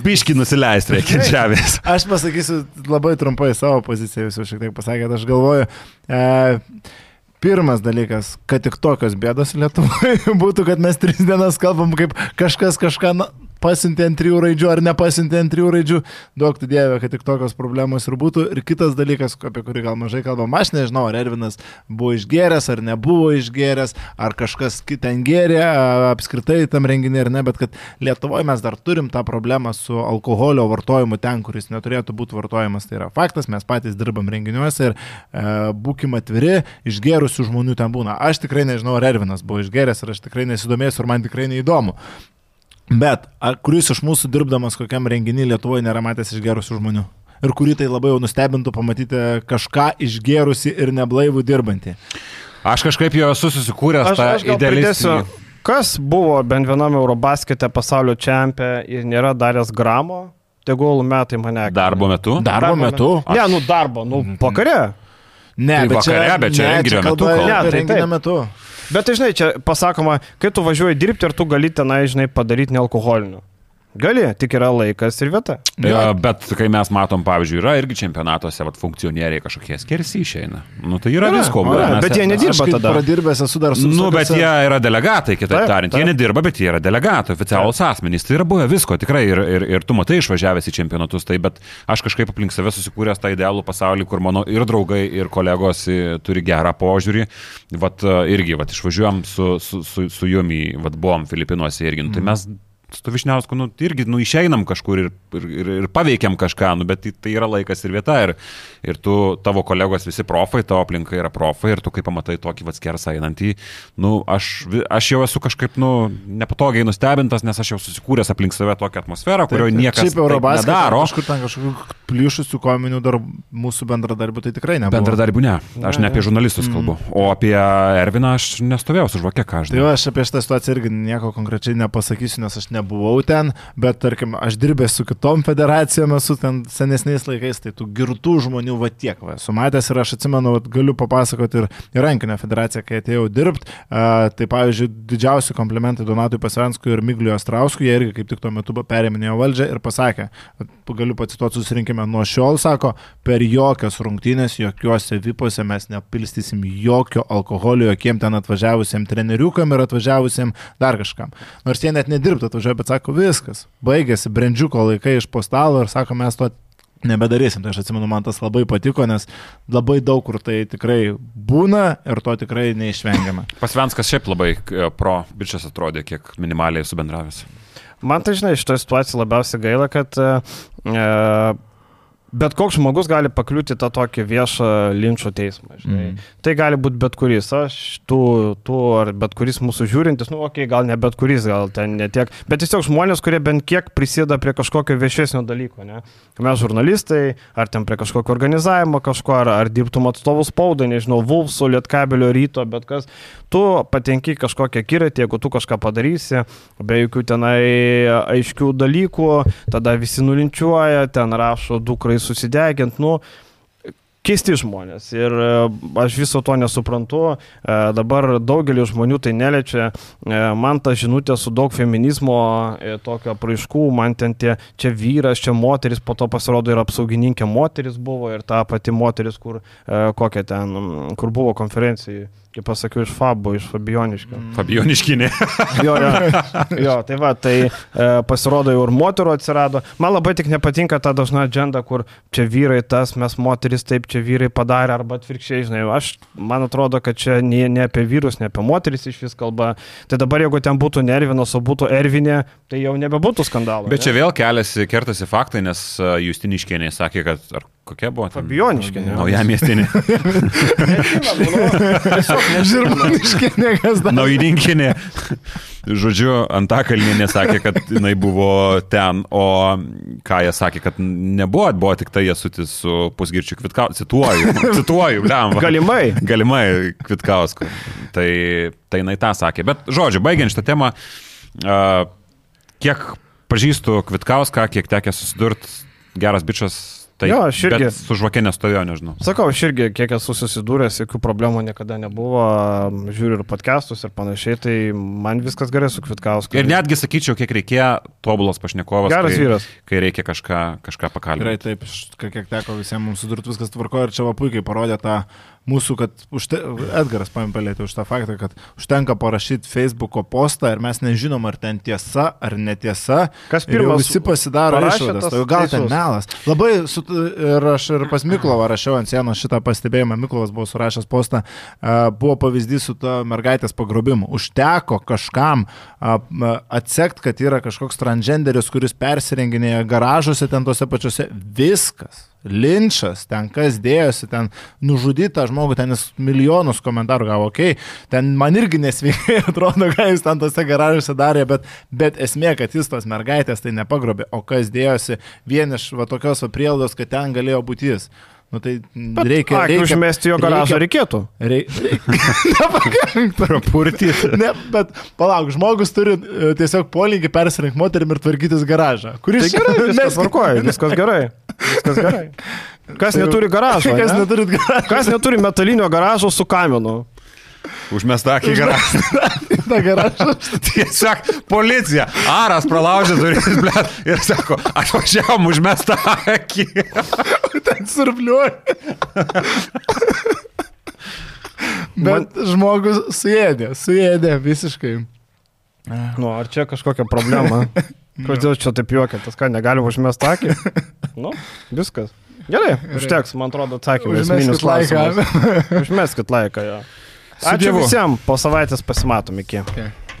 biški nusileisti reikia žemės. Aš pasakysiu labai trumpai savo poziciją, jūs jau šiek tiek pasakėte, aš galvoju, e, pirmas dalykas, kad tik tokios bėdos Lietuvoje *laughs* būtų, kad mes tris dienas kalbam, kaip kažkas kažką na, pasiuntė ant trijų raidžių ar nepasiuntė ant trijų raidžių, daug tu dievė, kad tik tokios problemos ir būtų. Ir kitas dalykas, apie kurį gal mažai kalbam, aš nežinau, ar Ervinas buvo išgeręs ar nebuvo išgeręs, ar kažkas gerė a, apskritai tam renginį ar ne, bet kad Lietuvoje mes dar turim tą problemą su alkoholio vartojimu ten, kuris neturėtų būti vartojamas. Tai yra faktas, mes patys dirbam renginiuose ir e, būkim atviri, išgerusių žmonių ten būna. Aš tikrai nežinau, ar Ervinas buvo išgeręs ir aš tikrai nesidomėsiu ir man tikrai neįdomu. Bet ar kuris iš mūsų dirbdamas kokiam renginį Lietuvoje nėra matęs išgerusių žmonių? ir kurį tai labai jau nustebintų pamatyti kažką išgerusi ir neblaivų dirbantį. Aš kažkaip jau esu susikūręs Aš, tą aš idealistinį. pridėsiu, kas buvo bent vienam Eurobaskete pasaulio čempė ir nėra daręs gramo, tegul metai mane. Darbo metu? Darbo metu? Ne, nu darbo, nu vakare. Ne, Tai vakare, bet čia ne, renginio metu kalba kalba. Ne, tai renginio metu. Bet tai žinai, čia pasakoma, kai tu važiuoji dirbti ir tu gali tenai, žinai, padaryti nealkoholinių. Gali, tik yra laikas ir vieta. Ja, bet kai mes matom, pavyzdžiui, yra irgi čempionatuose, vat, funkcionieriai kažkokie skersi išeina. Nu, tai yra, Yra, visko. yra, mes- bet jie nedirba tada. pradirbęs esu dar su... Nu, bet jie yra delegatai, kitaip Taip, tariant. Jie taip. nedirba, bet jie yra delegatai, oficialūs asmenys. Tai yra buvę visko, tikrai. Ir, ir, ir tu matai išvažiavęs į čempionatus, tai bet aš kažkaip aplink save susikūręs tą idealų pasaulį, kur mano ir draugai, ir kolegos turi gerą požiūrį. Vat e, irgi, vat išvažiuojam su, su, su, su jumi, vat buvom Filipinuose irgi. Nu, tai mes su Višniausku, nu, irgi, nu, išeinam kažkur ir, ir, ir, paveikiam kažką, nu, bet tai, tai yra laikas ir vieta. Ir, ir tu, tavo kolegos visi profai, tavo aplinka yra profai ir tu kai pamatai tokį vatskersą einantį, nu, aš, aš jau esu kažkaip, nu, nepatogiai nustebintas, nes aš jau susikūręs aplink save tokią atmosferą, kurioje niekas nedaro. Kažkur ten kažkokių plyšusių kominių dar mūsų bendradarbių tai tikrai nebuvo. Bendradarbių ne, aš ne apie žurnalistus kalbu, o apie Erviną aš nestovėjau su žvakė Tai kažkai. va, aš apie šitą situaciją irgi nieko konkrečiai nepasakysiu, nes aš nebuvau ten, bet tarkim, aš dirbęs su kitom federacijom, esu ten senesniais laikais, tai tų girtų žmonių va tiek, va, esu matęs ir aš atsimenu, va, galiu papasakoti ir, ir rankinę federaciją, kai atėjau dirbti, tai pavyzdžiui, didžiausi komplimentai Donatui Pasenskui ir Migliui Astrauskui, jie irgi kaip tik tuo metu perėminėjo valdžią ir pasakė, galiu pacituoti susirinkime, nuo šiol, sako, per jokias rungtynės, jokiuose vipose mes nepilstysim jokio alkoholio, jokiem ten atvažiavusiam treneriukam ir atvažiavusiam dar kažkam. Nors jie net nedirbtų, atvažiuoja, bet sako, viskas, baigėsi brandžiuko laikai iš po stalo ir sako, mes to nebedarysim. Tai aš atsimenu, man tas labai patiko, nes labai daug kur tai tikrai būna ir to tikrai neišvengiama. *laughs* Pasvenskas šiaip labai e, pro bičias atrodė, kiek minimaliai esu bendravęs. Man tai, žinai, šitoje situacijoje labiausiai gaila, kad e, e, bet koks žmogus gali pakliūti tą tokį viešą linčio teismą. Žinai. Mm. Tai gali būti bet kuris, aš, tu, tu ar bet kuris mūsų žiūrintis, nu, okei, okay, gal ne bet kuris, gal ten netiek, bet tiesiog žmonės, kurie bent kiek prisideda prie kažkokio viešesnio dalyko, ne? Mes žurnalistai, ar ten prie kažkokio organizavimo kažko, ar, ar dirbtum atstovų spaudai, nežinau, Vulfsų, Lietkabelio ryto, bet kas, tu patenki kažkokią kiratį, jeigu tu kažką padarysi, be jokių tenai aiškių dalykų, tada visi nulinčiuoja, ten rašo dukrai susidegint, nu, keisti žmonės. Ir e, aš viso to nesuprantu. E, Dabar daugelį žmonių tai neliečia. E, Man ta žinutė su daug feminizmo, tokio praaiškų, man ten tie čia vyras, čia moteris, po to pasirodo ir apsaugininkė moteris buvo ir ta pati moteris, kur, kokia ten, kur buvo konferencijai. Kaip pasakiau, iš Fabo, iš Fabioniškio. Fabioniškinė. *laughs* Jo, jo, jo, tai va, tai e, pasirodo jau ir moterų atsirado. Man labai tik nepatinka ta dažna agenda, kur čia vyrai tas, mes moteris taip, čia vyrai padarė, arba atvirkščiai, žinai. Aš, man atrodo, kad čia ne, ne apie vyrus, ne apie moteris iš vis kalba. Tai dabar, jeigu ten būtų Nervinas, o būtų Ervinė, tai jau nebebūtų skandalo. Bet čia vėl keliasi, kertasi faktai, nes e, Justiniškienė sakė, kad ar kokia buvo? Fabioniškė, ne? Nauja miestinė. *laughs* Žirmaniškai niekas dar. Naujinkinė. Žodžiu, Antakalninė sakė, kad jinai buvo ten, o ką jie sakė, kad nebuvo, buvo tik tai jasutis su pusgirčiu Kvitkausku. Cituoju, *laughs* cituoju, lemva. Galimai. Galimai Kvitkausku. Tai, tai jinai tą sakė. Bet, žodžiu, baigiant šitą temą, kiek pažįstu Kvitkauską, kiek tekė susidurti, geras bičias. Tai Jo, aš irgi. Su žvakė nestovėjo, nežinau. Sakau, aš irgi, kiek esu susidūręs, jokių problemų niekada nebuvo, žiūriu ir podcastus ir panašiai, tai man viskas gerai su Kvitkausku. Ir netgi sakyčiau, kiek reikėjo tobulas pašnekovas. Geras kai, vyras. Kai reikia kažką, kažką Gerai, pakalbėti. taip, iš- kiek teko visiems mums sudurti, viskas tvarko ir čia va puikiai parodė tą mūsų, kad užte, Edgaras pamimpelėti už tą faktą, kad užtenka parašyti Facebook'o postą ir mes nežinom, ar ten tiesa ar netiesa. Kas pirmas visi pasidaro išvadas, tai gal ten melas. Labai su, ir aš ir pas Miklovą rašiau ant sienos šitą pastebėjimą, Miklovas buvo surašęs postą, buvo pavyzdys su ta mergaitės pagrobimu. Užteko kažkam atsekti, kad yra kažkoks transgenderis, kuris persirenginėja garažuose ten tose pačiose. Viskas. Linčas, ten kas dėjosi, ten nužudyta žmogų, ten jis milijonus komentarų gavo, okei, okay. ten man irgi nesveikai *laughs* atrodo, ką jis ten tose garažuose darė, bet, bet esmė, kad jis tos mergaitės tai nepagrobė, o kas dėjosi vien iš va tokios va prielaidos, kad ten galėjo būti jis. Nu, tai Bet, reikia, ak, reikia užmesti jo garažą reikia- reikėtų. Reikia. *laughs* Nepakanka. Prapurtyti. Ne, bet palauk, žmogus turi e, tiesiog polinkį persirinkti moterim ir tvarkytis garažą. Kuris Tai gerai, viskas tvarkoja, viskas gerai. Viskas gerai. Kas neturi garažo? Kas ne? neturit garažą? Kas neturi metalinio garažo su kamenu? Užmesta akį garažą. *laughs* Ta garažą. *laughs* Tiesiog policija. Aras pralaužė duris. Ir sako, aš važiavam užmestą akį. Ten surbliuoja. Bet žmogus suėdė, suėdė visiškai. Nu, ar čia kažkokia problema? *laughs* Kodėl čia taip juokiatas, ką negalima užmesti akį? Nu, viskas. Gerai, užteks, man atrodo, atsakymai. esminius Užmeskit laiką. Užmeskit laiką, jo. Su Ačiū Dievu. visiems, po savaitės pasimatom iki. Okay.